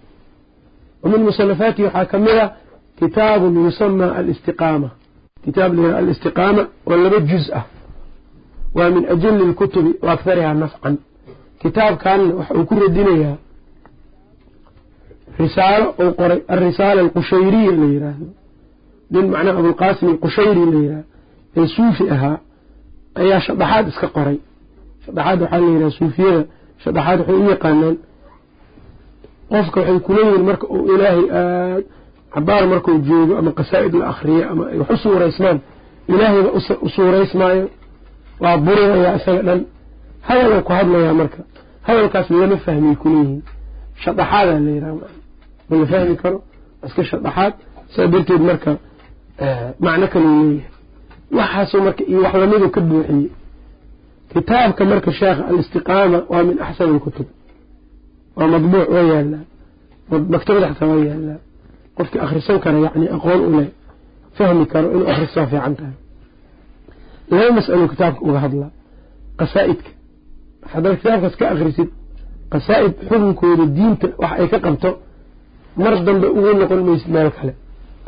S1: Wa min musanafaatihi waxaa ka mid a kitaabun yusamaa alistiqaama. Kitaab la alistiqaama oo laba juz ah. Waa min ajali lkutubi wa nafcan. Kitaabkanna waxa uu ku radinayaa risaalo uu qoray alrisaala alqushayriya la yidhaahdo nin macnaha abulqaasim alqushayri la yidhahdo ee suufi ahaa ayaa shadaxaad iska qoray. Shadaxaad waxaa la yidhaha suufiyada. Shadaxaad waxay u yaqaanaan qofka waxay kuleeyihiin marka uu ilaahay aad cabaar markuu joogo ama qasaa'id la akriyo ama ay wax u suuraysmaan ilaahayba u suuraysmaayo waa burinayaa isaga dhan hadaluu ku hadlayaa marka. Hadalkaas lama fahmay kuleeyihiin shadaxaadaa la yidhaha ma la fahmi karo iska shadaxaad saa darteed marka macno kaluu leeyahay. Waxaasoo marka iyo wax ka buuxiyey. Kitaabka marka sheekha alistiqaama waa min axsani alkutub waa madbuuc waa yaalaa maktabada xataa waa yaalaa qofkii akhrisan kara yacni aqoon u leh fahmi karo inuu akhrisaa fiican tahay. Laba mas'alo kitaabka uga hadlaa qasaa'idka. Haddaad kitaabkaas ka akhrisid qasaa'id xukunkooda diinta wax ay ka qabto mar dambe ugu noqon maysid meel kale.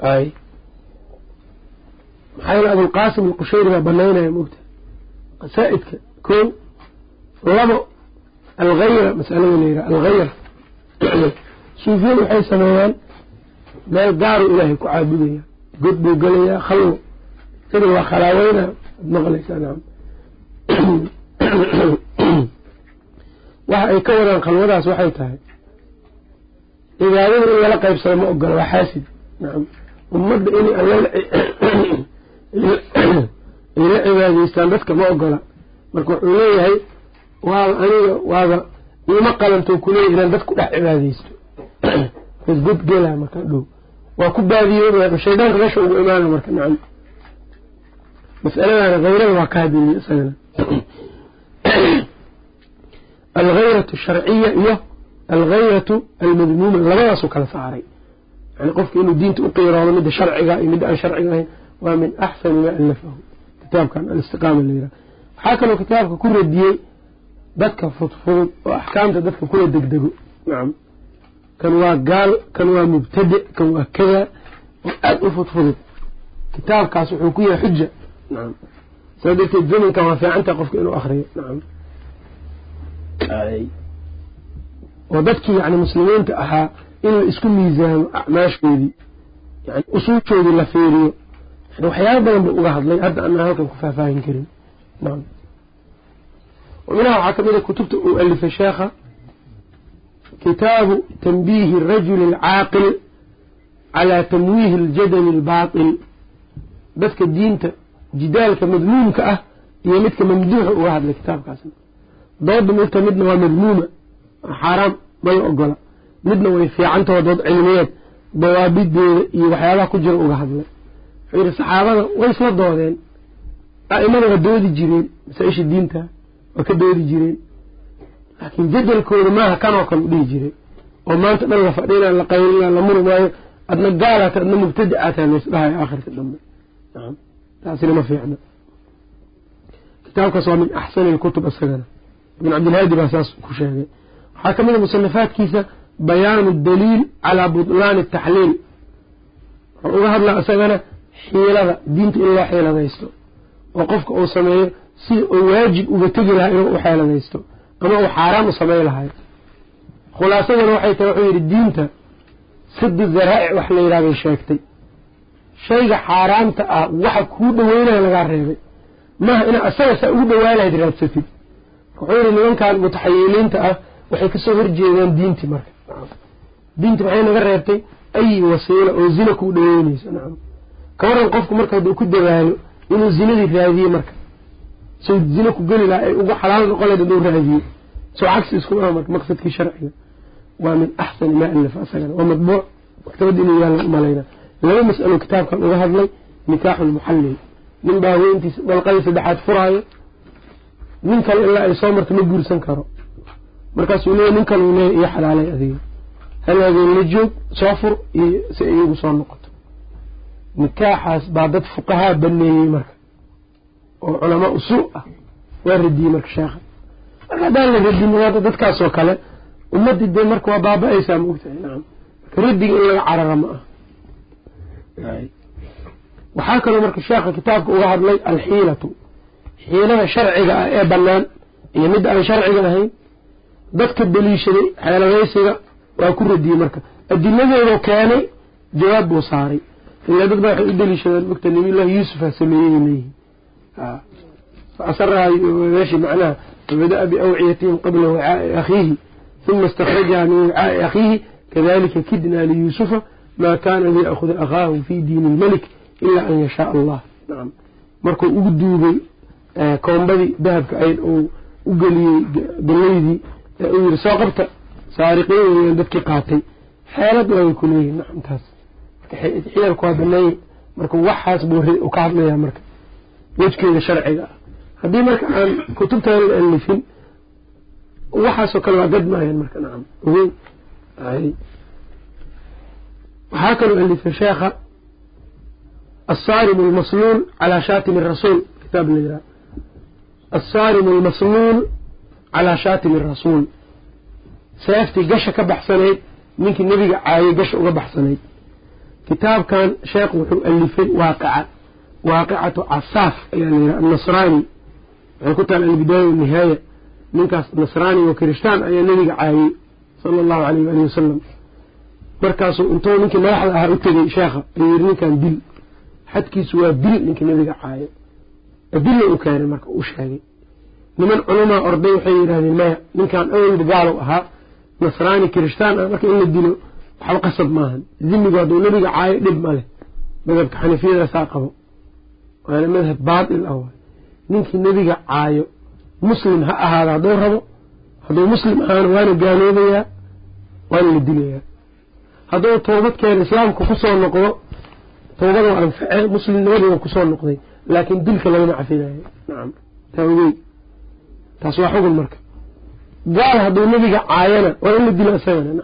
S1: Ay. Maxaa yeele abulqaasim alqushayri baa banaynaya mogta qasaa'idka kow labo alghayra masalada la yidhaha alghayra. <clears throat> Suufiyadu waxay sameeyaan meel gaaru ilaahay ku caabudaya god buu gelayaa khalwo sida waa khalaaweyna ad maqlaysaa nacam <clears throat> waxa ay ka wadaan khalwadaas waxay tahay cibaadada in lala qaybsado ma ogola waa xaasid. Ummadda in ay la cibaadaystaan dadka ma ogola marka wuxuu leeyahay waaba aniga waaba ima qalanto kuleeyahy inaan dad ku dhex cibaadaysto. Gelaa marka dhow. Waa ku baadiyooba shaydaanka meesha ugu imaana marka nacam mas'aladana hayrada waa ka hadiliye isagana. Alghayratu sharciya iyo alghayratu almadmuuma labadaasuu kala saaray. Yani qofka inuu diinta u qiiroodo midda sharciga iyo midda aan sharciga ahayn waa min axsani maa alafahu kitaabkan alistiqaama la yiraha waxaa kaloo kitaabka ku radiyey dadka fudfudud oo axkaamta dadka kula degdego. Nacam kan waa gaal kan waa mubtadic kan waa kada oo aada u fudfudud kitaabkaas wuxuu ku yahay xuja nacam saa darteed zamankan waa fiicantaha qofka inuu akriyo nacam oo dadkii yani muslimiinta ahaa in la isku miisaamo acmaashoodii yani usuushoodii la fiiriyo yani waxyaaba badan buu uga hadlay hadda anaa halkan ku faahfaahin karin nacam ومنها waxaa kamid a kutubta uu alifay sheekha kitaabu tanbiihi الrajuli الcaaqil calى tamwiihi اljadali الbaaطil dadka diinta jidaalka madmuumka ah iyo midka mamduuxa uga hadlay kitaabkaasna dooda xaaraam ma la ogola midna way fiicantaho dood cilmiyeed dawaabideeda iyo waxyaabaha ku jira uga hadlay. Wuxuu yihi saxaabada way isla doodeen. A'imada waa doodi jireen masaa-isha diinta waa ka doodi jireen. Laakiin jadalkooda maaha kanoo kale u dhihi jiray. Oo maanta dhan la fadhina la qaylina la muri maayo adna gaalaata adna mubtadacaata laysdhahayo aakhirka dambe. Taasina ma fiicna. Kitaabkaas waa min axsani lkutub isagana ibn cabdilhaadi baa saas ku sheegay waxaa ka mid a musanafaadkiisa bayaanu daliil calaa butlaani ataxliil wuxuu uga hadlaa isagana xiilada diinta in loo xiiladaysto oo qofka uu sameeyo si uu waajib uga tegi lahaa inuu u xeeladaysto ama uu xaaraan u samay lahay khulaasadana waxay tahay wuxuu yidhi diinta sadu daraa'ic wax la yidhaha bay sheegtay. Shayga xaaraanta ah waxa kuu dhaweynaya lagaa reebay. Maaha inaa asaga saa ugu dhawaa lahayd raadsatid wuxuu yidhi nimankan mutaxayiliinta ah waxay ka soo horjeedaan diinti marka. Diinti maxay naga reebtay ay wasiila oo zina kuu dhaweynaysa nacam ka waran qofku marka hadduu ku dadaalo inuu zinadii raadiye marka. Sow zina ku geli laha ay ugu xalaal noqon lahayd hadduu raadiye soo cagsi isku maa marka maqsadkii sharciga. Waa min axsani maa alafa asagana. Waa madbuuc maktabadda inuu yaalla umalayna laba mas'alo kitaabkan uga hadlay nikaaxu lmuxallil nin baa haweentiisa dalqadii saddexaad furaayo. Nin kale ilaa ay soo marta ma guursan karo markaasuu leeya nin kale uu leeya iyo xalaalay adiga. Hal habeen la joog soo fur iyo si iyagu soo noqoto. Nikaaxaas baa dad fuqahaa baneeyey marka. Oo culamaa usuu ah. Waa radiyey marka sheekha marka haddaan la radin waada dadkaasoo kale ummaddii dee marka waa baaba-aysaa maogtahay nacam marka raddiga in laga carara ma ah waxaa kaloo marka sheekha kitaabka uga hadlay alxiilatu. Xiilada sharciga ah ee bannaan iyo midda aan sharciga ahayn dadka daliishaday xeeladaysiga waa ku radiyey marka adiladeedoo keenay jawaab buu saaray ilaa dad baa waxay u daliishadaan mogta nabiyullaahi yuusufa sameeyey leeyihi فأسرها ماشي معناها فبدأ بأوعيتهم قبل وعاء أخيه ثم استخرجها من وعاء أخيه كذلك كدنا ليوسف ما كان ليأخذ أخاه في دين الملك إلا أن يشاء الله نعم markuu ugu duubay koombadii dahabka ayd uu u geliyey galeydii uu yiri soo qabta saariqiin dadkii qaatay xeelad way ku leeyihin nacam taas marka xiyalku waa baneeyey marka waxaas buu ka hadlayaa marka wejkeeda sharciga ah haddii marka aan kutubtaan la alifin waxaasoo kale waa gad maayaan marka nacam ogeyn waxaa kaloo alifay sheekha الصارم المصلول على شاتم الرسول كتاب ليرا الصارم المصلول calaa shaatimi rasuul seeftii gasha ka baxsanayd ninkii nebiga caayay gasha uga baxsanayd kitaabkan sheekh wuxuu alifay waaqica waaqicatu casaaf ayaa layidhaha annasraani waxay ku taal albidaaya wanihaaya ninkaas nasraani oo kirishtaan ayaa nebiga caayay sala allahu caleyh waali wasalam markaasuu intuu ninkii madaxda ahaa u tegay sheekha ayuu yidhi ninkan dil xadkiisu waa dil ninkii nebiga caayay adilla u keenay marka u sheegay niman culamaa orday waxay yidhahdeen maya ninkan awalba gaalow ahaa nasraani kirishtaan ah marka in la dilo waxba qasab maahan dimigu hadduu nebiga caayo dhib ma leh. Madhabka xanafiyadaasaa qabo. Waana madhab baatil ah ninkii nebiga caayo muslim ha ahaada hadduu rabo hadduu muslim ahaana waana gaaloobayaa waana la dilayaa. Hadduu toobad keena islaamka ku soo noqdo toobada waa anfacee muslimnimadii waa ku soo noqday laakiin dilka lagama cafinayo nacam taa ogey taas waa xugun marka. Gaal hadduu nebiga caayana waa in la dilo isagana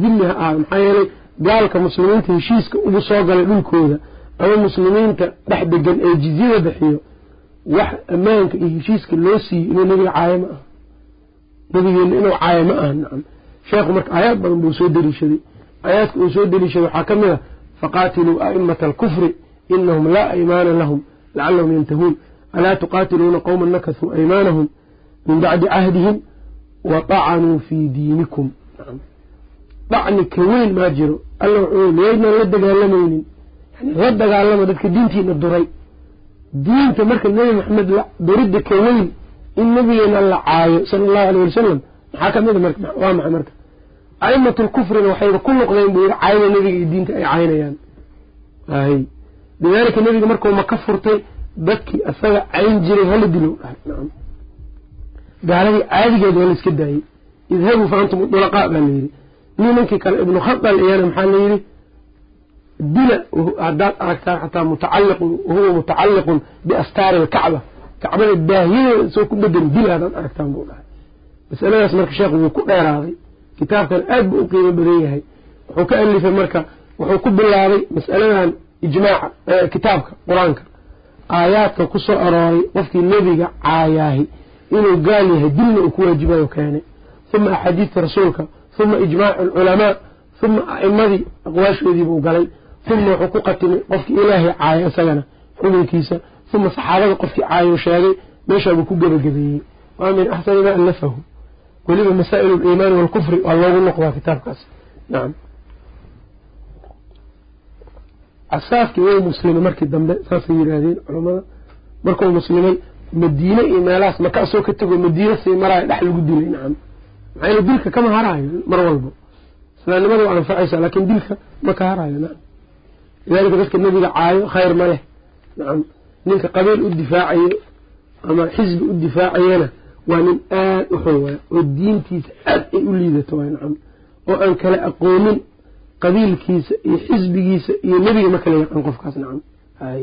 S1: dimi ha ahaado maxaa yeelay gaalka muslimiinta heshiiska ugu soo galay dhulkooda ama muslimiinta dhex degan ee jizyada bixiyo wax ammaanka iyo heshiiska loo siiyey inuu nebiga caayo ma aha. Nebigeena inuu caayo ma aha nacam sheekhu marka aayaad badan buu soo deliishaday. Aayaadka uu soo deliishaday waxaa ka mid a faqaatiluu a'imata alkufri inahum laa aymaana lahum lacalahum yantahuun alaa tuqaatiluuna qowman nakasuu aymaanahum min bacdi cahdihim wa طacanuu fii diinikum dhacni ka weyn maa jiro alla wuxuu miyaydnan la dagaalamaynin la dagaalama dadka diintiina duray diinta marka nebi maxamed duridda ka weyn in nebigeena la caayo sala allahu aleyh wasalam maxaa marka waa maxay marka aimatu lkufrina waxayba ku noqdeen buu yihi caayada nebiga iyo diinta ay caynayaan ay lidaalika nebiga markuu maka furtay dadkii asaga cayn jiray hala dilow dhahay gaaladii caadigeed waa la iska daayey. Idhabuu fa antum dulaqaa baa layidhi nimankii kale ibnu khadal iyana maxaa layidhi dila haddaad aragtaan xataa mutacaliqun huwa mutacalliqun biastaari alkacba. Kacbada daahiyadeeda isoo ku dhegan dila haddaad aragtaan buu dhahay. Masaladaas marka sheekhu wuu ku dheeraaday. Kitaabkan aad buu u qiimo badan yahay. Wuxuu ka alifay marka wuxuu ku bilaabay mas'aladan ijmaaca kitaabka qur'aanka aayaadka ku soo arooray qofkii nebiga caayaahi inuu gaal yahay dilna uu ku waajibayo keenay uma axaadiista rasuulka uma ijmaacu alculamaa uma a'imadii aqwaashoodii buu galay. Uma wuxuu ku qatimay qofkii ilaahay caaya isagana xukunkiisa uma saxaabada qofkii caayo sheegay meeshaabuu ku gebagabeeyey. Waa min axsani ma allafahu. Weliba masaa'il aliimaani waalkufri waa loogu noqdaa kitaabkaas. Nacam casaafkii way muslimay markii dambe saasay yidhaahdeen culammada markuu muslimay madiine iyo meelahaas maka asoo ka tego madiine sii maraayo dhex lagu dilay nacam. Maxaa dilka kama haraayo mar walba. Islaamnimada waa anfacaysaa laakiin dilka ma ka haraayo nacam. Lidaalika dadka nebiga caayo khayr ma leh nacam. Ninka qabiil u difaacayo ama xisbi u difaacayana waa nin aad u xun waaya oo diintiisa aad ay u liidato waay nacam. Oo aan kala aqoonin qabiilkiisa iyo xisbigiisa iyo nebiga ma kala yaqaan qofkaas nacam. Hay.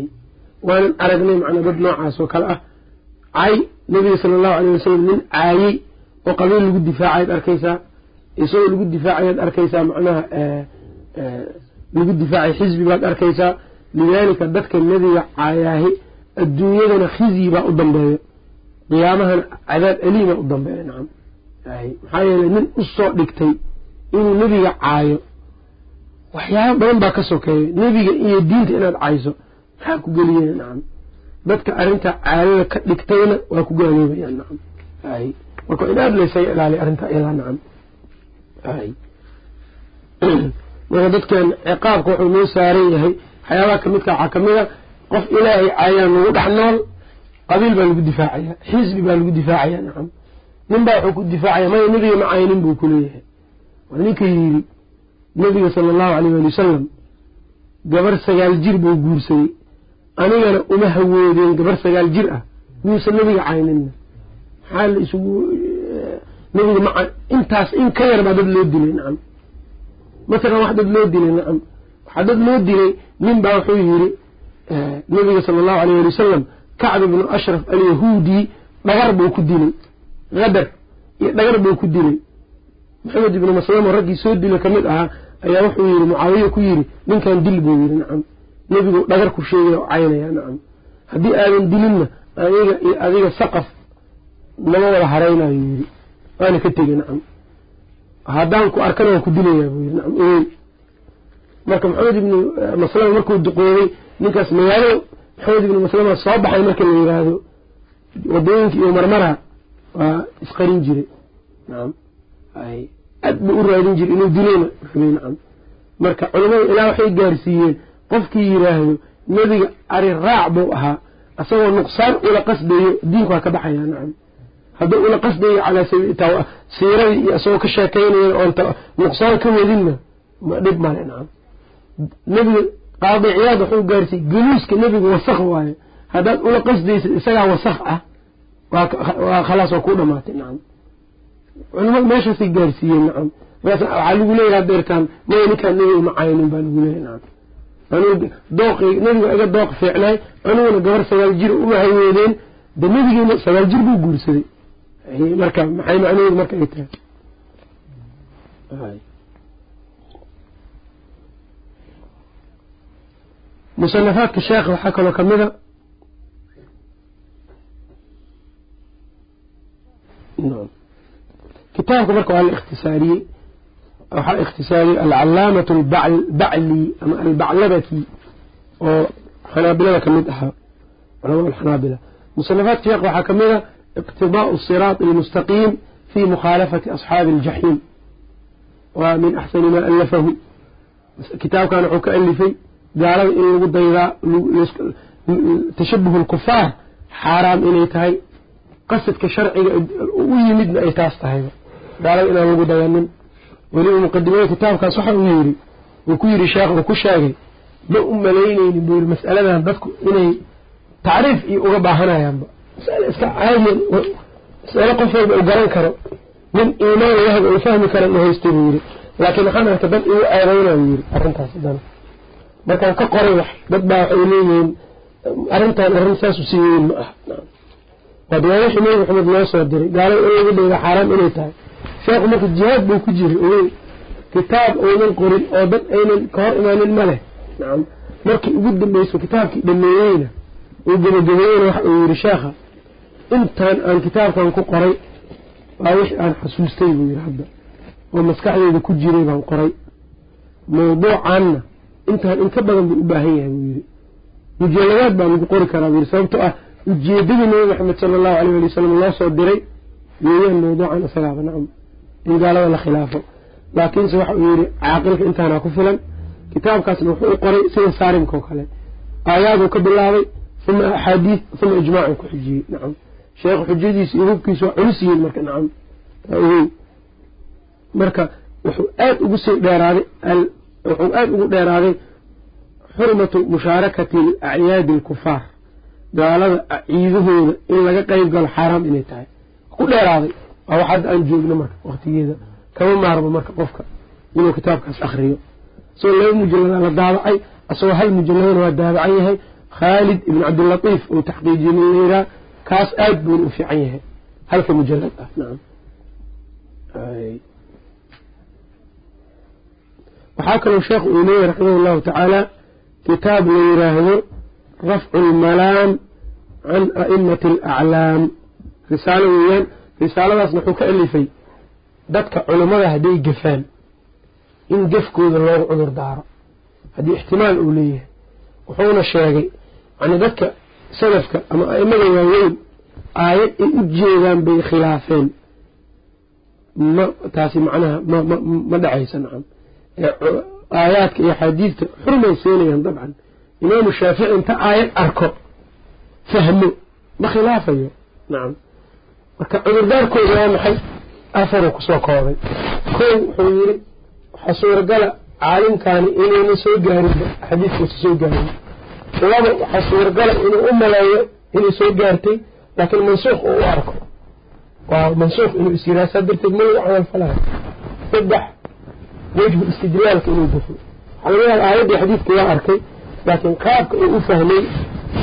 S1: Waanan aragnay macnaa dad noocaas oo kale ah. Cay nebiga sala allahu aleyh wasalam nin caayey oo qabiil lagu difaacayaad arkaysaa. Isagoo lagu difaacayaad arkaysaa macnaha lagu difaacay xisbi baad arkaysaa. Lidaalika dadka nebiga caayaahi adduunyadana khizyi baa u dambeeyo. Qiyaamahana cadaab aliima u dambeeya nacam. Maxaa yeeley nin u soo dhigtay inuu nebiga caayo waxyaaba badan baa ka sokeeya nebiga iyo diinta inaad cayso maxaa ku geliyeen? Nacam dadka arrintaa caadada ka dhigtayna waa ku gaaloobayaan nacam ay. Marka in aada laysaga ilaaliya arrintaa iyadaa nacam <clears throat> marka dadkan ciqaabka wuxuu noo saaran yahay waxyaabaha kamidka waxaa ka mid a qof ilaahay caayaan lagu dhex nool qabiil baa lagu difaacaya xisbi baa lagu difaacaya. Nacam nin baa wuxuu ku difaacaya maya nebiga ma caynin buu kuleeyahay waa ninka yidhi nebiga sala allahu aleyh waali wasalam gabar sagaal jir buu guursaday anigana uma hawoodeen gabar sagaal jir ah. Yuusan nebiga cayninna maxaa la isugu nebiga ma intaas in ka yar baa dad loo dilay nacam. Masalan wax dad loo dilay nacam. Waxaa dad loo dilay nin baa wuxuu yidhi nebiga sala allahu aleyh ali wasalam kacb ibnu ashraf alyahuudi dhagar buu ku dilay. Qadar iyo dhagar buu ku dilay maxamed ibnu maslamo raggii soo dila ka mid ahaa ayaa wuxuu yidhi mucaawiye ku yidhi ninkan dil buu yidhi nacam. Nebigu dhagar ku sheegaya oo caynaya nacam. Haddii aadan dilinna aniga iyo adiga saqaf nama wada haraynayo yidhi. Waana ka tegey nacam. Haddaan ku arkana waan ku dilayaa buu yidhi nacam. Oey marka maxamed ibnu maslama markuu duqoobay ninkaas magaalo maxamed ibnu maslama soo baxay marka la yidhaahdo waddooyinka iyo marmara waa isqarin jiray nacam aad buu u raadin jiray inuu dilayna marka culimmada ilaa waxay gaarsiiyeen qofkii yidhaahdo nebiga ari raac buu ahaa asagoo nuqsaan ula qasdayo diinku waa ka baxayaa nacam. Hadduu ula qasdayo calaa siiradii iyo isagoo ka sheekaynayan oon nuqsaan ka wadinna ma dhib male nacam. Nebiga qaadi ciyaad waxuu gaarsiiyey geluuska nebiga wasaq waayo haddaad ula qasdaysid isagaa wasaq ah waa khalaas waa kuu dhamaatay nacam culimadu meeshaasay gaarsiiyeen nacam. Waxaa lagu leeyahay deertaan maya ninkaan nebiga ma caynin baa lagu leeyahay nacam. Dooq nebiga iga dooq fiicnaay aniguna gabar sagaal jir uma hayoodeen de nebigiina sagaal jir buu guursaday. Marka maxay macnaheedu marka ay tahay. Musanafaadka sheekha waxaa kaloo kamida kitaabka marka waa la ikhtisaariyey waxaa ikhtisaariyey alcalaamatu albacli ama albaclabaki oo xanaabilada ka mid ahaa culama alxanaabila. Musanafaadka sheekh waxaa ka mid a iqtidaau siraati almustaqiim fi mukhaalafati asxaabi aljaxiim waa min axsani maa alafahu kitaabkan wuxuu ka alifay gaalada in lagu daydaa tashabuhu lkufaar xaaraam inay tahay. Qasadka sharciga u yimidna ay taas tahayba gaalada inaan lagu dayanin weliba muqadimada kitaabkaas waxa uu yidhi uu ku yidhi sheekh uu ku sheegay ma u malaynaynin buu yidhi mas'aladan dadku inay tacriif iyo uga baahanayaanba. Masale iska caadiyan masale qof walba u garan karo nin iimaan lahaba uu fahmi kara ma haystay buu yidhi. Laakiin waxaan dad igu eedaynaa buu yidhi arrintaas haddana. Markaan ka qoray wax dad baa waxay leeyihiin arrintan arrin saas u sii weyn ma ah waa diwaanixii nebi maxamed noo soo diray gaalada in lagu dhayda xaaraam inay tahay sheekhu marka jihaad buu ku jiray ogoy kitaab oynan qorin oo dad aynan ka hor imaanin ma leh. Nacam markii ugu dambayso kitaabkii dhameeyeyna uu gebagabeeyeyna waxa uu yidhi sheekha intaan aan kitaabkan ku qoray waa wixii aan xasuustay buu yidhi hadda. Oo maskaxdeyda ku jiray baan qoray. Mawduucaanna intaan in ka badan buu u baahan yahay buu yidhi. Mujalladaad baa lagu qori karaa buu yidhi sababtoo ah ujeedadii nabi maxamed sala allahu alayh ali wasalam loo soo diray weeyaan mawduucan isagaaba nacam in gaalada la khilaafo. Laakiinse waxa uu yidhi caaqilka intaanaa ku filan kitaabkaasna wuxuu u qoray sida saarimka oo kale. Aayaaduu ka bilaabay uma axaadiid uma ijmaacuu ku xujiyey nacam sheekhu xujadiisa iyo hubkiisa waa culus yihiin marka nacam marka wuxuu aad ugu sii dheeraaday wuxuu aada ugu dheeraaday xurmatu mushaarakati acyaadi alkufaar. Gaalada ciidahooda in laga qeyb galo xaaraam inay tahay. Ku dheeraaday waa wax hadda aan joogno marka waktigeeda kama maarmo marka qofka inuu kitaabkaas akriyo isagoo laba mujalada la daabacay isagoo hal mujaladana waa daabacan yahay. Khaalid ibn cabdilatiif uu taxqiijiyey nin layidhaha kaas aad buuna u fiican yahay. Halka mujalad ah nacam waxaa kaloo sheekhu uu leeyahy raximah allahu tacaala kitaab la yiraahdo rafcu lmalaam can a'imati alaclaam risaalo weeyaan risaaladaasna wuxuu ka alifay dadka culummada hadday gafaan in gefkooda loogu cudur daaro. Haddii ixtimaal uu leeyahay wuxuuna sheegay yani dadka salafka ama a'imada waaweyn aayad ay u jeedaan bay khilaafeen. Ma taasi macnaha ma ma dhacaysa nacam. Aayaadka iyo axaadiidta xurmay seenayaan dabcan. Imaamu shaafici inta aayad arko fahmo ma khilaafayo nacam marka cudurdaarkooda waa maxay? Afaruu ku soo koobay. Kow wuxuu yidhi waxaa suuragala caalimkaani inayna soo gaarinba xadiidkuusa soo gaarin laba waxaa suuragala inuu u maleeyo inay soo gaartay laakiin mansuuq uu u arko. Waa mansuuq inuu is yiraa saa darteed ma lagu camal falayo saddex wejhu istidlaalka inuu gafo waxaa laga aayaddii xadiidka waa arkay laakiin qaabka uu u fahmay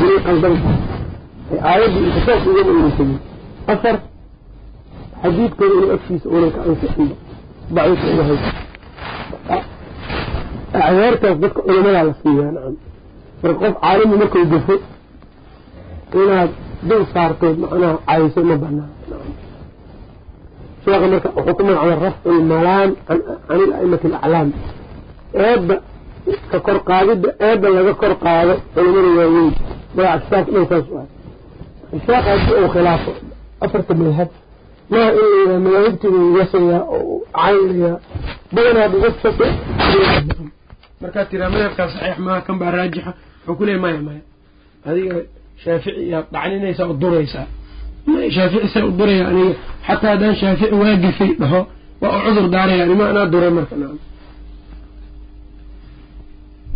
S1: inay qaldan tahay. Aayadda inta toos ugama aynan tegin afar xadiidkooda inuu agtiisa unan ka ansixinba daciifa uga haysa acyaartaas dadka culamadaa la siiyaa nacam marka qof caalimi markuu gafo inaad dul saartood macnaha cayso ma banaan sheekha marka wuxuu ku magacaabay rafcu lmalaan can il-a'imati alaclaam eedda ka kor qaadidda eedda laga kor qaado culamada waaweyn magaca kitaabka dhan ah afarta madhab maa in madaahibtiibu yasayaa oo caynayaa badanaa dhigashake markaad tiraa madhabkaa saxiix maaha kan baa raajixa. Wuxuu ku maya maya adiga shaafici yaad dhacninaysaa oo duraysaa shaafici saa u duraya aniga. Xataa haddaan shaafici waagafay dhaho waa u cudur daaraya anima anaa duray marka naam.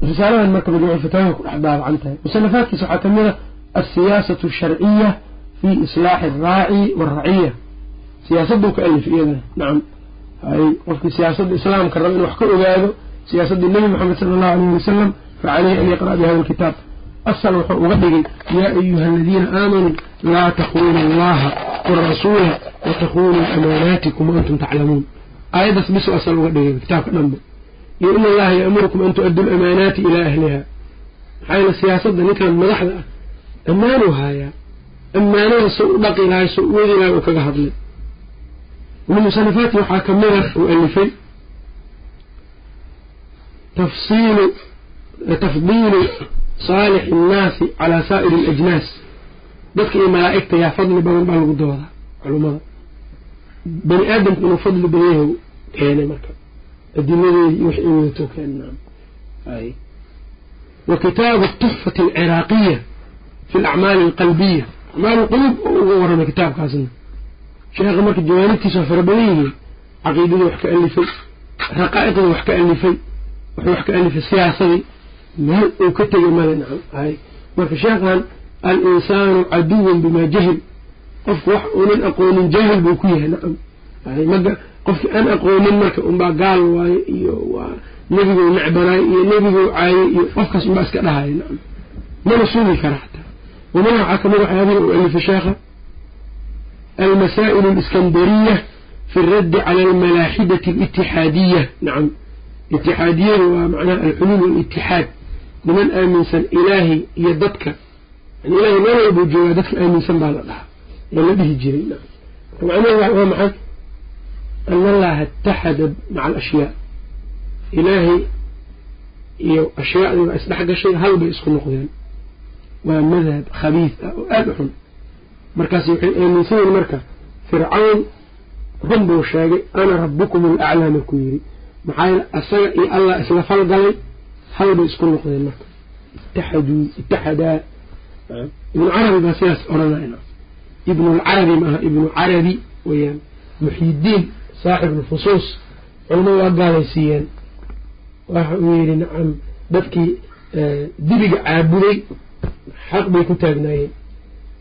S1: Risaaladan marka majmuuc fataawaha ku dhex daabacan tahay. Musanafaadkiisa waxaa ka mid a alsiyaasatu asharciya fi islaaxi alraaci waalraciya siyaasaduu ka alif iyadana nacam hay qofkii siyaasadda islaamka raba in wax ka ogaado siyaasaddii nebi moxamed sala allahu alayh wasalam facaleyhi an yaqra' bi hada alkitaab asal wuxuu uga dhigay yaa ayuha aladiina aamanuu laa takunuu allaha warasuula watakunuu amaanaatikum waantum taclamuun aayaddaas bisu asal uga dhigay kitaabka dhanba iyo in allaha yaamurukum an tu-addu lamaanaati ilaa ahliha maxaa yeele siyaasadda ninkan madaxda ah ammaanuu haayaa ammaanada soo u dhaqi lahay soo u wadi lahay uu kaga hadlay. Min musanafaati waxaa kamida uu alifay tafsiilu tafdiilu saalix innaasi calaa saa'iri alajnaas. Dadka iyo malaa'igta yaa fadli badan baa lagu doodaa culummada bani aadamku inuu fadli badan yahay keenay marka. Adiladeedi wixii wadato keenay ay. Wa kitaabu tuxfati alciraaqiya fi alacmaali alqalbiya acmaal alquluub oo uga waramay kitaabkaasna. Sheekha marka jawaanibtiisa waa fara badan yihiin caqiidadii wax ka alifay raqaa'iqdii wax ka alifay wuxuu wax ka alifay siyaasadii meel uu ka tegay male nacam hay marka sheekhan al-insaanu caduwan bimaa jahil. Qofku wax uunan aqoonin jaahil buu ku yahay nacam hay maga qofkii aan aqoonin marka unbaa gaal waaye iyo waa nebiguu necbanaay iyo nebiguu caayay iyo qofkaas unbaa iska dhahaya nacam. Mana sugi kara xataa ومنها حكم هذه المؤلف شاخة المسائل الإسكندرية في الرد على الملاحدة الاتحادية نعم اتحادية ومعنى الحلول والاتحاد لمن آمنسا إلهي يددك يعني إلهي ما يبو جوادتك آمنسا بالله ولا به جري نعم ومعنى هو معنى أن الله اتحد مع الأشياء إلهي أشياء أسلحة شيء هل بيسكن نقضيان waa madhab khabiis ah oo aada u xun. Markaas waxay aaminsan marka fircawn run buu sheegay ana rabbukum alaclaa markuu yidhi. Maxaa yeele asaga iyo allah isla falgalay hal bay isku noqdeen marka. Ittaxaduu ittaxadaa ibnu carabi baa sidaas odhanayna ibnu lcarabi maaha ibnu carabi weyaan muxyidiin saaxib lfusuus culamadu waa gaalaysiiyeen waxa uu yidhi nacam dadkii dibiga caabuday xaq bay ku taagnaayeen.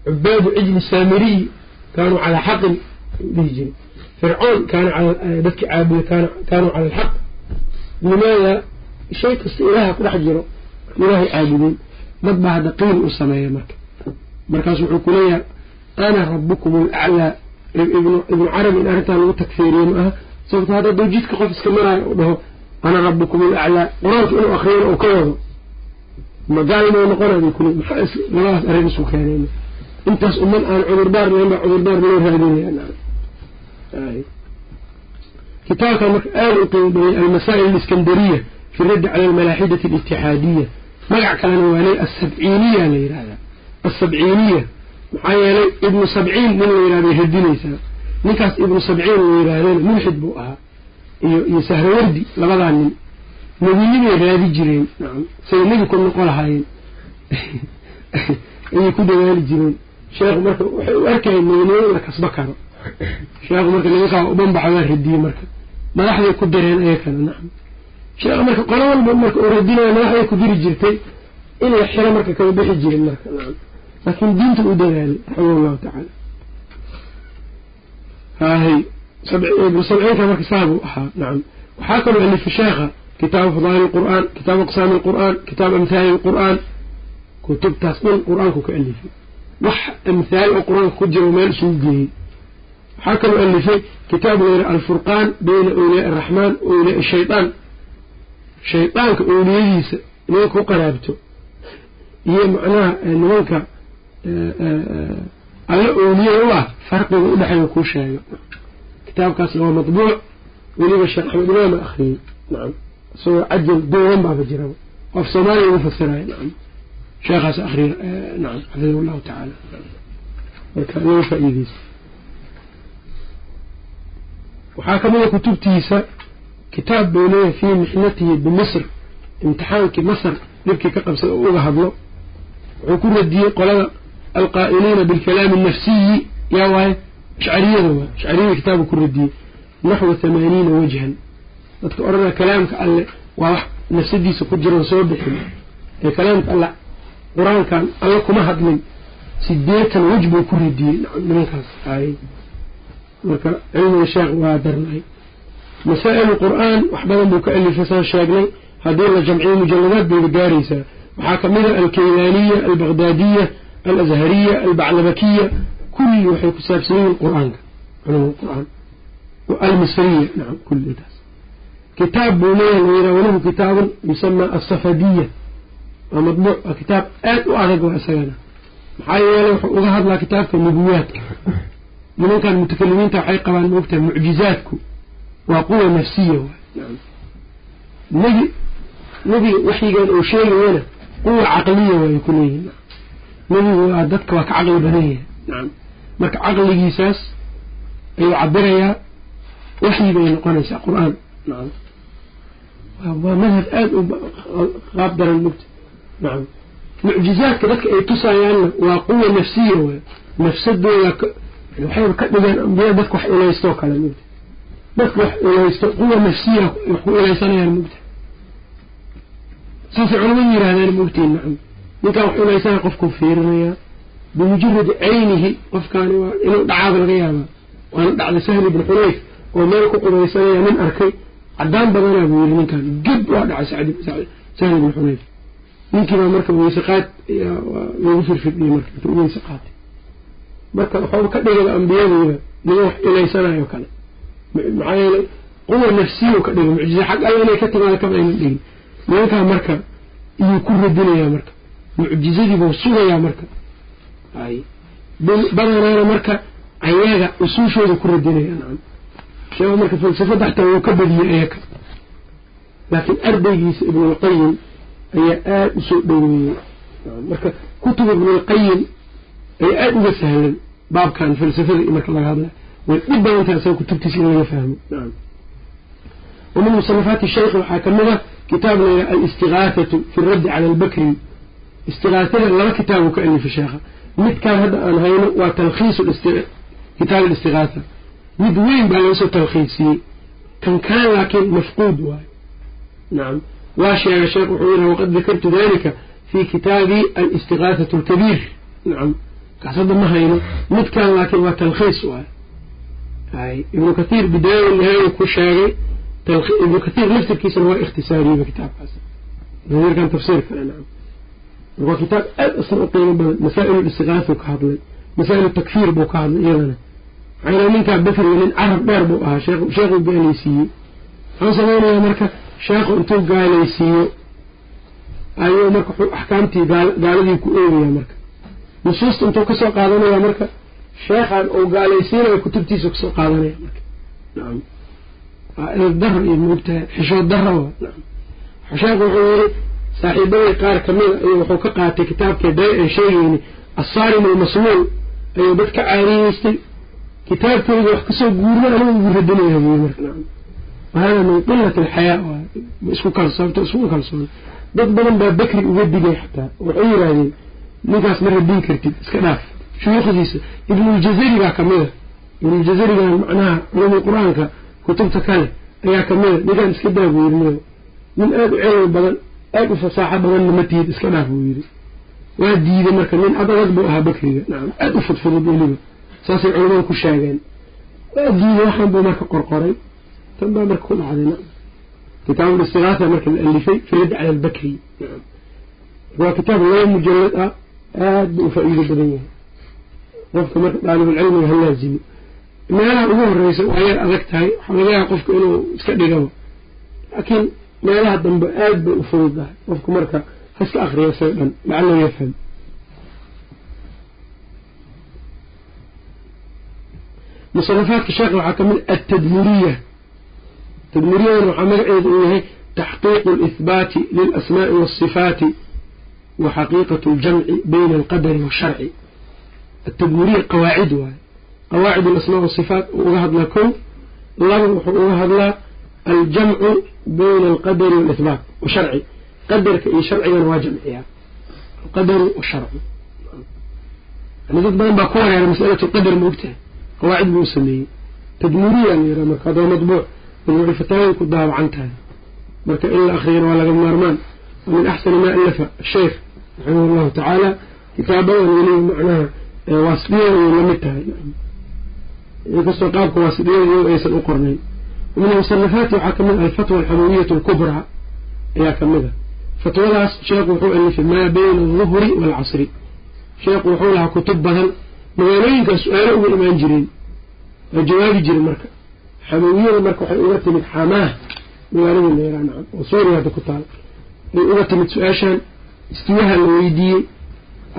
S1: Cubaadu cijli saamiriy kaanuu calaa xaqin dhihi jiri fircoon eh, dadkii caabuda kaanuu cala alxaq. Limaada shay kasta ilaaha ku dhex jiro ilaahay caabudeen dad baa hadda qiil u sameeya marka. Markaas wuxuu ku leeyahay ana rabukum alaclaa ibnu carabi in arrintaa lagu tagfeeriye ma aha sababto hadda dawjidka qof iska maraayo u dhaho ana rabukum alaclaa qur'aanka inuu akriyana uu ka wado ما قال إنه نقرأ بكل محاس لغاية أرين سوكانين intaas uman aan cudurdaar lahayn baa cudurdaar loo raadinaya kitaabkan marka aada u qiimo badiyay almasaa'il aliskandariya fi raddi cala almalaaxidati alitixaadiya magac kalena waa ley asabciiniya la yidhahdaa asabciiniya maxaa yeelay ibnu sabciin nin la yidhahday radinaysaa ninkaas ibnu sabciin la yidhaahdeen mulxid buu ahaa iyo iyo sahrawardi labadaa nin nebinimay raadi jireen. Nacam say nebi ku noqo lahaayeen. <laughs> Ayay ku dadaali jireen. Sheekhu marka waxay u arkayeen nebinimada la kasba karo. Sheekhu marka nimankaa ubanbaxa waa radiyey marka. Madaxday ku direen ayakana nacam sheekh marka qolo walba marka uu radinaya madaxday ku diri jirtay in la xiro marka kama bixi jirin marka nacam laakiin diinta u dadaalay raximah allahu tacaala haahay sabciinka marka saabuu ahaa nacam waxaa kaloo alifa sheekha kitaabu fadaa'il alqur'aan kitaabu aqsaami alqur'aan kitaabu amhaali alqur'aan kutubtaas dhan qur'aanku ka alifay wax amhaal oo qur'aanka ku jiro meel isugu geeyey waxaa kaloo alifay kitaab layidhi alfurqaan bayna awliyaa araxmaan awliyaa shaydaan shaydaanka owliyadiisa nimanka ku qaraabto iyo macnaha nimanka alla owliya u ah farqiga udhexeeya kuu sheega kitaabkaasna waa matbuuc weliba sheekh axmed imaama akriyey nacam isagoo cajal duuban baaba jiraba qof soomaaliya ugu fasiraya nacam. Sheekhaas akriya nacam xafidahu llahu tacaala marka iyaga faa-iideysa waxaa ka mid a kutubtiisa kitaab buu leeyahay fii mixnatihi bimisr imtixaankii masr dhibkii ka qabsay oo uga hadlo. Wuxuu ku radiyey qolada alqaa'iliina bilkalaami annafsiyi yaa waaye ashcariyada waay ashcariyada kitaabu ku radiyey naxwa thamaaniina wajhan dadka odhanaa kalaamka alle waa wax nafsadiisa ku jiran soo bixin. Ee kalaamka alle qur'aankan alle kuma hadlin. Sideetan wej buu ku radiyey. Nimankaas aayey marka cilmiga sheekh waa darnay. Masaa-il qur'aan wax badan buu ka alifay saan sheegnay. Haddii la jamciyo mujaladaad bayba gaaraysaa. Waxaa ka mid a alkaylaaniya albaqdaadiya alazhariya albaclabakiya. Kulli waxay ku saabsan yihiin qur'aanka. Culum qur'aan. Almisriya nacam kullidaas kitaab buu leeyahay layidhaha walahu kitaabun yusamaa asafadiya waa madbuuc kitaab aad u adag waa isagana. Maxaa yeelay wuxuu uga hadlaa kitaabka nubuwaadka. Nimankan mutakalimiinta waxay qabaan moogtahay mucjizaadku. Waa quwa nafsiya waay. Nebi nebiga waxyigan uu sheegayana quwa caqliya waay ku leeyihiin nebigu waa dadka waa ka caqli badan yahay. Nacam marka caqligiisaas ayuu cabirayaa waxyi bay noqonaysaa qur'aan waa madhab aada u qaab daran mugta nacam mucjizaadka dadka ay tusayaanna waa quwa nafsiya waay nafsadooda waxayba ka dhigeen ambiyada dadka wax ilaystoo kale mugta dadka wax ilaysto quwa nafsiya ku ilaysanayaan mugta saasay culamadu yirahdeen mugtiin nacam ninkaan wax ilaysanaya qofkuu fiirinayaa. Bimujaradi caynihi qofkaani waa inuu dhacaaba laga yaabaa. Waana dhacday sahli ibn xunayf oo meel ku qubaysanaya nin arkay cadaan badanaa buu yiri ninkaan. Geb waa dhacay sahli ibn xunayf ninkii baa marka weyse qaad lagu firfidhiyey marka intuu weyse qaatay marka waxuu ka dhigay ambiyadooda niman wax ilaysanayo kale. Maxaa yeelay quwa nafsiyu ka dhigay mucjiza xag alla inay ka timaada kaba aynan dhigin nimankaa marka iyuu ku radinayaa marka. Mucjizadii buu sugayaa marka. Ay badanaana marka ayaga usuushooda ku radinaya nacam sheega marka falsafada xataa wuu ka badiyey ayaka laakiin ardaygiisa ibnulqayim ayaa aada usoo dhoweeyey marka kutub ibnulqayim ayaa aada uga sahlan baabkan falsafada iyo marka laga hadla way dhib badan tahay isaga kutubtiisa in laga fahmo nacam ومن مصنفات الشيخ waxaa kamid a kitaab la yidhaha alistigaafatu fi raddi cala albakri istigaafada laba kitaabu ka alifay sheekha midkaan hadda aan hayno waa talkhiisu kitaab alistigaatha mid weyn baa laga soo talkhiisiyey kan kaan laakiin mafquud waayo nacam waa sheega sheekh wuxuu yidhaha waqad dakartu dalika fi kitaabi alistigaafatu alkabiir. Nacam kaas hadda ma hayno. Midkaan laakiin waa talkhiis waayo ay ibnu kathiir bidaaya nihaaya ku sheegay ibnu kathiir laftirkiisana waa ikhtisaariyeyba kitaabkaas. Nadiirkan tafsiirkana nacam waa kitaab aad asna u qiimo badan. Masaa-il istiqaasu ka hadlay. Masaa-il takfiir buu ka hadlay iyadana maxaa ninkaa bakriga nin carab dheer buu ahaa sheekhuu gaalaysiiyey waxuu samaynayaa marka sheekhu intuu gaalaysiiyo ayuu marka axkaamtii gaaladii ku eegayaa marka. Nusuusta intuu ka soo qaadanaya marka sheekhan uu gaalaysiinayo kutubtiisa ka soo qaadanaya marka. Nacam dara iyo moogtahay xishood dara wa sheekhu wuxuu yiri saaxiibadii qaar kamida ayuu wuxuu ka qaatay kitaabkii day aan sheegayni assaarim almasluul ayuu dad ka caariyeystay kitaabkooda wax ka soo guurma anigu ugu radinaya buyi marka wahada min qilati alxayaa waay isku kalsoonto isku kalsoon. Dad badan baa bakri uga digay xataa. Waxay yidhaahdeen ninkaas ma radin kartid iska dhaaf. Shuyuukhdiisa ibnuljazari baa kamida ibnuljazarigan macnaha culumul qur'aanka kutubta kale ayaa kamida ninkaan iska daa buu yiri nin aada u cilmi badan aada u fasaaxo badanna ma tihid iska dhaaf buu yiri waa diiday marka nin adadag buu ahaa bakriga. Nacam aada u fudfudud weliba saasay culamada ku sheegeen waa diiday waxaan buu marka qorqoray. Tan baa marka ku dhacday. Nacam kitaabul istigaasa marka la alifay fi radd cala albakri. Nacam waa kitaab laba mujalad ah aada buu u faa-iido badan yahay. Qofka marka daalibulcilmiga ha laazimi meelaha ugu horeysa waa yar adag tahay waxaa laga yaaba qofka inuu iska dhigaba laakiin meelaha dambe aad bay u fududahay. Qofku marka haska akriya isaga dhan lacalahu yafham musanafaadka sheekha waxaa ka mid atadmuriya tadmuriyadana waxaa magaceedu uu yahay taxqiiqu alihbaati lilasmaai waasifaati wa xaqiiqatu aljamci bayna alqadari washarci atadmuriya qawaacid waaye qawaacid alasmaa wasifaat uu uga hadlaa kow laba wuxuu uga hadlaa aljamcu bayna alqadari waalihbaat washarci qadarka iyo sharcigana waa jamciyaa alqadaru washarcu yani dad badan baa ku wareera masalatu lqadar ma ogtahay qawaacid buu sameeyey. Tadmuriya la yiraha marka hadoo madbuuc majmuuci fataaway ku daawacan tahay. Marka in la akriyana waa laga maarmaan. Min axsani maa alafa asheikh raximah allahu tacaala kitaabadan weliba macnaha waasidiyada ayay la mid tahay. Inkastoo qaabka waasidiyada iyago aysan u qornayn. Min musanafaati waxaa ka mid ah alfatwa alxamawiyatu alkubraa ayaa ka mid a fatwadaas sheekhu wuxuu alifay maa bayna alduhri waalcasri sheekhu wuxuu lahaa kutub badan magaalooyinkaas su'aalo uga imaan jireen waa jawaabi jiray marka. Xamawiyada marka waxay uga timid xamaah magaalada leeraa nacam oo suuriya hadda ku taal. Bay uga timid su'aashan istiwaha la weydiiyey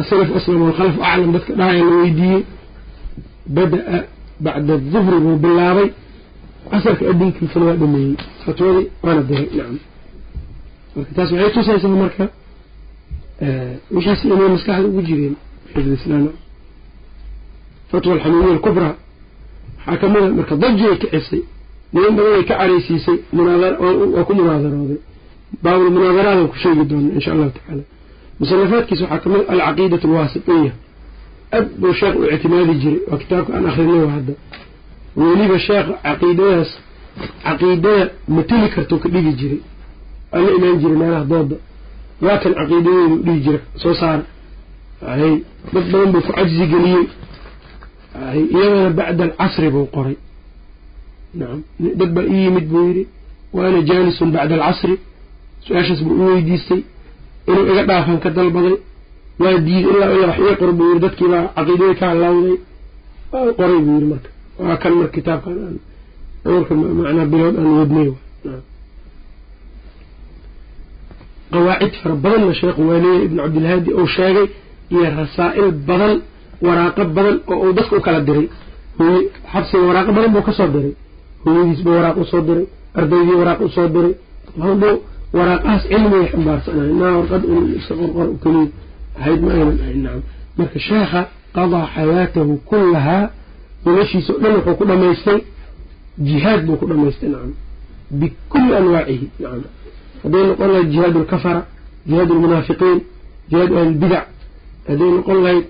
S1: asalaf aslam walkhalaf aclam dadka dhahaya la weydiiyey. Bada-a bacda duhri buu bilaabay. Casarka adinkiisana waa dhameeyey. Fatwadii waana diray nacam. Marka taas waxay tusaysaa marka wixiis inay maskaxda ugu jireen xifdislaan fatwa alxamiwiya alkubraa waxaa ka mid a marka dajay kicisay niman badan way ka careysiisay waa ku munaadarooday baabul munaadaraadaan ku sheegi doona insha allahu tacaala. Musanafaadkiisa waxaa ka mid a alcaqiidatu alwaasitiya aad buu sheekh u ictimaadi jiray waa kitaabka aan akrinay hadda. Weliba sheekha caqiidadaas caqiidada mateli kartoo ka dhigi jiray. Waa la imaan jiray meelaha dooda. Waa kan caqiidadeedu dhihi jira soo saara dad badan buu ku cajzi geliyey iyadana bacda alcasri buu qoray. Nacam dad baa ii yimid buu yidhi waana jaalisun bacda alcasri su'aashaas buu u weydiistay inuu iga dhaafan ka dalbaday waa diiday ilaa ilaa wax ii qor buu yidhi dadkii baa caqiidadii ka halaawday. Waa qoray buu yidhi marka. Waa kan marka kitaabkan aan dhowrka macnaa bilood aan wadnay qawaacid fara badanna sheekhu waa leeyahy ibnu cabdilhaadi uu sheegay iyo rasaa'il badan waraaqo badan oo uu dadka u kala diray. Xabsiga waraaqo badan buu ka soo diray. Hooyadiisba waraaq u soo diray. Ardaydii waraaq u soo diray. Waraaqahaas cilmigay xambaarsanahay naa warqad qorqor keliya ahayd ma aynan ahayn nacam marka sheekha qadaa xayaatahu kullahaa noloshiisa o dhan wuxuu ku dhamaystay jihaad buu ku dhamaystay nacam bikulli anwaacihi nacam hadday noqon lahayd jihaad alkafara jihaad almunaafiqiin jihaad ahlilbidac hadday noqon lahayd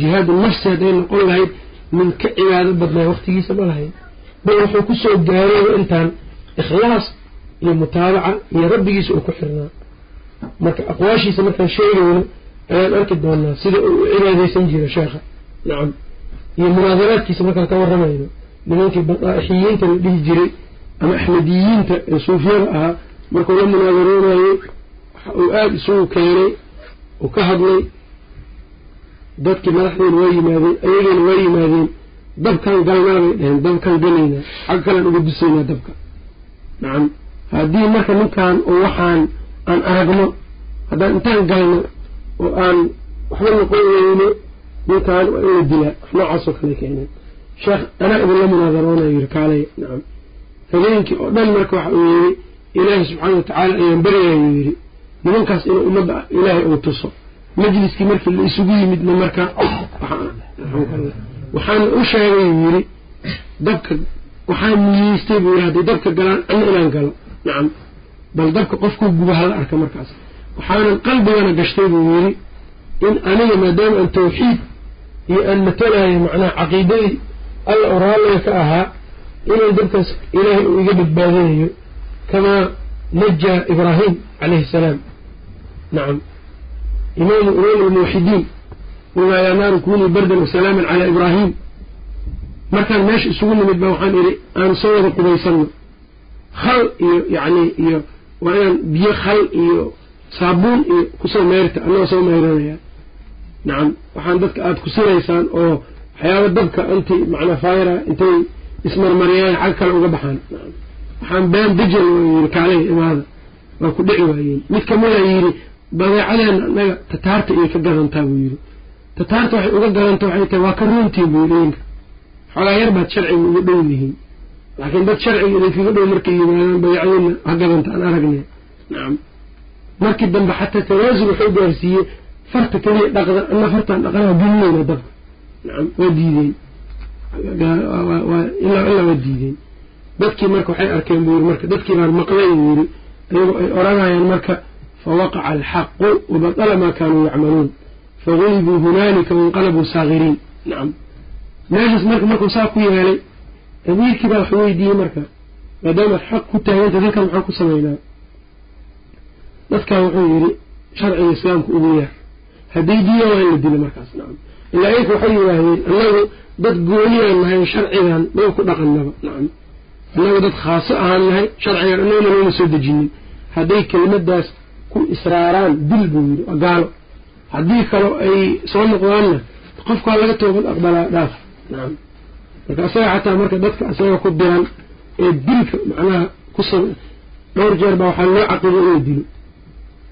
S1: jihaad nafsi hadday noqon lahayd min ka cibaado badnaa waqtigiisa ma lahayd bal wuxuu ku soo gaaray intaan ikhlaas iyo mutaabaca iyo rabbigiisa uu ku xirnaa. Marka aqwaashiisa markaan sheegayno ayaan arki doonaa sida uu u cibaadeysan jira sheekha. Nacam iyo munaadaraadkiisa markaan ka waramayno nimankii badaa'ixiyiinta la dhihi jiray ama axmediyiinta ee suufiyada ahaa markuu la munaadaroonaayey waxa uu aada isugu keenay uu ka hadlay dadkii madaxdeena waa yimaadeen ayageena waa yimaadeen dabkan galnaa bay dhaheen dabkan galaynaa xag kalean uga dusaynaa dabka. Nacam haddii marka ninkan oo waxaan aan aragno haddaan intaan galno oo aan waxba noqon weyno ninkan waa in la dilaa wax noocaasoo kale keeneen. Sheekh anaa idinla munaadaroonayo yiri kaalay nacam habeenkii oo dhan marka waxa uu yiri ilaahay subxaana watacaala ayaan baryaayuu yidhi. Nimankaas inuu ummadda ilaahay uu tuso majliskii markii la isugu yimidna marka waxaana u sheegay uu yidhi dabka waxaan niyeystay buu yidhi hadday dabka galaan anna inaan galo. Nacam. Bal dabka qofkuu guba hala arka markaas. Waxaanan qalbigana gashtay buu yidhi in aniga maadaama aan tawxiid iyo aan matalayo macnaha caqiidadii alla u raalliga ka ahaa inay dabkaas ilaahay uu iga badbaadinayo kamaa najaa ibraahim calayhi salaam. Nacam imaam almuwaxidiin qulnaa yaa naaru kunii bardan wasalaaman calaa ibraahim. Markaan meesha isugu nimid ba waxaan idhi aan soo wada qubaysanno. Khal iyo yacni iyo waa inaan biyo khal iyo saabuun iyo ku soo meyrta annagoo soo meyranaya nacam waxaan dadka aada ku sinaysaan oo waxyaaba dabka anti macnaa fayra intay ismarmariyeen xag kale uga baxaan. Waxaan been bijal yiri kaalay imaada. Waa ku dhici waayeen. Mid kamida yidhi badeecadeena anaga tataarta iyo ka gadantaa buu yidhi. Tataarta waxay uga gadanta waxay tahay waa ka runtiin buu yidhi idinka xoogaa yar baad sharciga uga dhow yihiin. Laakiin dad sharciga idinkaga dhow markay yimaadaan badeecadeena ha gadanta aan aragnay. Nacam markii dambe xataa tanaasul wuxuu gaarsiiyey farta keliya dhaqda ana fartaan dhaqanaa gelinayna dabka nacam waa diideen. Ilaa ilaa waa diideen. Dadkii marka waxay arkeen buu yiri marka dadkii baan maqlay buu yiri iyagoo ay oranayaan marka fawaqaca alxaqu wabatala maa kaanuu yacmaluun fagulibuu hunaalika wainqalabuu saakiriin nacam meeshaas marka markuu saa ku yeelay amiirkii baa wax weydiiyey marka maadaamaad xaq ku taaganta dadkan maxaan ku samaynaa dadkan wuxuu yidhi sharciga islaamka ugu yaar hadday diidan waa in la dilo markaas nacam ilaa iyaka waxay yidhaahdeen annagu dad gooniyaan nahay sharcigan maba ku dhaqannaba nacam annagu dad khaaso ahaan nahay sharcigan annaguna looma soo dejinin hadday kelimadaas ku israaraan dil buu yidhi waa gaalo. Haddii kaloo ay soo noqdaanna qofkaa laga toobad aqbalaa dhaaf. Nacam marka asaga xataa marka dadka asaga ku diran ee dilka macnaha ku dhowr jeer baa waxaa loo caqiday inuu dilo.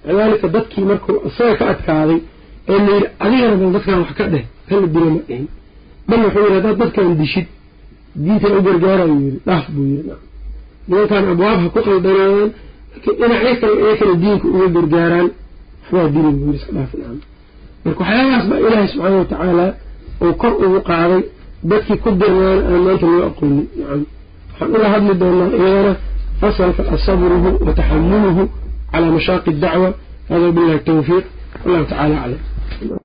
S1: Kadaalika dadkii markuu isaga ka adkaaday ee la yidhi adigana bal dadkan wax ka dheh kala dilo ma dhihin bal wuxuu yidhi haddaad dadkan dishid diintan u gargaarayu yidhi dhaaf buu yidhi. Nacam nimankan abwaab ha ku qaldanaadaan dhinacyo kale ee kale diinka uga gargaaraan waxbaa dili buu yidhi iska dhaaf nacam marka waxyaabahaas baa ilaahay subxaana watacaala uu kor ugu qaaday dadkii ku dirnaana aan maanta loo aqoonin. Nacam. Waxaan ula hadli doonaa iyadana fasalka asabruhu wa taxamuluhu calaa mashaaqi dacwa. Hada billahi tawfiiq. Wallahu tacala aclam